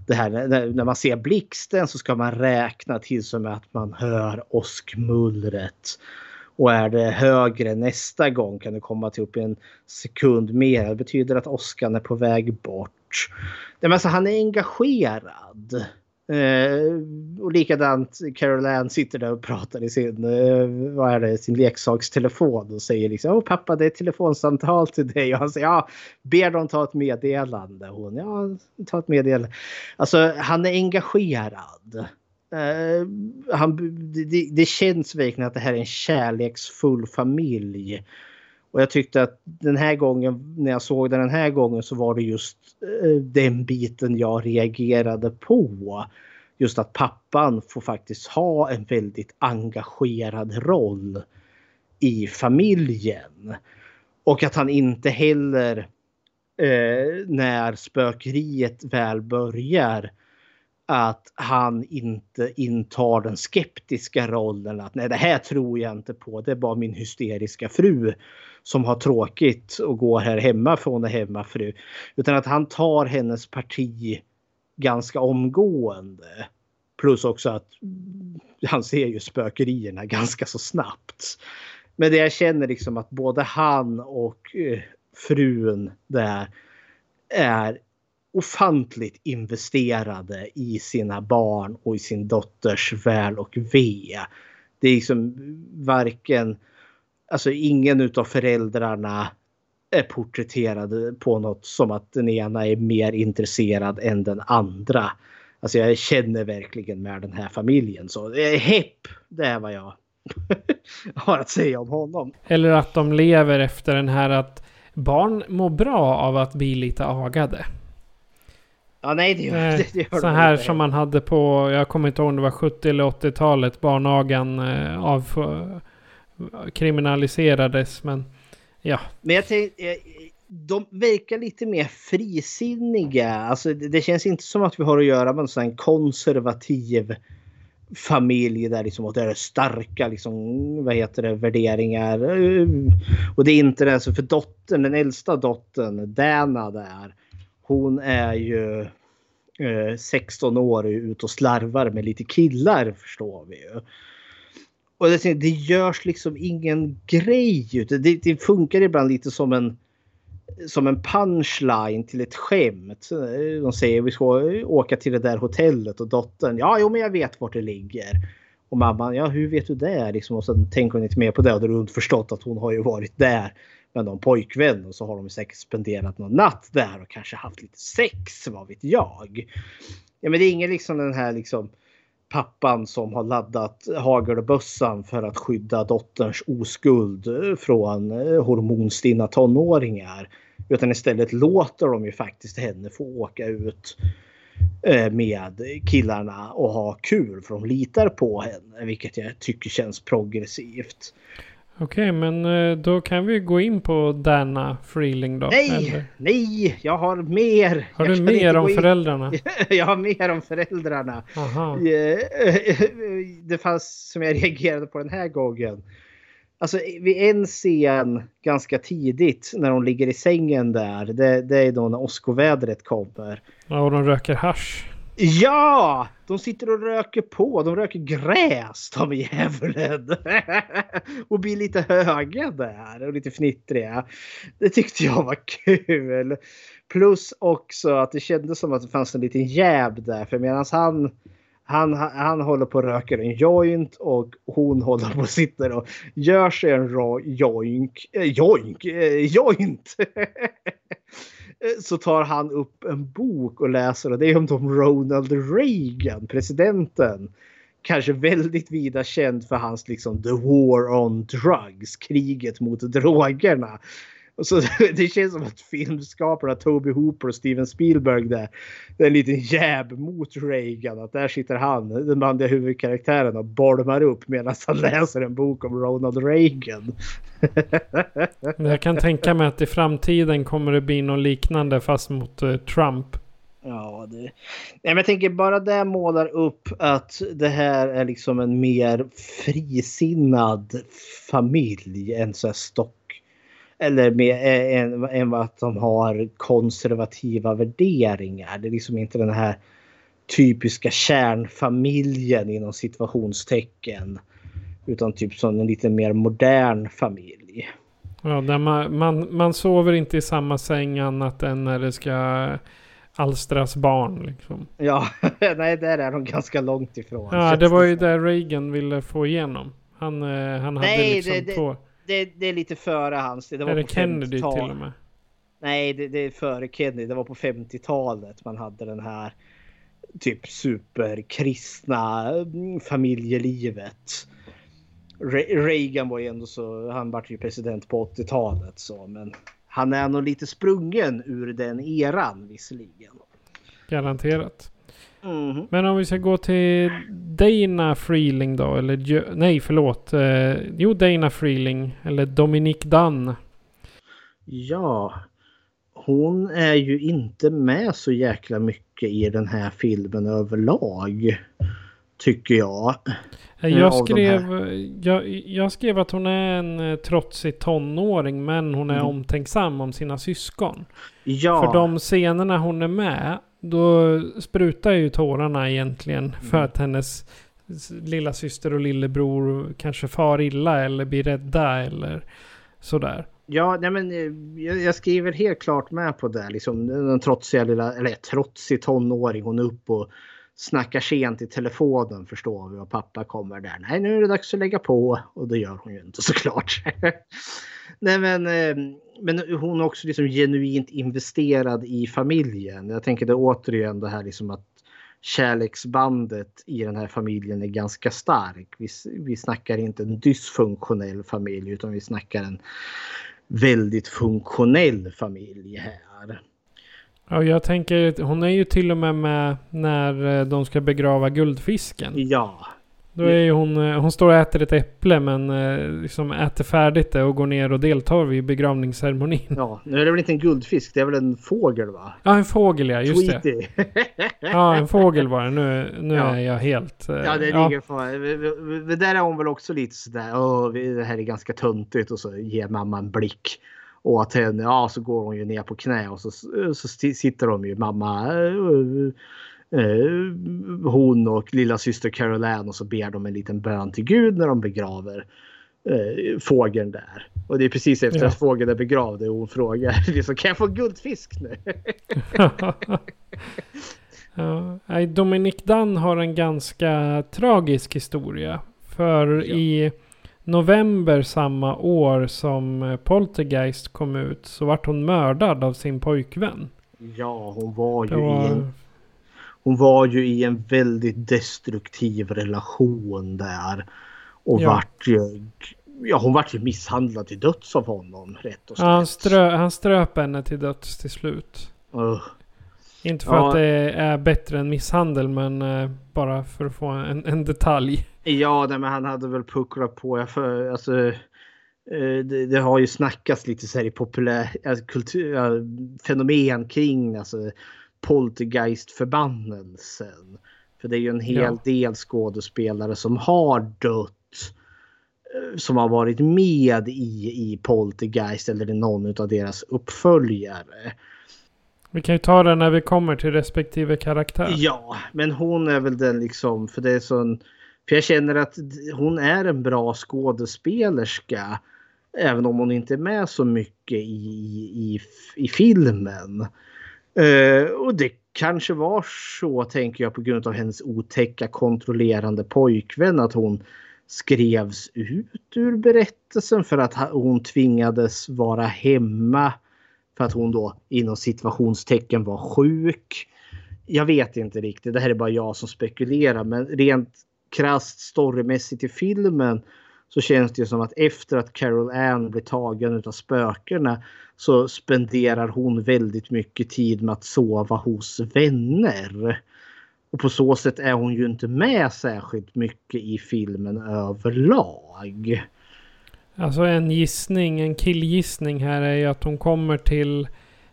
det här när, när man ser blixten så ska man räkna till som att man hör åskmullret. Och är det högre nästa gång kan det komma till upp en sekund mer. Det betyder att åskan är på väg bort. Det alltså, han är engagerad. Eh, och likadant Carol Ann sitter där och pratar i sin, eh, vad är det, sin leksakstelefon och säger liksom Åh pappa det är ett telefonsamtal till dig och han säger ja, ber dem ta ett meddelande. Hon ja, ta ett meddelande. Alltså han är engagerad. Eh, han, det, det, känns verkligen att det här är en kärleksfull familj. Och jag tyckte att den här gången, när jag såg den den här gången så var det just eh, den biten jag reagerade på. Just att pappan får faktiskt ha en väldigt engagerad roll i familjen. Och att han inte heller eh, när spökeriet väl börjar att han inte intar den skeptiska rollen att nej det här tror jag inte på. Det är bara min hysteriska fru som har tråkigt och går här hemma för hon är hemmafru. Utan att han tar hennes parti ganska omgående. Plus också att han ser ju spökerierna ganska så snabbt. Men det jag känner liksom att både han och eh, frun där är ofantligt investerade i sina barn och i sin dotters väl och ve. Det är liksom varken, alltså ingen utav föräldrarna är porträtterade på något som att den ena är mer intresserad än den andra. Alltså jag känner verkligen med den här familjen. Så hepp, det är vad jag har att säga om honom. Eller att de lever efter den här att barn mår bra av att bli lite agade. Ja, nej det gör, eh, det gör Så här som man hade på, jag kommer inte ihåg om det var 70 eller 80-talet, barnagan eh, av kriminaliserades. Men ja. Men jag tänkte, eh, de verkar lite mer frisinniga. Alltså det, känns inte som att vi har att göra med en sån konservativ familj där liksom, och det är starka liksom, vad heter det, värderingar. Och det är inte det, så för dottern, den äldsta dottern, Dana där hon är ju eh, 16 år och ute och slarvar med lite killar förstår vi ju. Och det, det görs liksom ingen grej det. det. Det funkar ibland lite som en som en punchline till ett skämt. Eh, de säger vi ska åka till det där hotellet och dottern. Ja, jo, men jag vet vart det ligger. Och mamman, ja, hur vet du det? Liksom, och sen tänker hon inte mer på det och då har hon förstått att hon har ju varit där med någon pojkvän och så har de säkert spenderat någon natt där och kanske haft lite sex, vad vet jag. Ja, men det är ingen liksom den här liksom pappan som har laddat hagelbössan för att skydda dotterns oskuld från eh, hormonstinna tonåringar. Utan istället låter de ju faktiskt henne få åka ut eh, med killarna och ha kul för de litar på henne. Vilket jag tycker känns progressivt. Okej, men eh, då kan vi gå in på Dana Freeling då. Nej, eller? nej, jag har mer. Har du mer om föräldrarna? jag har mer om föräldrarna. Aha. Det fanns som jag reagerade på den här gången. Alltså vid en scen ganska tidigt när de ligger i sängen där. Det, det är då när åskovädret kommer. Ja, och de röker hash. Ja! De sitter och röker på. De röker gräs, de djävulen. och blir lite höga där och lite fnittriga. Det tyckte jag var kul. Plus också att det kändes som att det fanns en liten jäv där. För medan han, han, han håller på och röker en joint och hon håller på och sitter och gör sig en joink. Eh, joink? Eh, joint! Eh, så tar han upp en bok och läser och det är om Ronald Reagan, presidenten. Kanske väldigt vida känd för hans liksom the war on drugs, kriget mot drogerna. Så det känns som att filmskaparna Toby Hooper och Steven Spielberg där. Det är en liten jäb mot Reagan. Att där sitter han, den manliga huvudkaraktären och bolmar upp medan han läser en bok om Ronald Reagan. Jag kan tänka mig att i framtiden kommer det bli något liknande fast mot uh, Trump. Ja, det... Nej, men jag tänker bara det målar upp att det här är liksom en mer frisinnad familj än så här stock eller med, än, än att de har konservativa värderingar. Det är liksom inte den här typiska kärnfamiljen inom situationstecken. Utan typ som en lite mer modern familj. Ja, där man, man, man sover inte i samma säng annat än när det ska alstras barn. Liksom. Ja, nej där är de ganska långt ifrån. Ja, det var ju det Reagan ville få igenom. Han, eh, han hade nej, liksom det, två... Det, det, är lite före hans. Det var är det Kennedy 50-tal. till och med? Nej, det, det är före Kennedy. Det var på 50-talet man hade den här typ superkristna mm, familjelivet. Re- Reagan var ju ändå så, han var ju president på 80-talet så, men han är nog lite sprungen ur den eran visserligen. Garanterat. Mhm. Men om vi ska gå till Dana Freeling då, eller nej förlåt. Eh, jo, Dana Freeling, eller Dominique Dunn. Ja, hon är ju inte med så jäkla mycket i den här filmen överlag. Tycker jag. Eh, Eh, Jag skrev, jag, jag skrev att hon är en eh, trotsig tonåring men hon är Mm. omtänksam om sina syskon. Ja. För de scenerna hon är med, då sprutar ju tårarna egentligen för Mm. att hennes lilla syster och lillebror kanske far illa eller blir rädda eller sådär. Ja, nej men eh, jag, jag skriver helt klart med på det. Liksom, den trotsiga lilla, eller trotsig tonåring. Hon är upp och snackar sent i telefonen förstår vi och pappa kommer där. Nej, nu är det dags att lägga på. Och det gör hon ju inte såklart. nej men, eh, men hon är också liksom genuint investerad i familjen. Jag tänker det återigen det här liksom att kärleksbandet i den här familjen är ganska stark. Vi, vi snackar inte en dysfunktionell familj utan vi snackar en väldigt funktionell familj här. Ja, jag tänker, hon är ju till och med med när eh, de ska begrava guldfisken. Ja. Då är ju hon, eh, hon står och äter ett äpple men eh, liksom äter färdigt det och går ner och deltar vid begravningsceremonin. Ja, nu är det väl inte en guldfisk, det är väl en fågel va? Ja, en fågel ja, just det. Tweety. Ja, en fågel var det. Nu, nu Ja. är jag helt... Ja, det ligger för. Det där är hon väl också lite sådär. Åh, det här är ganska töntigt och så ger mamma en blick. Och att henne, ja så går hon ju ner på knä och så, så sitter de ju mamma, eh, eh, hon och lilla syster Caroline och så ber de en liten bön till Gud när de begraver eh, fågeln där. Och det är precis efter Ja. att fågeln är begravd och hon frågar liksom, kan jag få guldfisk nu? Ja, Dominic Dunn har en ganska tragisk historia. För i november samma år som eh, Poltergeist kom ut så vart hon mördad av sin pojkvän. ja, hon var ju var- i en Hon var ju i en väldigt destruktiv relation där. Och Ja. vart ju... Ja, hon vart ju misshandlad till döds av honom. Rätt och Ja, han, slätt. strö, han ströp henne till döds till slut. Ugh. Inte för Ja. att det är bättre än misshandel men eh, bara för att få en, en detalj. Ja, nej, men han hade väl pucklat på. Jag för, alltså, eh, det, det har ju snackats lite så här i populär alltså, kultur, fenomen kring alltså, poltergeist-förbannelsen. För det är ju en hel Ja. del skådespelare som har dött. eh, Som har varit med i, i Poltergeist eller i någon av deras uppföljare. Vi kan ju ta det när vi kommer till respektive karaktär. Ja, men hon är väl den liksom, för det är sån... För jag känner att hon är en bra skådespelerska. Även om hon inte är med så mycket i, i, i filmen. Uh, och det kanske var så, tänker jag, på grund av hennes otäcka kontrollerande pojkvän. Att hon skrevs ut ur berättelsen för att hon tvingades vara hemma. För att hon då inom situationstecken var sjuk. Jag vet inte riktigt. Det här är bara jag som spekulerar. Men rent krasst storymässigt i filmen så känns det ju som att efter att Carol Ann blir tagen av spökena så spenderar hon väldigt mycket tid med att sova hos vänner. Och på så sätt är hon ju inte med särskilt mycket i filmen överlag. Alltså en gissning, en killgissning här är ju att hon kommer till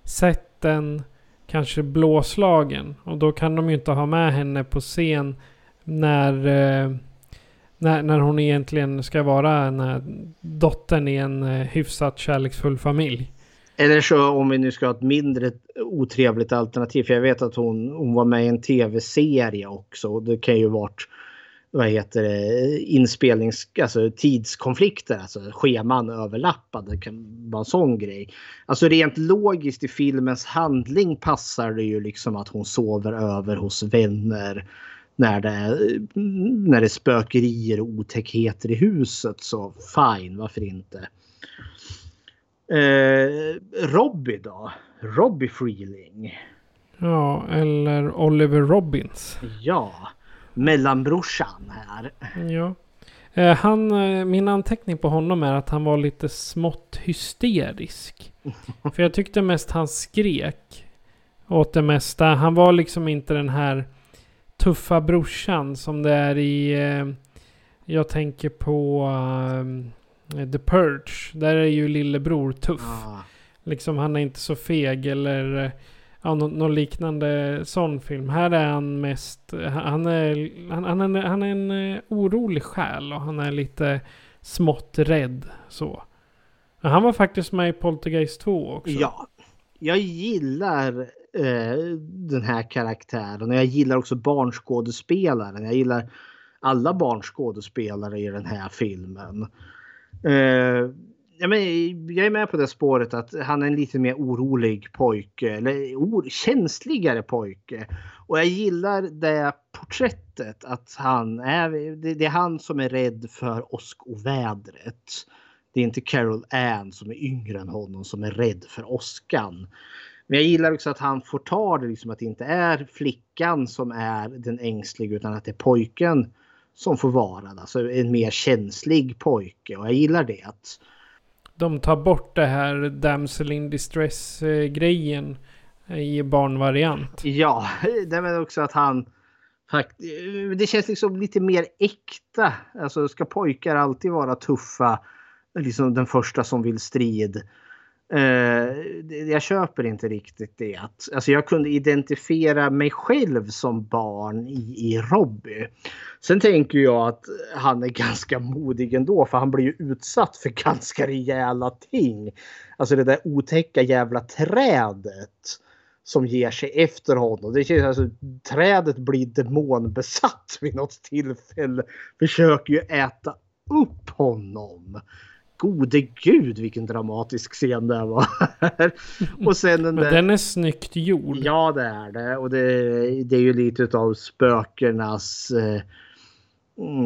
sätten kanske blåslagen. Och då kan de ju inte ha med henne på scen när, eh, när, när hon egentligen ska vara den här dottern i en eh, hyfsat kärleksfull familj. Eller så om vi nu ska ha ett mindre otrevligt alternativ. För jag vet att hon, hon var med i en tv-serie också. Och det kan ju varit vad heter det, inspelnings, alltså tidskonflikter, alltså scheman överlappade. Det kan vara en sån grej. Alltså rent logiskt i filmens handling passar det ju liksom att hon sover över hos vänner när det, när det är spökerier och otäckheter i huset. Så fine, varför inte? Eh, Robbie då? Robbie Freeling. Ja, eller Oliver Robbins. Ja, mellanbrorsan här. Ja. Eh, han, eh, min anteckning på honom är att han var lite smått hysterisk. För jag tyckte mest han skrek åt det mesta. Han var liksom inte den här tuffa brorsan som det är i... Eh, jag tänker på uh, The Purge. Där är ju lillebror tuff. Ah. Liksom han är inte så feg eller ja, någon, någon liknande sån film. Här är han mest... Han är, han, han, är, han är en orolig själ och han är lite smått rädd så. Han var faktiskt med i Poltergeist 2 också. Ja. Jag gillar eh, Eh, den här karaktären och jag gillar också barnskådespelaren. Jag gillar alla barnskådespelare i den här filmen. Eh, ja, men jag är med på det spåret att han är en lite mer orolig pojke. Eller or, känsligare pojke. Och jag gillar det porträttet. Att han är, det, det är han som är rädd för åskovädret. Det är inte Carol Ann som är yngre än honom som är rädd för åskan. Men jag gillar också att han får ta det liksom att det inte är flickan som är den ängsliga utan att det är pojken som får vara. Alltså en mer känslig pojke och jag gillar det. Att de tar bort det här damsel in distress grejen i barnvariant. Ja, det är också att han det känns liksom lite mer äkta. Alltså ska pojkar alltid vara tuffa? Liksom den första som vill strid. Eh, jag köper inte riktigt det. alltså jag kunde identifiera mig själv som barn i, i Robby. Sen tänker jag att han är ganska modig ändå för han blir ju utsatt för ganska rejäla ting. Alltså det där otäcka jävla trädet som ger sig efter honom. Det känns alltså, trädet blir demonbesatt vid något tillfälle. Försöker ju äta upp honom gode gud vilken dramatisk scen det var. och sen den, där... den är snyggt gjord. Ja det är det. Och det, det är ju lite av spökernas eh,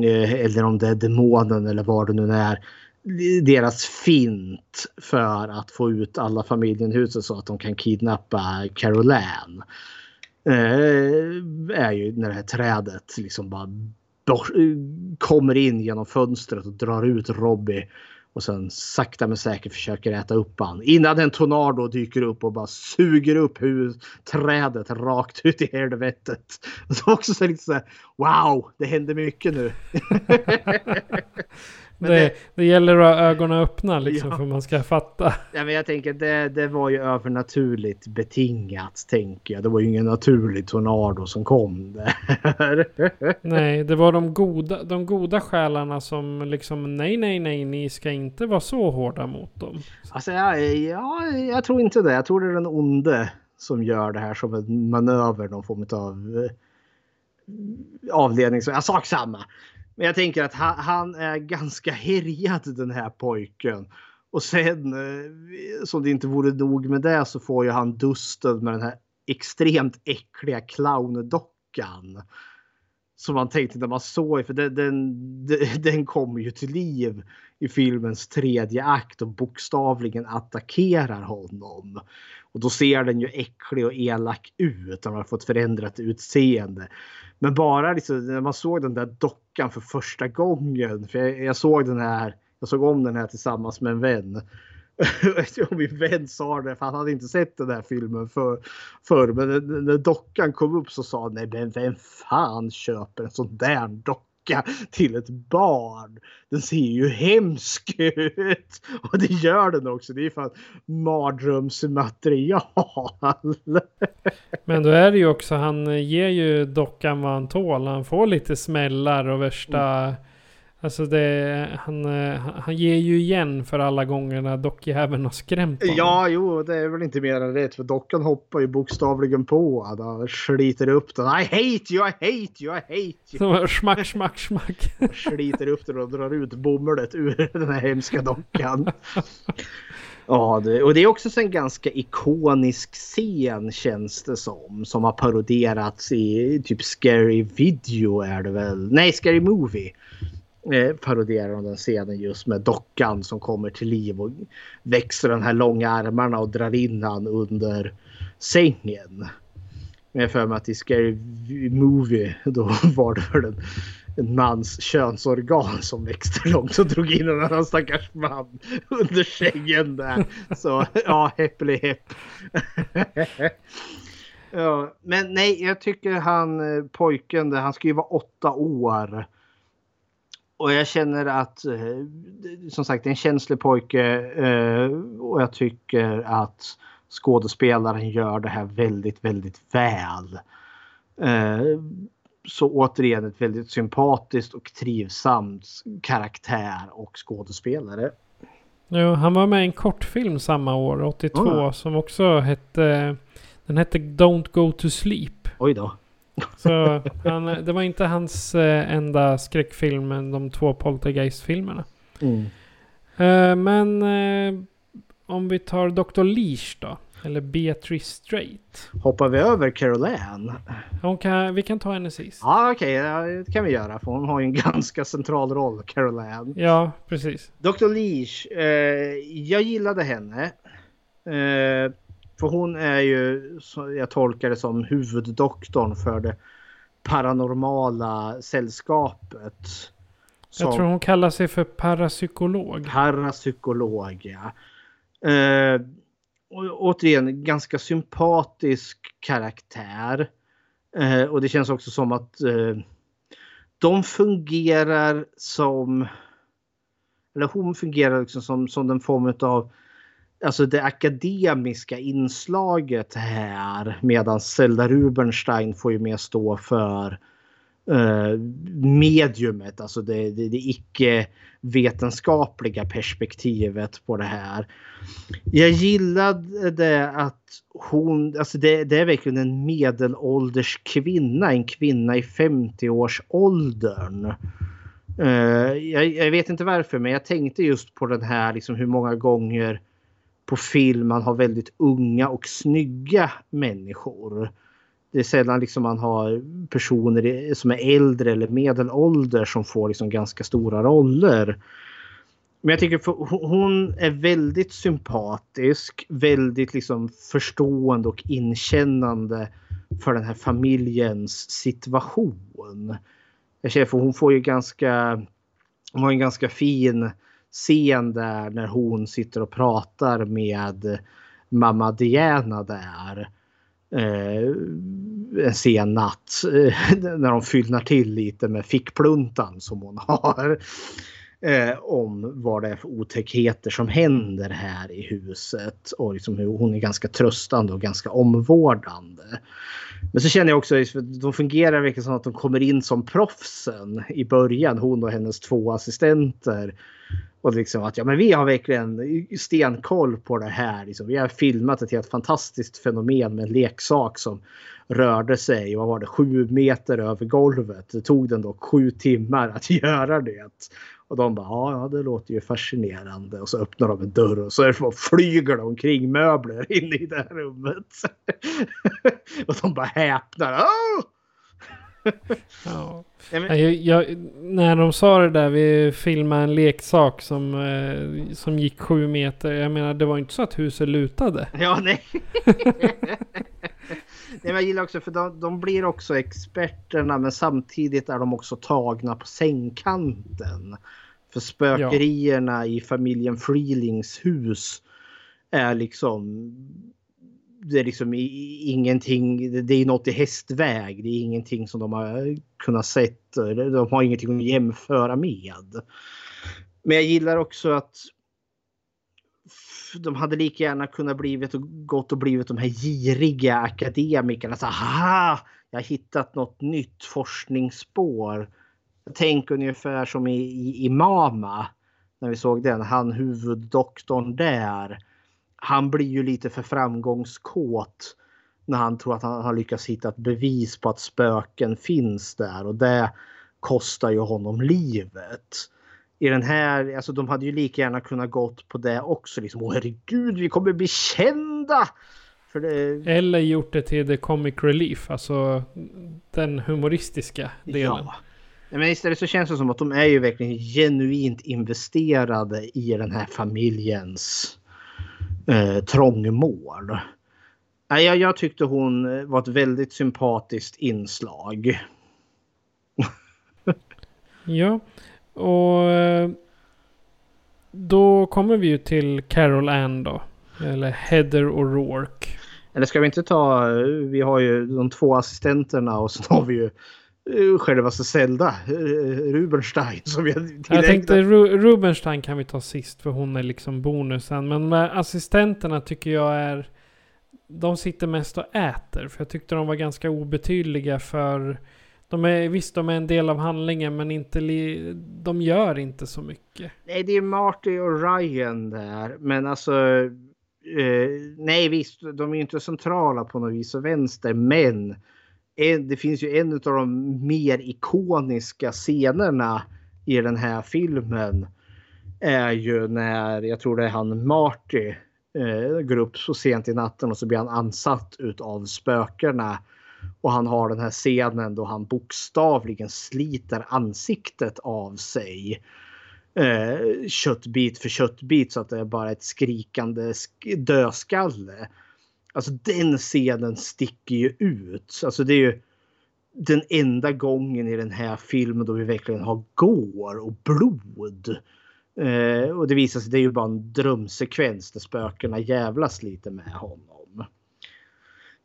eh, eller om det är demonen eller vad det nu är. Deras fint för att få ut alla familjen huset så att de kan kidnappa Caroline. Eh, är ju när det här trädet liksom bara kommer in genom fönstret och drar ut Robbie och sen sakta men säkert försöker äta upp han. Innan en tornado dyker upp och bara suger upp hus, trädet rakt ut i helvetet. Och så också så lite så här, wow, det händer mycket nu. det, det, det, gäller att ha ögonen öppna liksom ja. för man ska fatta. Ja, men jag tänker det, det var ju övernaturligt betingat tänker jag. Det var ju ingen naturlig tornado som kom där. nej, det var de goda, de goda själarna som liksom nej, nej, nej, ni ska inte vara så hårda mot dem. Alltså, ja, ja, jag tror inte det. Jag tror det är den onde som gör det här som en manöver, någon form av eh, avledning. Jag sak samma. Men jag tänker att han, han, är ganska härjad den här pojken. Och sen eh, som det inte vore nog med det så får ju han dusten med den här extremt äckliga clowndockan. Som man tänkte när man såg, för den, den, den kommer ju till liv i filmens tredje akt och bokstavligen attackerar honom. Och då ser den ju äcklig och elak ut. han har fått förändrat utseende. Men bara liksom, när man såg den där dockan för första gången. För jag, jag, såg den här. Jag såg om den här tillsammans med en vän. och min vän sa det, för han hade inte sett den här filmen för, förr. Men när dockan kom upp så sa han, nej men vem fan köper en sån där docka? Docka till ett barn. Den ser ju hemsk ut. Och det gör den också. Det är fan mardrömsmaterial. Men då är det ju också, han ger ju dockan vad han tål. Han får lite smällar och värsta... Mm. Alltså det, han, eh, han ger ju igen för alla gångerna dockjäveln har skrämt honom. Ja, jo, det är väl inte mer än rätt. För dockan hoppar ju bokstavligen på honom. och sliter upp den. I hate you, I hate you, I hate you. Så smack, smack, smack. sliter upp den och drar ut bomullet ur den här hemska dockan. Ja, det, och det är också en ganska ikonisk scen känns det som. Som har paroderats i typ Scary Video är det väl? Nej, Scary Movie. Eh, parodierar de den scenen just med dockan som kommer till liv och växer den här långa armarna och drar in han under sängen. Men jag för mig att i Scary Movie då var det för en, en mans könsorgan som växte långt och drog in en annan stackars man under sängen där. Så ja, häppeli häpp. ja, men nej, jag tycker han eh, pojken där, han ska ju vara åtta år. Och jag känner att, eh, som sagt, det är en känslig pojke eh, och jag tycker att skådespelaren gör det här väldigt, väldigt väl. Eh, så återigen ett väldigt sympatiskt och trivsamt karaktär och skådespelare. Ja, han var med i en kortfilm samma år, 82, Ah. som också hette... Den hette Don't Go To Sleep. Oj då. Så han, det var inte hans eh, enda skräckfilm, men de två Poltergeist-filmerna. Mm. Eh, men eh, om vi tar Dr. Leash då. Eller Beatrice Straight. Hoppar vi över Carol Ann? Kan, vi kan ta henne sist. Ja okej, ja, det kan vi göra för hon har ju en ganska central roll, Carol Ann. Ja, precis. Dr. Leash, eh, jag gillade henne. Eh, för hon är ju, jag tolkar det som huvuddoktorn för det paranormala sällskapet. Jag tror hon kallar sig för parapsykolog. Parapsykolog, ja. Eh, och, återigen, ganska sympatisk karaktär. Eh, och det känns också som att eh, de fungerar som... Eller hon fungerar liksom som, som den form av... Alltså det akademiska inslaget här. Medan Zelda Rubinstein får ju mer stå för eh, mediumet, alltså det, det, det icke vetenskapliga perspektivet på det här. Jag gillade det att hon, alltså det, det är verkligen en medelålders kvinna, en kvinna i 50-årsåldern. Uh, eh, jag, jag vet inte varför men jag tänkte just på den här liksom hur många gånger på film man har väldigt unga och snygga människor. Det är sällan liksom man har personer som är äldre eller medelålder som får liksom ganska stora roller. Men jag tycker hon är väldigt sympatisk, väldigt liksom förstående och inkännande för den här familjens situation. Jag känner för hon får ju ganska, hon har en ganska fin scen där när hon sitter och pratar med mamma Diana där eh, en sen natt eh, när de fyllnar till lite med fickpluntan som hon har. Eh, om vad det är för otäckheter som händer här i huset och liksom hur hon är ganska tröstande och ganska omvårdande. Men så känner jag också att de fungerar verkligen som att de kommer in som proffsen i början, hon och hennes två assistenter. Och liksom att ja, men vi har verkligen stenkoll på det här. Liksom, vi har filmat ett helt fantastiskt fenomen med en leksak som rörde sig, vad var det, sju meter över golvet. Det tog den då sju timmar att göra det. Och de bara, ja, ja det låter ju fascinerande. Och så öppnar de en dörr och så är det bara flyger det omkring möbler inne i det här rummet. och de bara häpnar. Åh! Ja. Jag, jag, när de sa det där, vi filmade en leksak som, eh, som gick sju meter. Jag menar, det var inte så att huset lutade. Ja, nej. nej men jag gillar också för de, de blir också experterna men samtidigt är de också tagna på sängkanten. För spökerierna ja. i familjen Freelings hus är liksom det är liksom ingenting, det är något i hästväg. Det är ingenting som de har kunnat sett. De har ingenting att jämföra med. Men jag gillar också att de hade lika gärna kunnat blivit och gått och blivit de här giriga akademikerna. Så, aha, jag har hittat något nytt forskningsspår. tänk ungefär som i, i, i Mama. När vi såg den, han huvuddoktorn där. Han blir ju lite för framgångskåt när han tror att han har lyckats hitta ett bevis på att spöken finns där och det kostar ju honom livet. I den här, alltså de hade ju lika gärna kunnat gått på det också. Liksom, Åh herregud, vi kommer bli kända! Det... Eller gjort det till the comic relief, alltså den humoristiska delen. Ja. Men istället så känns det som att de är ju verkligen genuint investerade i den här familjens eh, trångmål. Jag, jag tyckte hon var ett väldigt sympatiskt inslag. ja, och eh, då kommer vi ju till Carol Ann då. Eller Heather O'Rourke. Eller ska vi inte ta, vi har ju de två assistenterna och så har vi ju eh, självaste Zelda, eh, Rubenstein. Som vi jag tänkte Ru Rubenstein kan vi ta sist för hon är liksom bonusen. Men med assistenterna tycker jag är de sitter mest och äter. För jag tyckte de var ganska obetydliga för... De är, visst, de är en del av handlingen men inte li, de gör inte så mycket. Nej, det är Marty och Ryan där. Men alltså... Eh, nej, visst, de är inte centrala på något vis och vänster. Men en, det finns ju en av de mer ikoniska scenerna i den här filmen. Är ju när, jag tror det är han Marty eh, går upp så sent i natten och så blir han ansatt utav spökena. Och han har den här scenen då han bokstavligen sliter ansiktet av sig. Eh, köttbit för köttbit så att det är bara ett skrikande dödskalle. Alltså den scenen sticker ju ut. Alltså det är ju den enda gången i den här filmen då vi verkligen har går och blod. Eh, och det visar sig, det är ju bara en drömsekvens där spökena jävlas lite med honom.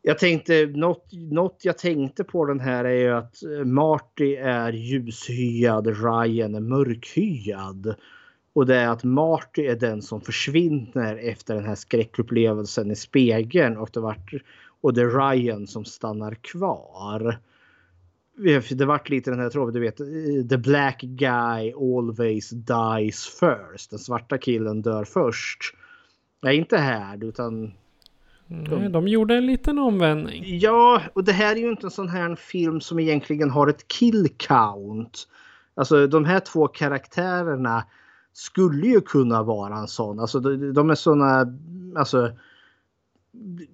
Jag tänkte, något, något jag tänkte på den här är ju att Marty är ljushyad, Ryan är mörkhyad. Och det är att Marty är den som försvinner efter den här skräckupplevelsen i spegeln och det, vart, och det är Ryan som stannar kvar det vart lite den här tråden, du vet, the black guy always dies first. Den svarta killen dör först. Nej, inte här utan... Nej, de gjorde en liten omvändning. Ja, och det här är ju inte en sån här film som egentligen har ett kill count. Alltså de här två karaktärerna skulle ju kunna vara en sån. Alltså de, de är såna, alltså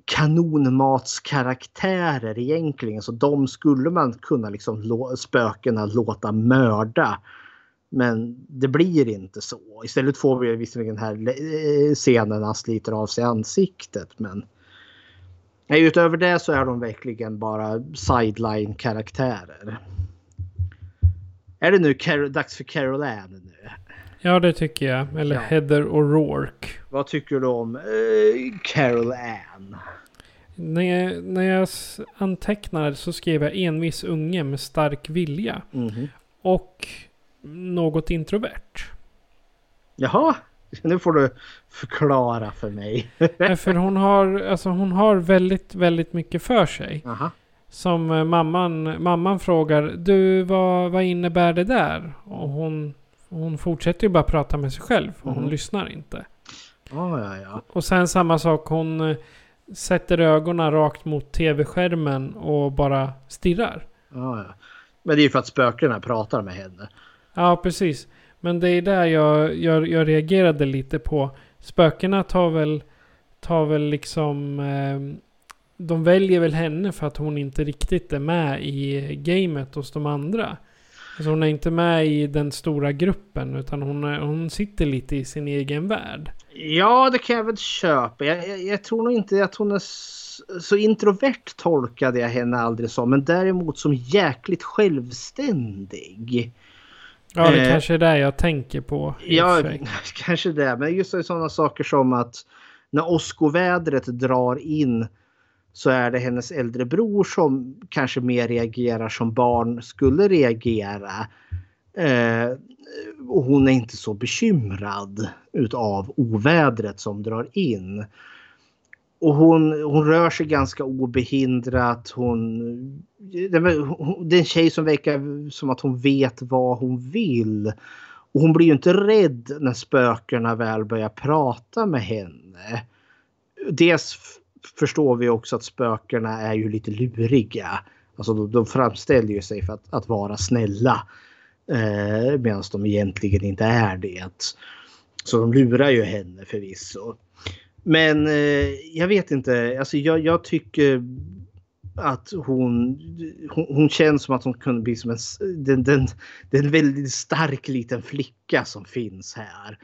kanonmatskaraktärer egentligen. Så de skulle man kunna liksom spökena låta mörda. Men det blir inte så. Istället får vi visserligen den här eh, scenen han sliter av sig ansiktet. Men nej, utöver det så är de verkligen bara sideline karaktärer. Är det nu dags för Carol Ann nu? Ja, det tycker jag. Eller ja. Heather O'Rourke. Vad tycker du om uh, Carol Ann? När jag, när jag antecknade så skrev jag envis unge med stark vilja. Mm. Och något introvert. Jaha, nu får du förklara för mig. för hon har, alltså hon har väldigt, väldigt mycket för sig. Aha. Som eh, mamman, mamman frågar, du vad, vad innebär det där? Och hon hon fortsätter ju bara prata med sig själv och hon mm. lyssnar inte. Oh, ja, ja. Och sen samma sak, hon eh, sätter ögonen rakt mot tv-skärmen och bara stirrar. Oh, ja. Men det är ju för att spökena pratar med henne. Ja, precis. Men det är där jag, jag, jag reagerade lite på. Spökena tar väl, tar väl liksom... Eh, de väljer väl henne för att hon inte riktigt är med i gamet hos de andra. Alltså hon är inte med i den stora gruppen utan hon, är, hon sitter lite i sin egen värld. Ja, det kan jag väl köpa. Jag, jag, jag tror nog inte att hon är så introvert tolkade jag henne aldrig som. Men däremot som jäkligt självständig. Ja, det eh, kanske är det jag tänker på. Ja, kanske det. Men just sådana saker som att när åskovädret drar in så är det hennes äldre bror som kanske mer reagerar som barn skulle reagera. Eh, och hon är inte så bekymrad utav ovädret som drar in. och hon, hon rör sig ganska obehindrat. Hon, det är en tjej som verkar som att hon vet vad hon vill. Och hon blir ju inte rädd när spökena väl börjar prata med henne. Dels förstår vi också att spökena är ju lite luriga. Alltså de, de framställer ju sig för att, att vara snälla. Eh, Medan de egentligen inte är det. Så de lurar ju henne förvisso. Men eh, jag vet inte. Alltså jag, jag tycker att hon, hon, hon, känns som att hon kunde bli som en, den, den, den väldigt stark liten flicka som finns här.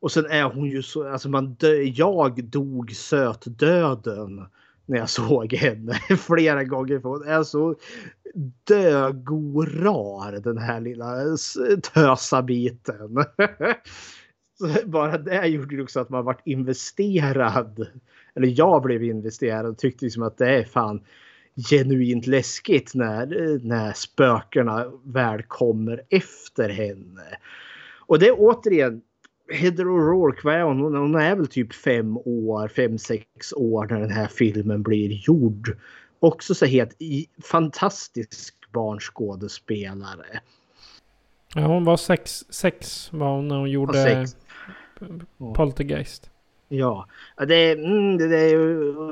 Och sen är hon ju så, alltså man dö, jag dog sötdöden när jag såg henne flera gånger. För hon är så dögorar den här lilla tösabiten. Så bara det gjorde också att man vart investerad. Eller jag blev investerad och tyckte liksom att det är fan genuint läskigt när, när spökena väl kommer efter henne. Och det är återigen Heather O'Rourke, vad är hon? Hon är väl typ fem år, fem, sex år när den här filmen blir gjord. Också så helt fantastisk barnskådespelare. Ja, hon var sex, sex var hon när hon gjorde Poltergeist. Ja, det, mm, det, det,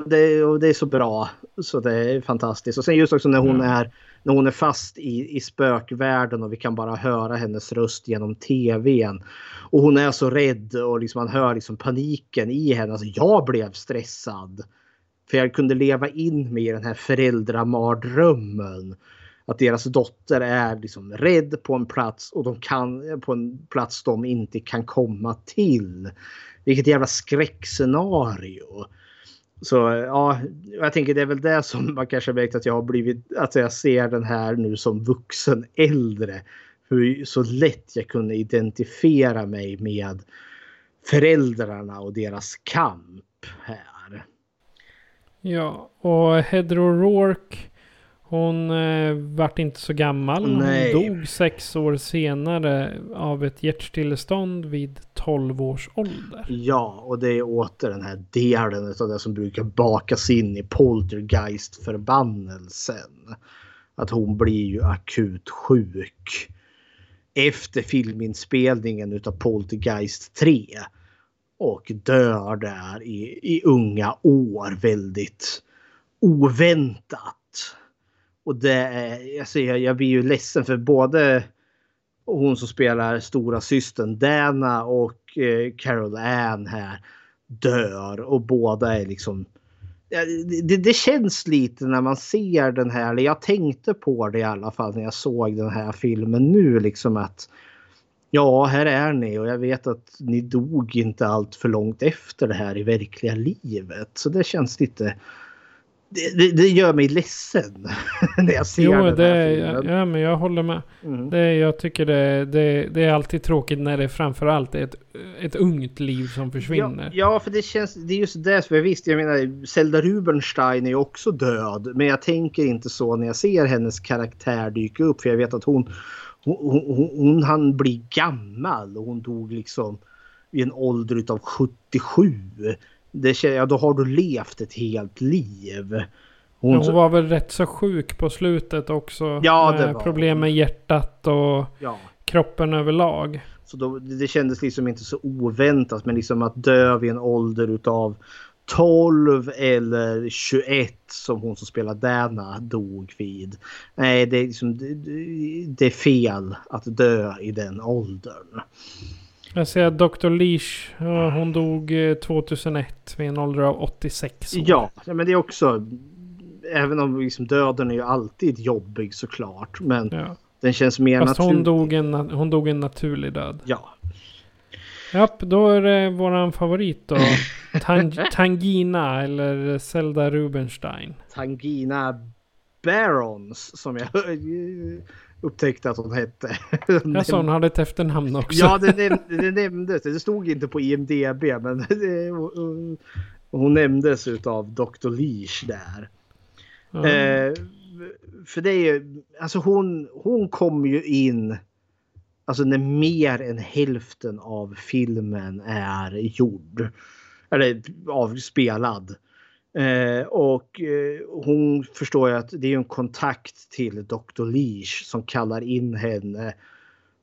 det, det är så bra. Så det är fantastiskt. Och sen just också när hon, mm. är, när hon är fast i, i spökvärlden och vi kan bara höra hennes röst genom tvn. Och hon är så rädd och liksom man hör liksom paniken i henne. Alltså jag blev stressad. För jag kunde leva in mig i den här föräldramardrömmen. Att deras dotter är liksom rädd på en plats och de kan på en plats de inte kan komma till. Vilket jävla skräckscenario. Så ja, jag tänker det är väl det som man kanske märkt att jag har blivit, att jag ser den här nu som vuxen äldre. Hur så lätt jag kunde identifiera mig med föräldrarna och deras kamp här. Ja, och Hedro Rourke hon eh, vart inte så gammal. Nej. Hon dog sex år senare av ett hjärtstillestånd vid 12 års ålder. Ja, och det är åter den här delen av det som brukar bakas in i poltergeist-förbannelsen. Att hon blir ju akut sjuk. Efter filminspelningen utav Poltergeist 3. Och dör där i, i unga år väldigt oväntat. Och det är, alltså jag, jag blir ju ledsen för både hon som spelar stora systern Dana och eh, Carol Ann här dör och båda är liksom det, det, känns lite när man ser den här, eller jag tänkte på det i alla fall när jag såg den här filmen nu liksom att Ja, här är ni och jag vet att ni dog inte allt för långt efter det här i verkliga livet. Så det känns lite det, det, gör mig ledsen när jag ser jo, den det, här filmen. Ja, men jag håller med. Mm. Det, jag tycker det, det, det är alltid tråkigt när det framförallt är ett, ett ungt liv som försvinner. Ja, ja, för det känns, det är just det. För visst, jag menar, Zelda Rubenstein är ju också död. Men jag tänker inte så när jag ser hennes karaktär dyka upp. För jag vet att hon, hon, hon, hon han bli gammal och hon dog liksom i en ålder utav 77 det, ja, då har du levt ett helt liv. Hon, hon var väl rätt så sjuk på slutet också. Ja, det var Problem med hjärtat och ja. kroppen överlag. Så då, det kändes liksom inte så oväntat. Men liksom att dö vid en ålder utav 12 eller 21 som hon som spelar Dana dog vid. Nej, det är, liksom, det, det är fel att dö i den åldern. Jag ser att Dr. Leash, hon dog 2001 eh, vid en ålder av 86 år. Ja, men det är också... Även om liksom döden är ju alltid jobbig såklart. Men ja. den känns mer naturlig. Hon dog, en, hon dog en naturlig död. Ja. Japp, då är det våran favorit då. Tang Tangina eller Zelda Rubenstein. Tangina Barons som jag upptäckte att hon hette. Jag sa hon hade ett efternamn också. Ja, det, det, det nämndes. Det stod inte på IMDB, men det, hon nämndes av Dr. Leash där. Mm. Eh, för det är ju, alltså hon, hon kom ju in alltså när mer än hälften av filmen är gjord. Eller avspelad. Eh, och eh, hon förstår ju att det är en kontakt till Dr. Leash som kallar in henne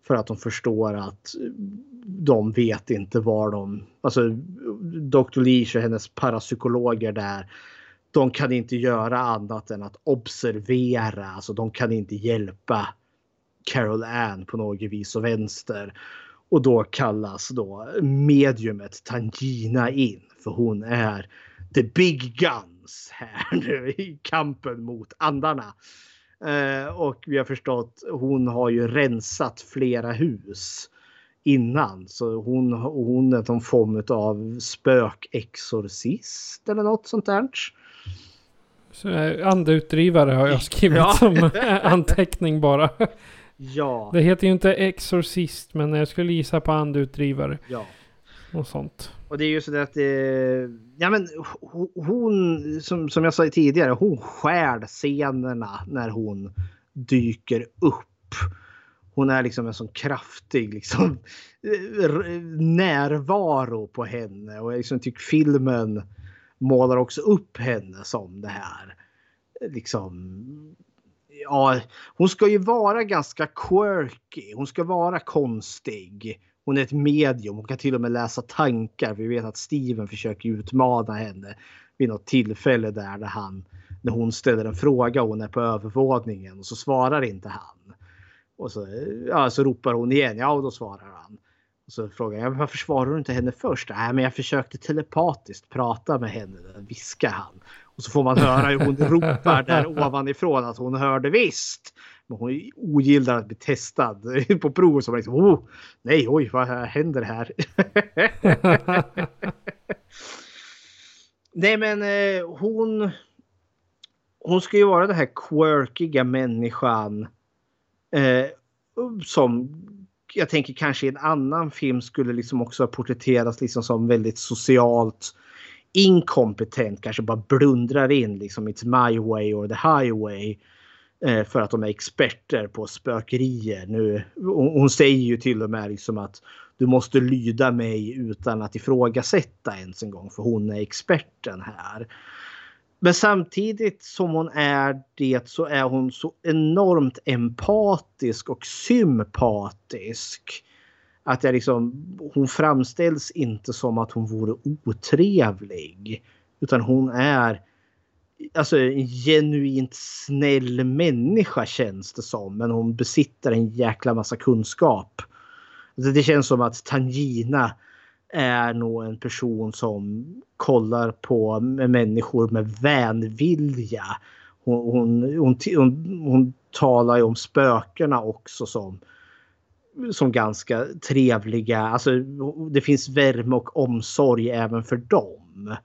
för att de förstår att de vet inte var de... Alltså Dr. Leash och hennes parapsykologer där. De kan inte göra annat än att observera. Alltså de kan inte hjälpa Carol Ann på något vis och vänster. Och då kallas då mediumet Tangina in. För hon är the big guns här nu i kampen mot andarna. Eh, och vi har förstått hon har ju rensat flera hus innan. Så hon, hon är någon form av spökexorcist eller något sånt där. Så, eh, andeutdrivare har jag skrivit ja. som anteckning bara. Ja. Det heter ju inte exorcist men jag skulle gissa på andeutdrivare. Ja. Och sånt. Och det är ju så att eh, ja men hon som, som jag sa tidigare, hon skär scenerna när hon dyker upp. Hon är liksom en sån kraftig liksom, eh, närvaro på henne och jag liksom tycker filmen målar också upp henne som det här. Liksom ja, hon ska ju vara ganska quirky. Hon ska vara konstig. Hon är ett medium. Hon kan till och med läsa tankar. Vi vet att Steven försöker utmana henne vid något tillfälle där, där han när hon ställer en fråga och hon är på övervåningen och så svarar inte han. Och så, ja, så ropar hon igen. Ja, och då svarar han. Och så frågar jag varför svarar du inte henne först? Nej, men jag försökte telepatiskt prata med henne, viskar han. Och så får man höra hur hon ropar där ovanifrån att hon hörde visst. Men hon ogillar att bli testad på prov. Så man liksom, oh, nej, oj, vad händer här? nej, men eh, hon. Hon ska ju vara den här quirkiga människan. Eh, som jag tänker kanske i en annan film skulle liksom också porträtteras liksom som väldigt socialt inkompetent, kanske bara blundrar in liksom it's my way or the highway. Eh, för att de är experter på spökerier. Nu, hon säger ju till och med liksom att du måste lyda mig utan att ifrågasätta ens en gång för hon är experten här. Men samtidigt som hon är det så är hon så enormt empatisk och sympatisk. Att jag liksom, hon framställs inte som att hon vore otrevlig. Utan hon är alltså, en genuint snäll människa känns det som. Men hon besitter en jäkla massa kunskap. Alltså, det känns som att Tangina är nog en person som kollar på människor med vänvilja. Hon, hon, hon, hon, hon talar ju om spökena också som som ganska trevliga. Alltså, det finns värme och omsorg även för dem.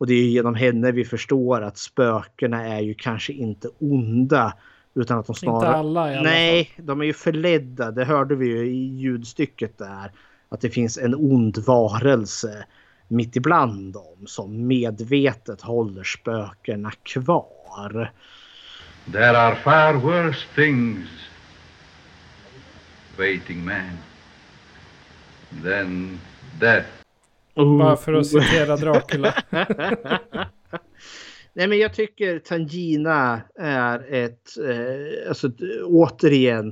Och det är genom henne vi förstår att spökena är ju kanske inte onda. Utan att de snarare... Inte alla i alla Nej, fall. de är ju förledda. Det hörde vi ju i ljudstycket där. Att det finns en ond varelse mitt ibland dem som medvetet håller spökena kvar. There are far worse things waiting man than death. Bara för att citera Dracula. Nej men jag tycker Tangina är ett, eh, alltså återigen,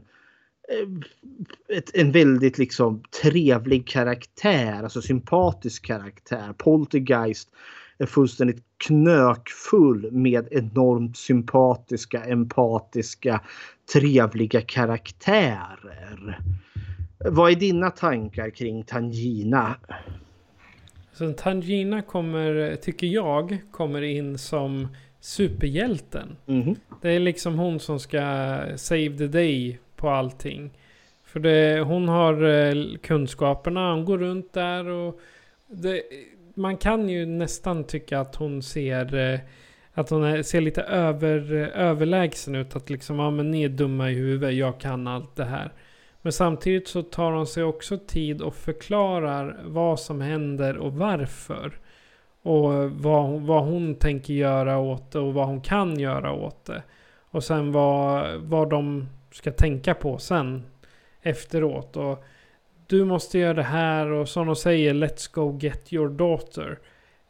eh, ett, en väldigt liksom trevlig karaktär, alltså sympatisk karaktär. Poltergeist är fullständigt knökfull med enormt sympatiska, empatiska, trevliga karaktärer. Vad är dina tankar kring Tangina? Så Tangina kommer, tycker jag, kommer in som superhjälten. Mm. Det är liksom hon som ska save the day på allting. För det, hon har eh, kunskaperna, hon går runt där och det, man kan ju nästan tycka att hon ser eh, att hon är, ser lite över, överlägsen ut. Att liksom, ja men ni är dumma i huvudet, jag kan allt det här. Men samtidigt så tar hon sig också tid och förklarar vad som händer och varför. Och vad, vad hon tänker göra åt det och vad hon kan göra åt det. Och sen vad, vad de ska tänka på sen efteråt. Och du måste göra det här och som de säger Let's go get your daughter.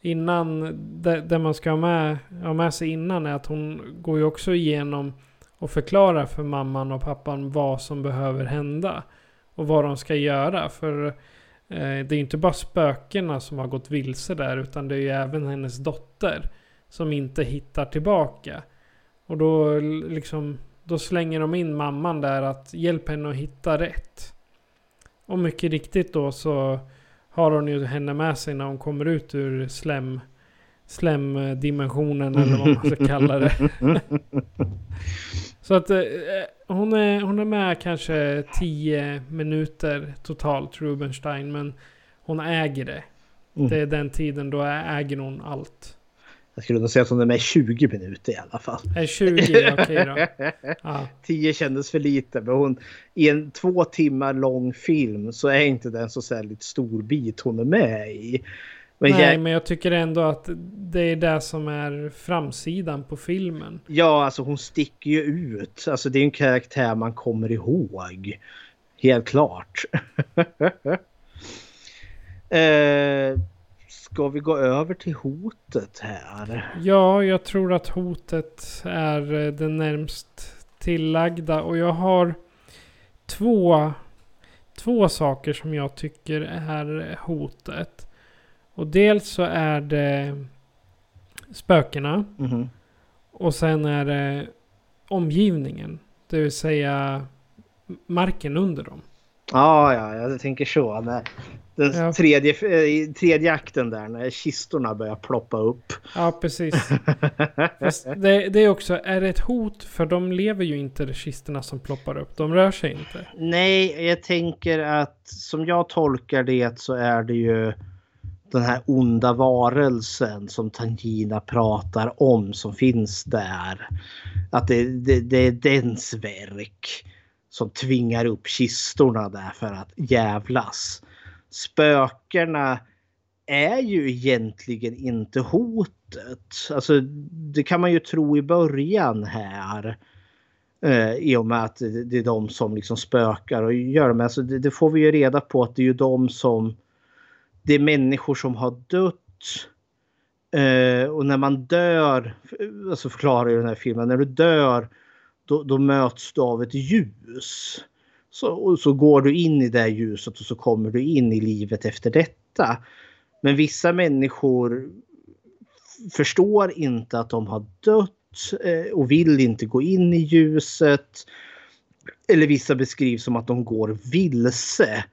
innan, det, det man ska ha med, ha med sig innan är att hon går ju också igenom och förklarar för mamman och pappan vad som behöver hända. Och vad de ska göra. För eh, det är ju inte bara spökena som har gått vilse där utan det är ju även hennes dotter som inte hittar tillbaka. Och då liksom då slänger de in mamman där att hjälp henne att hitta rätt. Och mycket riktigt då så har hon ju henne med sig när hon kommer ut ur slem, slemdimensionen eller vad man ska kalla det. så att eh, hon, är, hon är med kanske 10 minuter totalt, Rubenstein. Men hon äger det. Mm. Det är den tiden då äger hon allt. Jag skulle nog säga att hon är med 20 minuter i alla fall. Är 20? Okej då. Ja. 10 kändes för lite. Men hon, i en två timmar lång film så är inte den så särskilt stor bit hon är med i. Nej, men jag tycker ändå att det är det som är framsidan på filmen. ja, alltså hon sticker ju ut. Alltså det är en karaktär man kommer ihåg. Helt klart. eh, ska vi gå över till hotet här? Ja, jag tror att hotet är eh, det närmst tillagda. Och jag har två, två saker som jag tycker är hotet. Och dels så är det spökena. Mhm. Och sen är det omgivningen. Det vill säga marken under dem. Ja, ja, jag tänker så. När den Ja. tredje, eh, tredje akten där när kistorna börjar ploppa upp. Ja, precis. Det, det är också, är det ett hot? För de lever ju inte, de kistorna som ploppar upp. De rör sig inte. Nej, jag tänker att som jag tolkar det så är det ju den här onda varelsen som Tangina pratar om som finns där. Att det, det, det är dens verk som tvingar upp kistorna där för att jävlas. Spökena är ju egentligen inte hotet. Alltså det kan man ju tro i början här. Eh, I och med att det är de som liksom spökar och gör det. Alltså det, det får vi ju reda på att det är ju de som... Det är människor som har dött. Eh, och när man dör, alltså förklarar ju den här filmen, när du dör då, då möts du av ett ljus. Så, och så går du in i det ljuset och så kommer du in i livet efter detta. Men vissa människor förstår inte att de har dött eh, och vill inte gå in i ljuset. Eller vissa beskrivs som att de går vilse.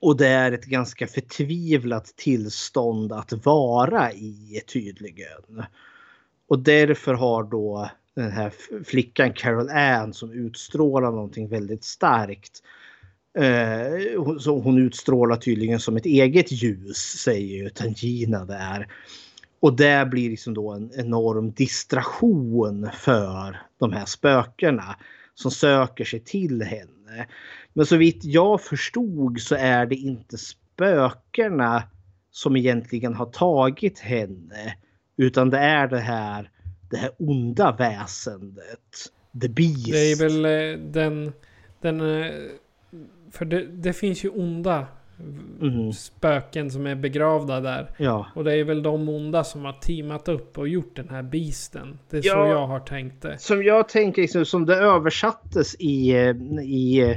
Och det är ett ganska förtvivlat tillstånd att vara i tydligen. Och därför har då den här flickan Carol Ann som utstrålar någonting väldigt starkt. Eh, hon- så hon utstrålar tydligen som ett eget ljus säger ju Tangina där. Och det blir liksom då en enorm distraktion för de här spökena som söker sig till henne. Men så vitt jag förstod så är det inte spökena som egentligen har tagit henne. Utan det är det här, det här onda väsendet. The Beast. Det är väl eh, den... den eh, för det, det finns ju onda Mhm. spöken som är begravda där. Ja. Och det är väl de onda som har teamat upp och gjort den här beasten. Det är Ja. så jag har tänkt det. Som jag tänker, liksom, som det översattes i, eh, i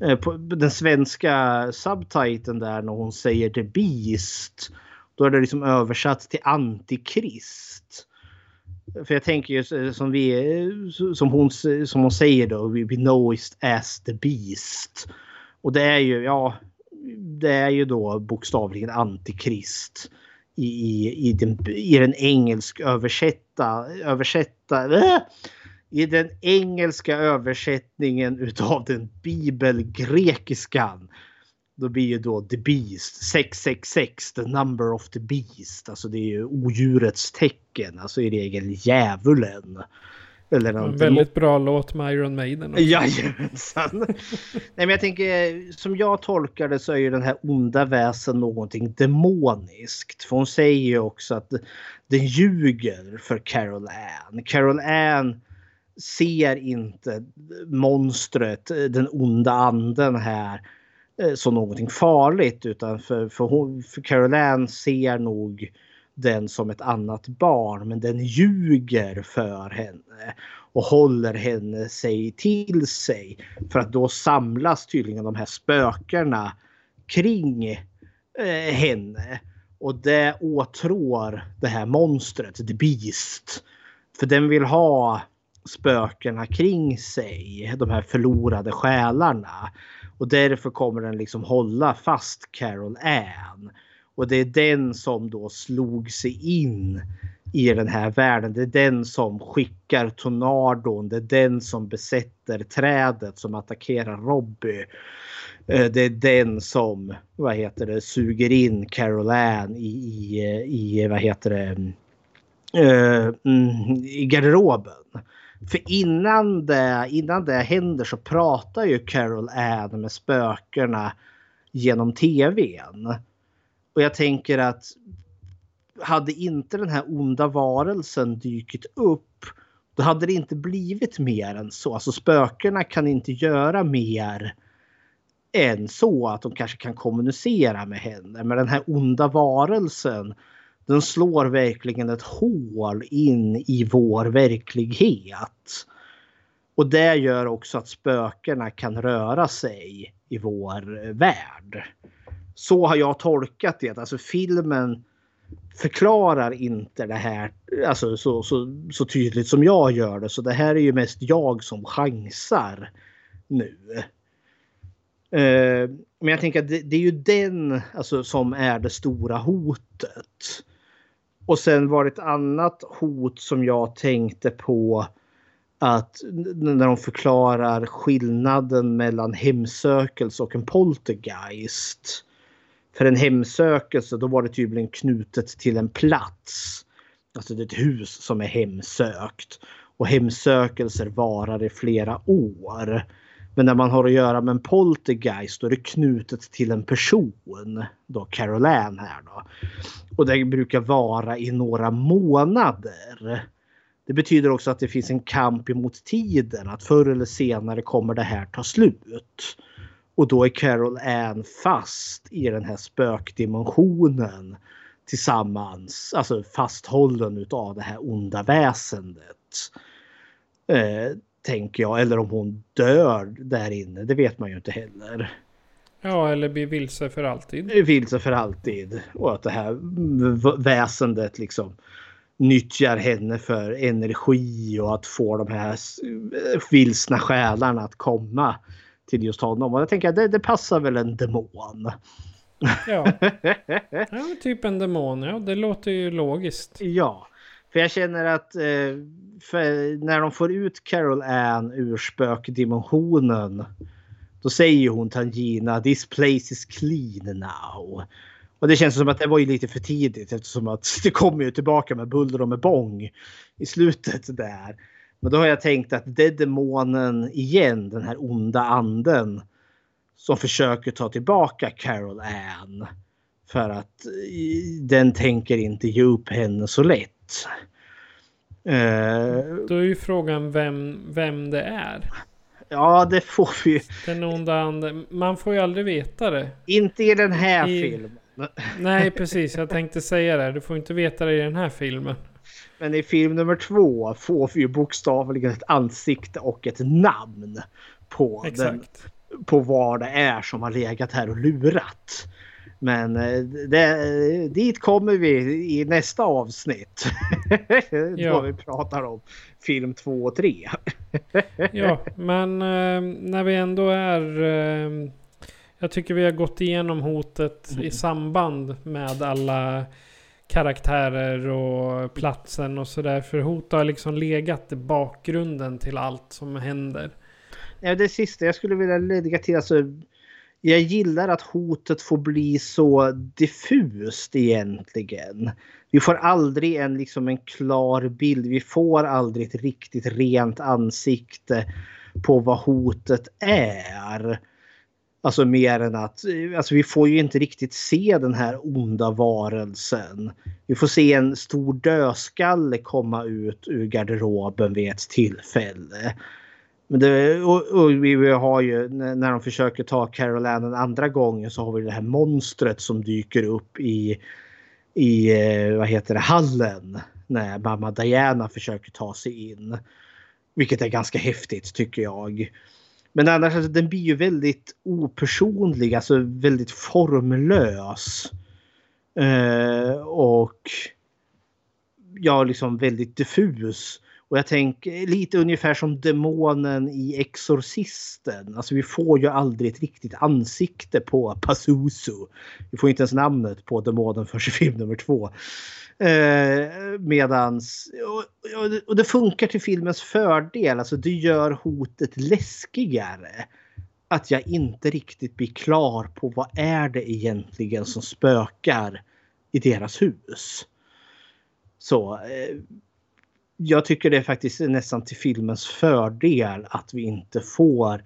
Eh, på den svenska subtiteln där när hon säger The Beast. Då är det liksom översatt till Antikrist. För jag tänker ju eh, som, vi, eh, som, hon, som hon säger då, we know it as the beast. Och det är ju, ja, det är ju då bokstavligen antikrist i, i, i, den, i den engelsk översätta, översätta äh, i den engelska översättningen utav den bibelgrekiskan. Då blir ju då the beast 666 the number of the beast. Alltså det är ju odjurets tecken. Alltså i regel djävulen. Eller någonting. väldigt bra låt med Iron Maiden också. Jajamensan. Nej men jag tänker som jag tolkar det så är ju den här onda väsen någonting demoniskt. För hon säger ju också att den ljuger för Carol Ann. Carol Ann ser inte monstret, den onda anden här eh, som någonting farligt utan för, för, hon, för Carol Ann ser nog den som ett annat barn men den ljuger för henne och håller henne sig till sig. För att då samlas tydligen de här spökena kring eh, henne. Och det åtrår det här monstret, The Beast. För den vill ha spökena kring sig, de här förlorade själarna. Och därför kommer den liksom hålla fast Carol Ann. Och det är den som då slog sig in i den här världen. Det är den som skickar tornadon. Det är den som besätter trädet som attackerar Robbie. Eh, det är den som vad heter det, suger in Carol Ann i, i, i vad heter det, eh, mm, i garderoben. För innan det, innan det händer så pratar ju Carol Ann med spökena genom tvn. Och jag tänker att hade inte den här onda varelsen dykt upp då hade det inte blivit mer än så. Alltså spökena kan inte göra mer än så att de kanske kan kommunicera med henne. Men den här onda varelsen den slår verkligen ett hål in i vår verklighet. Och det gör också att spökena kan röra sig i vår värld. Så har jag tolkat det. Alltså filmen förklarar inte det här alltså, så, så, så tydligt som jag gör det. Så det här är ju mest jag som chansar nu. Eh, men jag tänker att det, det, är ju den alltså, som är det stora hotet. Och sen var det ett annat hot som jag tänkte på att när de förklarar skillnaden mellan hemsökelse och en poltergeist. För en hemsökelse då var det tydligen knutet till en plats. Alltså det är ett hus som är hemsökt. Och hemsökelser varar i flera år. Men när man har att göra med en poltergeist då är det knutet till en person. Då Carol Ann här då. Och det brukar vara i några månader. Det betyder också att det finns en kamp emot tiden. Att förr eller senare kommer det här ta slut. Och då är Carol Ann fast i den här spökdimensionen tillsammans, alltså fasthållen utav det här onda väsendet. Eh, tänker jag. Eller om hon dör där inne. Det vet man ju inte heller. Ja, eller blir vilse för alltid. Vilse för alltid. Och att det här väsendet liksom nyttjar henne för energi och att få de här vilsna själarna att komma till just honom. Och jag tänker att det, det passar väl en demon. Ja. ja, typ en demon. Ja, det låter ju logiskt. Ja. För jag känner att eh, när de får ut Carol Ann ur spökdimensionen då säger hon Tangina “This place is clean now”. Och det känns som att det var ju lite för tidigt eftersom att det kommer ju tillbaka med buller och med bång i slutet där. Men då har jag tänkt att det är demonen igen, den här onda anden som försöker ta tillbaka Carol Ann. För att eh, den tänker inte ge upp henne så lätt. Uh, Då är ju frågan vem, vem det är. Ja, det får vi Den onda anden. Man får ju aldrig veta det. Inte i den här I... filmen. Nej, precis. Jag tänkte säga det. Du får inte veta det i den här filmen. Men i film nummer två får vi ju bokstavligen ett ansikte och ett namn på, den, på vad det är som har legat här och lurat. Men eh, det, dit kommer vi i nästa avsnitt. Ja. Då vi pratar om film 2 och 3. ja, men eh, när vi ändå är... Eh, jag tycker vi har gått igenom hotet mm. i samband med alla karaktärer och platsen och sådär. För hot har liksom legat i bakgrunden till allt som händer. Ja, det sista jag skulle vilja lägga till. Alltså, jag gillar att hotet får bli så diffust egentligen. Vi får aldrig en, liksom en klar bild. Vi får aldrig ett riktigt rent ansikte på vad hotet är. Alltså mer än att alltså vi får ju inte riktigt se den här onda varelsen. Vi får se en stor dödskalle komma ut ur garderoben vid ett tillfälle. Men det, och, och, vi har ju när de försöker ta Carol Ann en andra gången så har vi det här monstret som dyker upp i, i eh, vad heter det, hallen när mamma Diana försöker ta sig in. Vilket är ganska häftigt tycker jag. Men annars, alltså, den blir ju väldigt opersonlig, alltså väldigt formlös. Eh, och ja, liksom väldigt diffus. Och jag tänker lite ungefär som demonen i Exorcisten. Alltså vi får ju aldrig ett riktigt ansikte på Pazuzu. Vi får inte ens namnet på demonen för film nummer två. Eh, medans, och, och, det funkar till filmens fördel. Alltså det gör hotet läskigare. Att jag inte riktigt blir klar på vad är det egentligen som spökar i deras hus. Så eh, jag tycker det är faktiskt nästan till filmens fördel att vi inte får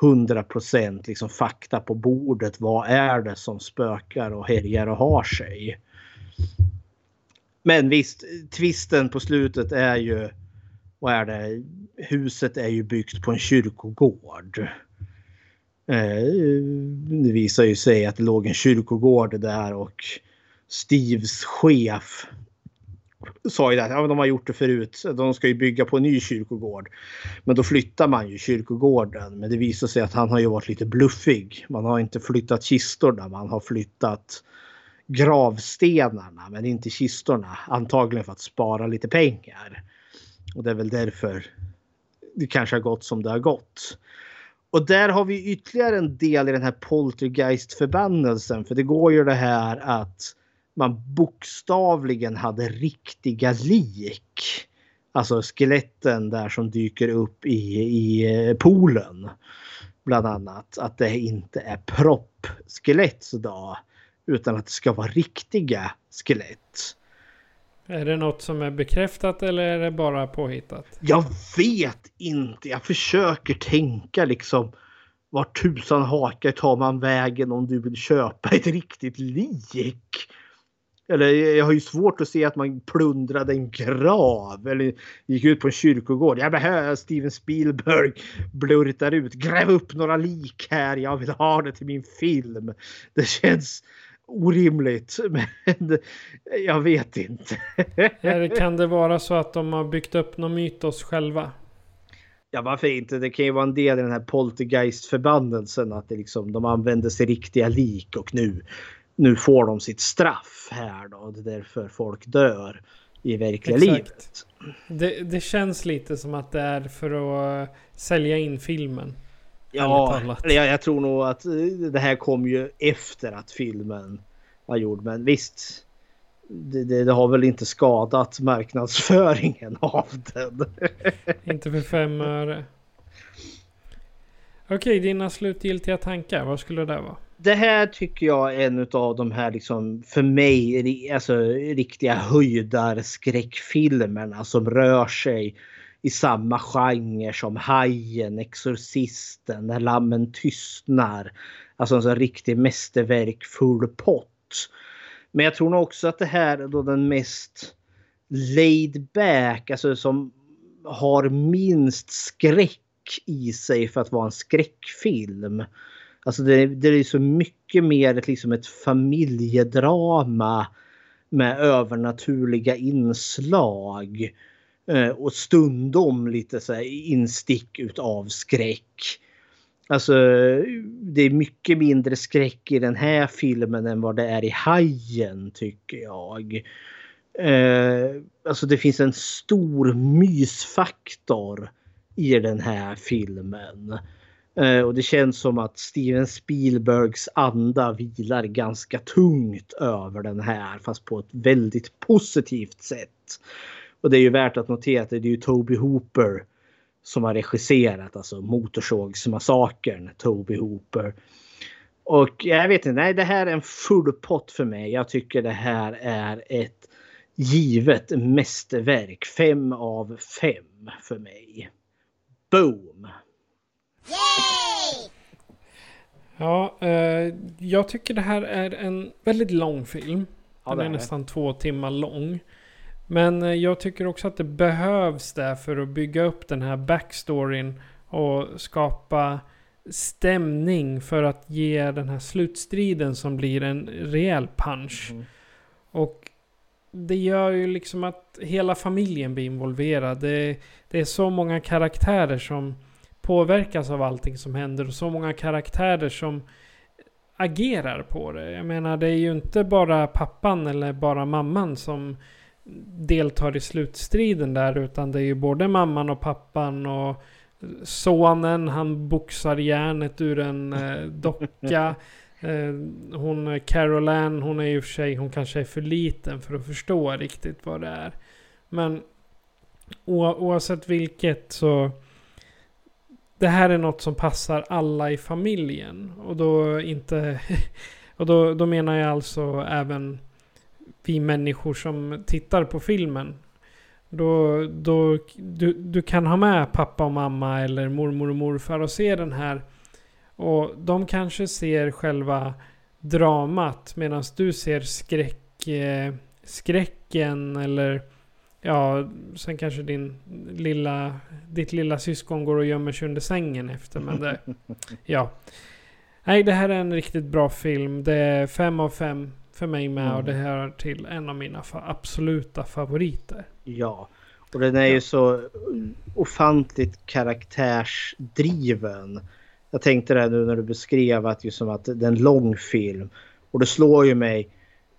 100% liksom fakta på bordet. Vad är det som spökar och härjar och har sig? Men visst, tvisten på slutet är ju... Vad är det? Huset är ju byggt på en kyrkogård. Eh, det visar ju sig att det låg en kyrkogård där och Steves chef sa ju att ja, de har gjort det förut. De ska ju bygga på en ny kyrkogård. Men då flyttar man ju kyrkogården. Men det visar sig att han har ju varit lite bluffig. Man har inte flyttat kistorna. Man har flyttat gravstenarna men inte kistorna. Antagligen för att spara lite pengar. Och det är väl därför det kanske har gått som det har gått. Och där har vi ytterligare en del i den här poltergeist-förbannelsen. För det går ju det här att man bokstavligen hade riktiga lik. Alltså skeletten där som dyker upp i, i eh, poolen. Bland annat. Att det inte är proppskelett då. Utan att det ska vara riktiga skelett. Är det något som är bekräftat eller är det bara påhittat? Jag vet inte. Jag försöker tänka liksom. Vart tusan hakar tar man vägen om du vill köpa ett riktigt lik? Eller jag har ju svårt att se att man plundrade en grav eller gick ut på en kyrkogård. Jag behöver Steven Spielberg blurtar ut. Gräv upp några lik här. Jag vill ha det till min film. Det känns orimligt. Men jag vet inte. kan det vara så att de har byggt upp någon mytos själva? Ja varför inte? Det kan ju vara en del i den här poltergeist-förbannelsen att det liksom, de använder sig riktiga lik och nu nu får de sitt straff här då. Det är därför folk dör i verkliga Exakt. livet. Det, det, känns lite som att det är för att sälja in filmen. Ja, jag, jag tror nog att eh, det här kom ju efter att filmen var gjord. Men visst, det, det, det, har väl inte skadat marknadsföringen av den. inte för fem öre. Okej, dina slutgiltiga tankar. Vad skulle det vara? Det här tycker jag är en av de här liksom för mig alltså riktiga höjdarskräckfilmerna som rör sig i samma genre som Hajen, Exorcisten, När lammen tystnar. Alltså en sån riktig mästerverk full pott. Men jag tror nog också att det här är då den mest laid back, alltså som har minst skräck i sig för att vara en skräckfilm. Alltså det, det är så mycket mer ett, liksom ett familjedrama med övernaturliga inslag. Eh, och stundom lite så instick utav skräck. Alltså det är mycket mindre skräck i den här filmen än vad det är i Hajen tycker jag. Eh, alltså det finns en stor mysfaktor i den här filmen. Eh, och det känns som att Steven Spielbergs anda vilar ganska tungt över den här fast på ett väldigt positivt sätt. Och det är ju värt att notera att det är ju Toby Hooper som har regisserat alltså Motorsågsmassakern, Toby Hooper. Och jag vet inte, nej det här är en full pott för mig. Jag tycker det här är ett givet mästerverk. Fem av fem för mig. Boom! Ja, eh, jag tycker det här är en väldigt lång film. Ja, Den är, är nästan två timmar lång. Men eh, jag tycker också att det behövs där för att bygga upp den här backstoryn och skapa stämning för att ge den här slutstriden som blir en rejäl punch. Mm. Och det gör ju liksom att hela familjen blir involverad. Det, det är så många karaktärer som påverkas av allting som händer och så många karaktärer som agerar på det. Jag menar det är ju inte bara pappan eller bara mamman som deltar i slutstriden där utan det är ju både mamman och pappan och sonen han boxar järnet ur en eh, docka. Eh, hon Carol Ann, hon är ju för sig, hon kanske är för liten för att förstå riktigt vad det är. Men oavsett vilket så det här är något som passar alla i familjen. Och då inte... Och då, då menar jag alltså även vi människor som tittar på filmen. Då, då, du, du kan ha med pappa och mamma eller mormor och morfar och se den här. Och de kanske ser själva dramat medan du ser skräck, eh, skräcken eller Ja, sen kanske din lilla, ditt lilla syskon går och gömmer sig under sängen efter. Men det, ja. Nej, det här är en riktigt bra film. Det är fem av fem för mig med. Mm. Och det hör till en av mina fa absoluta favoriter. Ja, och den är ju så ofantligt karaktärsdriven. Jag tänkte det här nu när du beskrev att, just som att det är en lång film. Och det slår ju mig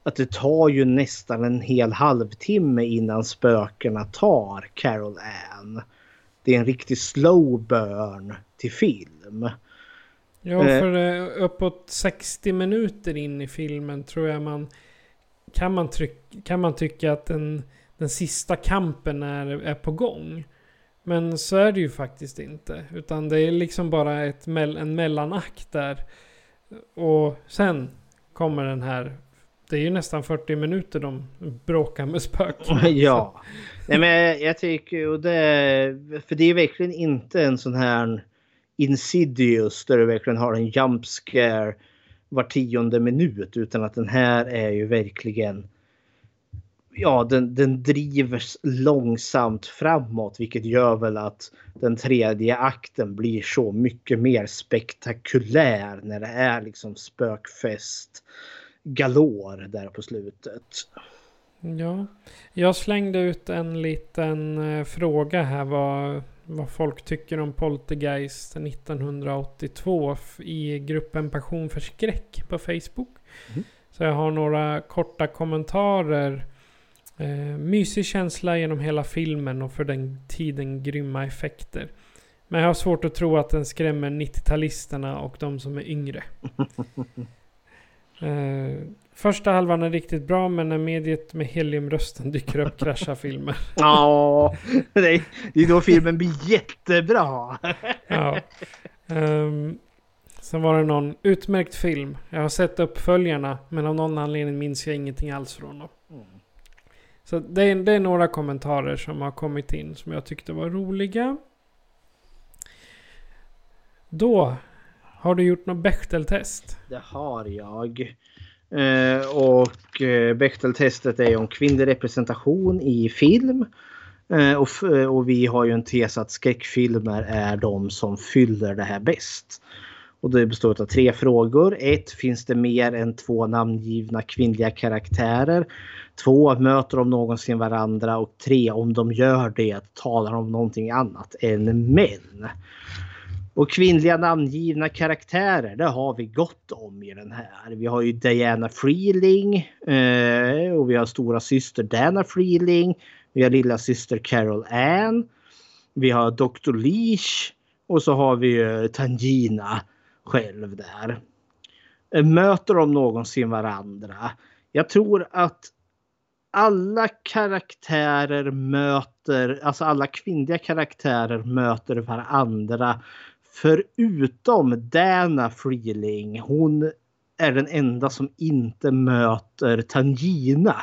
att det tar ju nästan en hel halvtimme innan spökena tar Carol Ann. Det är en riktig slow burn till film. Ja, eh. för eh, uppåt 60 minuter in i filmen tror jag man kan man, tryck, kan man tycka att den, den sista kampen är, är på gång. Men så är det ju faktiskt inte. Utan det är liksom bara ett, en mellanakt där. Och sen kommer den här det är ju nästan 40 minuter de bråkar med spöken. ja. Nej, men jag, jag tycker och det... För det är verkligen inte en sån här insidious där du verkligen har en jump scare var tionde minut. Utan att den här är ju verkligen... Ja, den, den drivs långsamt framåt vilket gör väl att den tredje akten blir så mycket mer spektakulär när det är liksom spökfest galor där på slutet. Ja, jag slängde ut en liten eh, fråga här vad, vad folk tycker om Poltergeist 1982 i gruppen Passion för skräck på Facebook. Mm. Så jag har några korta kommentarer. Eh, mysig känsla genom hela filmen och för den tiden grymma effekter. Men jag har svårt att tro att den skrämmer 90-talisterna och de som är yngre. Uh, första halvan är riktigt bra men när mediet med heliumrösten dyker upp kraschar filmen. ja, det är, då filmen blir jättebra. ja. Um, sen var det någon utmärkt film. Jag har sett uppföljarna men av någon anledning minns jag ingenting alls från dem. Mm. Så det är, det är några kommentarer som har kommit in som jag tyckte var roliga. Då har du gjort något Bechteltest? Det har jag. Eh, och eh, Bechteltestet är om kvinnlig representation i film. Eh, och, eh, och vi har ju en tes att skräckfilmer är de som fyller det här bäst. Och det består av tre frågor. Ett, Finns det mer än två namngivna kvinnliga karaktärer? Två, Möter de någonsin varandra? Och tre, Om de gör det, talar de om någonting annat än män? Och kvinnliga namngivna karaktärer, det har vi gott om i den här. Vi har ju Diana Freeling eh, och vi har stora syster Dana Freeling. Vi har lilla syster Carol Ann. Vi har Dr. Leash och så har vi ju Tangina själv där. Eh, möter de någonsin varandra? Jag tror att alla karaktärer möter, alltså alla kvinnliga karaktärer möter varandra Förutom Dana Freeling. Hon är den enda som inte möter Tangina.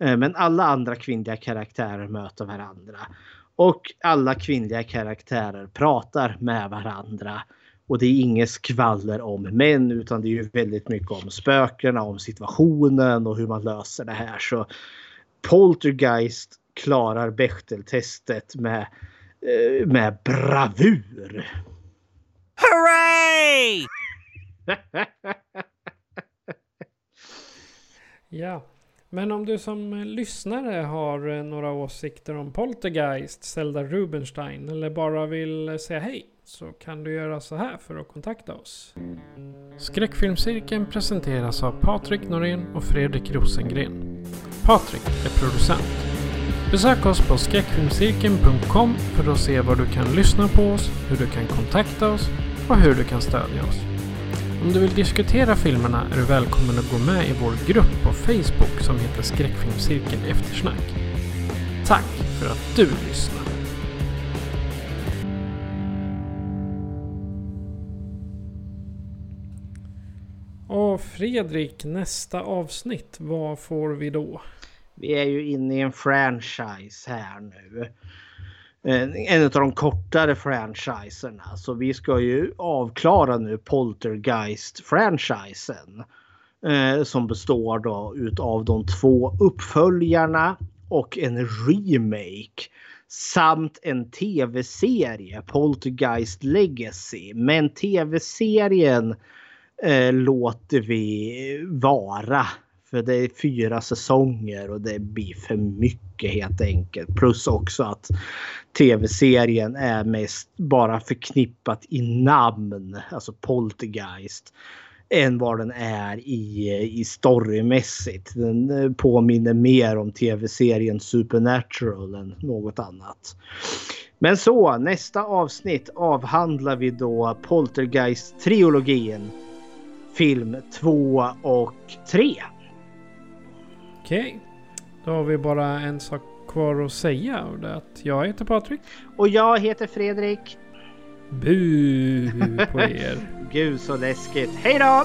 Eh, men alla andra kvinnliga karaktärer möter varandra. Och alla kvinnliga karaktärer pratar med varandra. Och det är inget skvaller om män utan det är ju väldigt mycket om spökena, om situationen och hur man löser det här. Så Poltergeist klarar Bechteltestet med, eh, med bravur. ja, Men om du som lyssnare har eh, några åsikter om Poltergeist, Zelda Rubinstein eller bara vill eh, säga hej så kan du göra så här för att kontakta oss. Skräckfilmscirkeln presenteras av Patrik Norén och Fredrik Rosengren. Patrik är producent. Besök oss på skräckfilmscirkeln.com för att se var du kan lyssna på oss, hur du kan kontakta oss och hur du kan stödja oss. Om du vill diskutera filmerna är du välkommen att gå med i vår grupp på Facebook som heter Skräckfilmscirkeln Eftersnack. Tack för att du lyssnar! Och Fredrik, nästa avsnitt, vad får vi då? Vi är ju inne i en franchise här nu. Eh, en av de kortare franchiserna. Så vi ska ju avklara nu Poltergeist-franchisen. Eh, som består då utav de två uppföljarna och en remake. Samt en tv-serie, Poltergeist Legacy. Men tv-serien eh, låter vi vara. För det är fyra säsonger och det blir för mycket helt enkelt. Plus också att tv-serien är mest bara förknippat i namn, alltså Poltergeist. Än vad den är i, i storymässigt. Den eh, påminner mer om tv-serien Supernatural än något annat. Men så nästa avsnitt avhandlar vi då Poltergeist-trilogin. Film 2 och 3. Okej, då har vi bara en sak kvar att säga och det är att jag heter Patrik. Och jag heter Fredrik. Bu på er. Gud så läskigt. Hej då!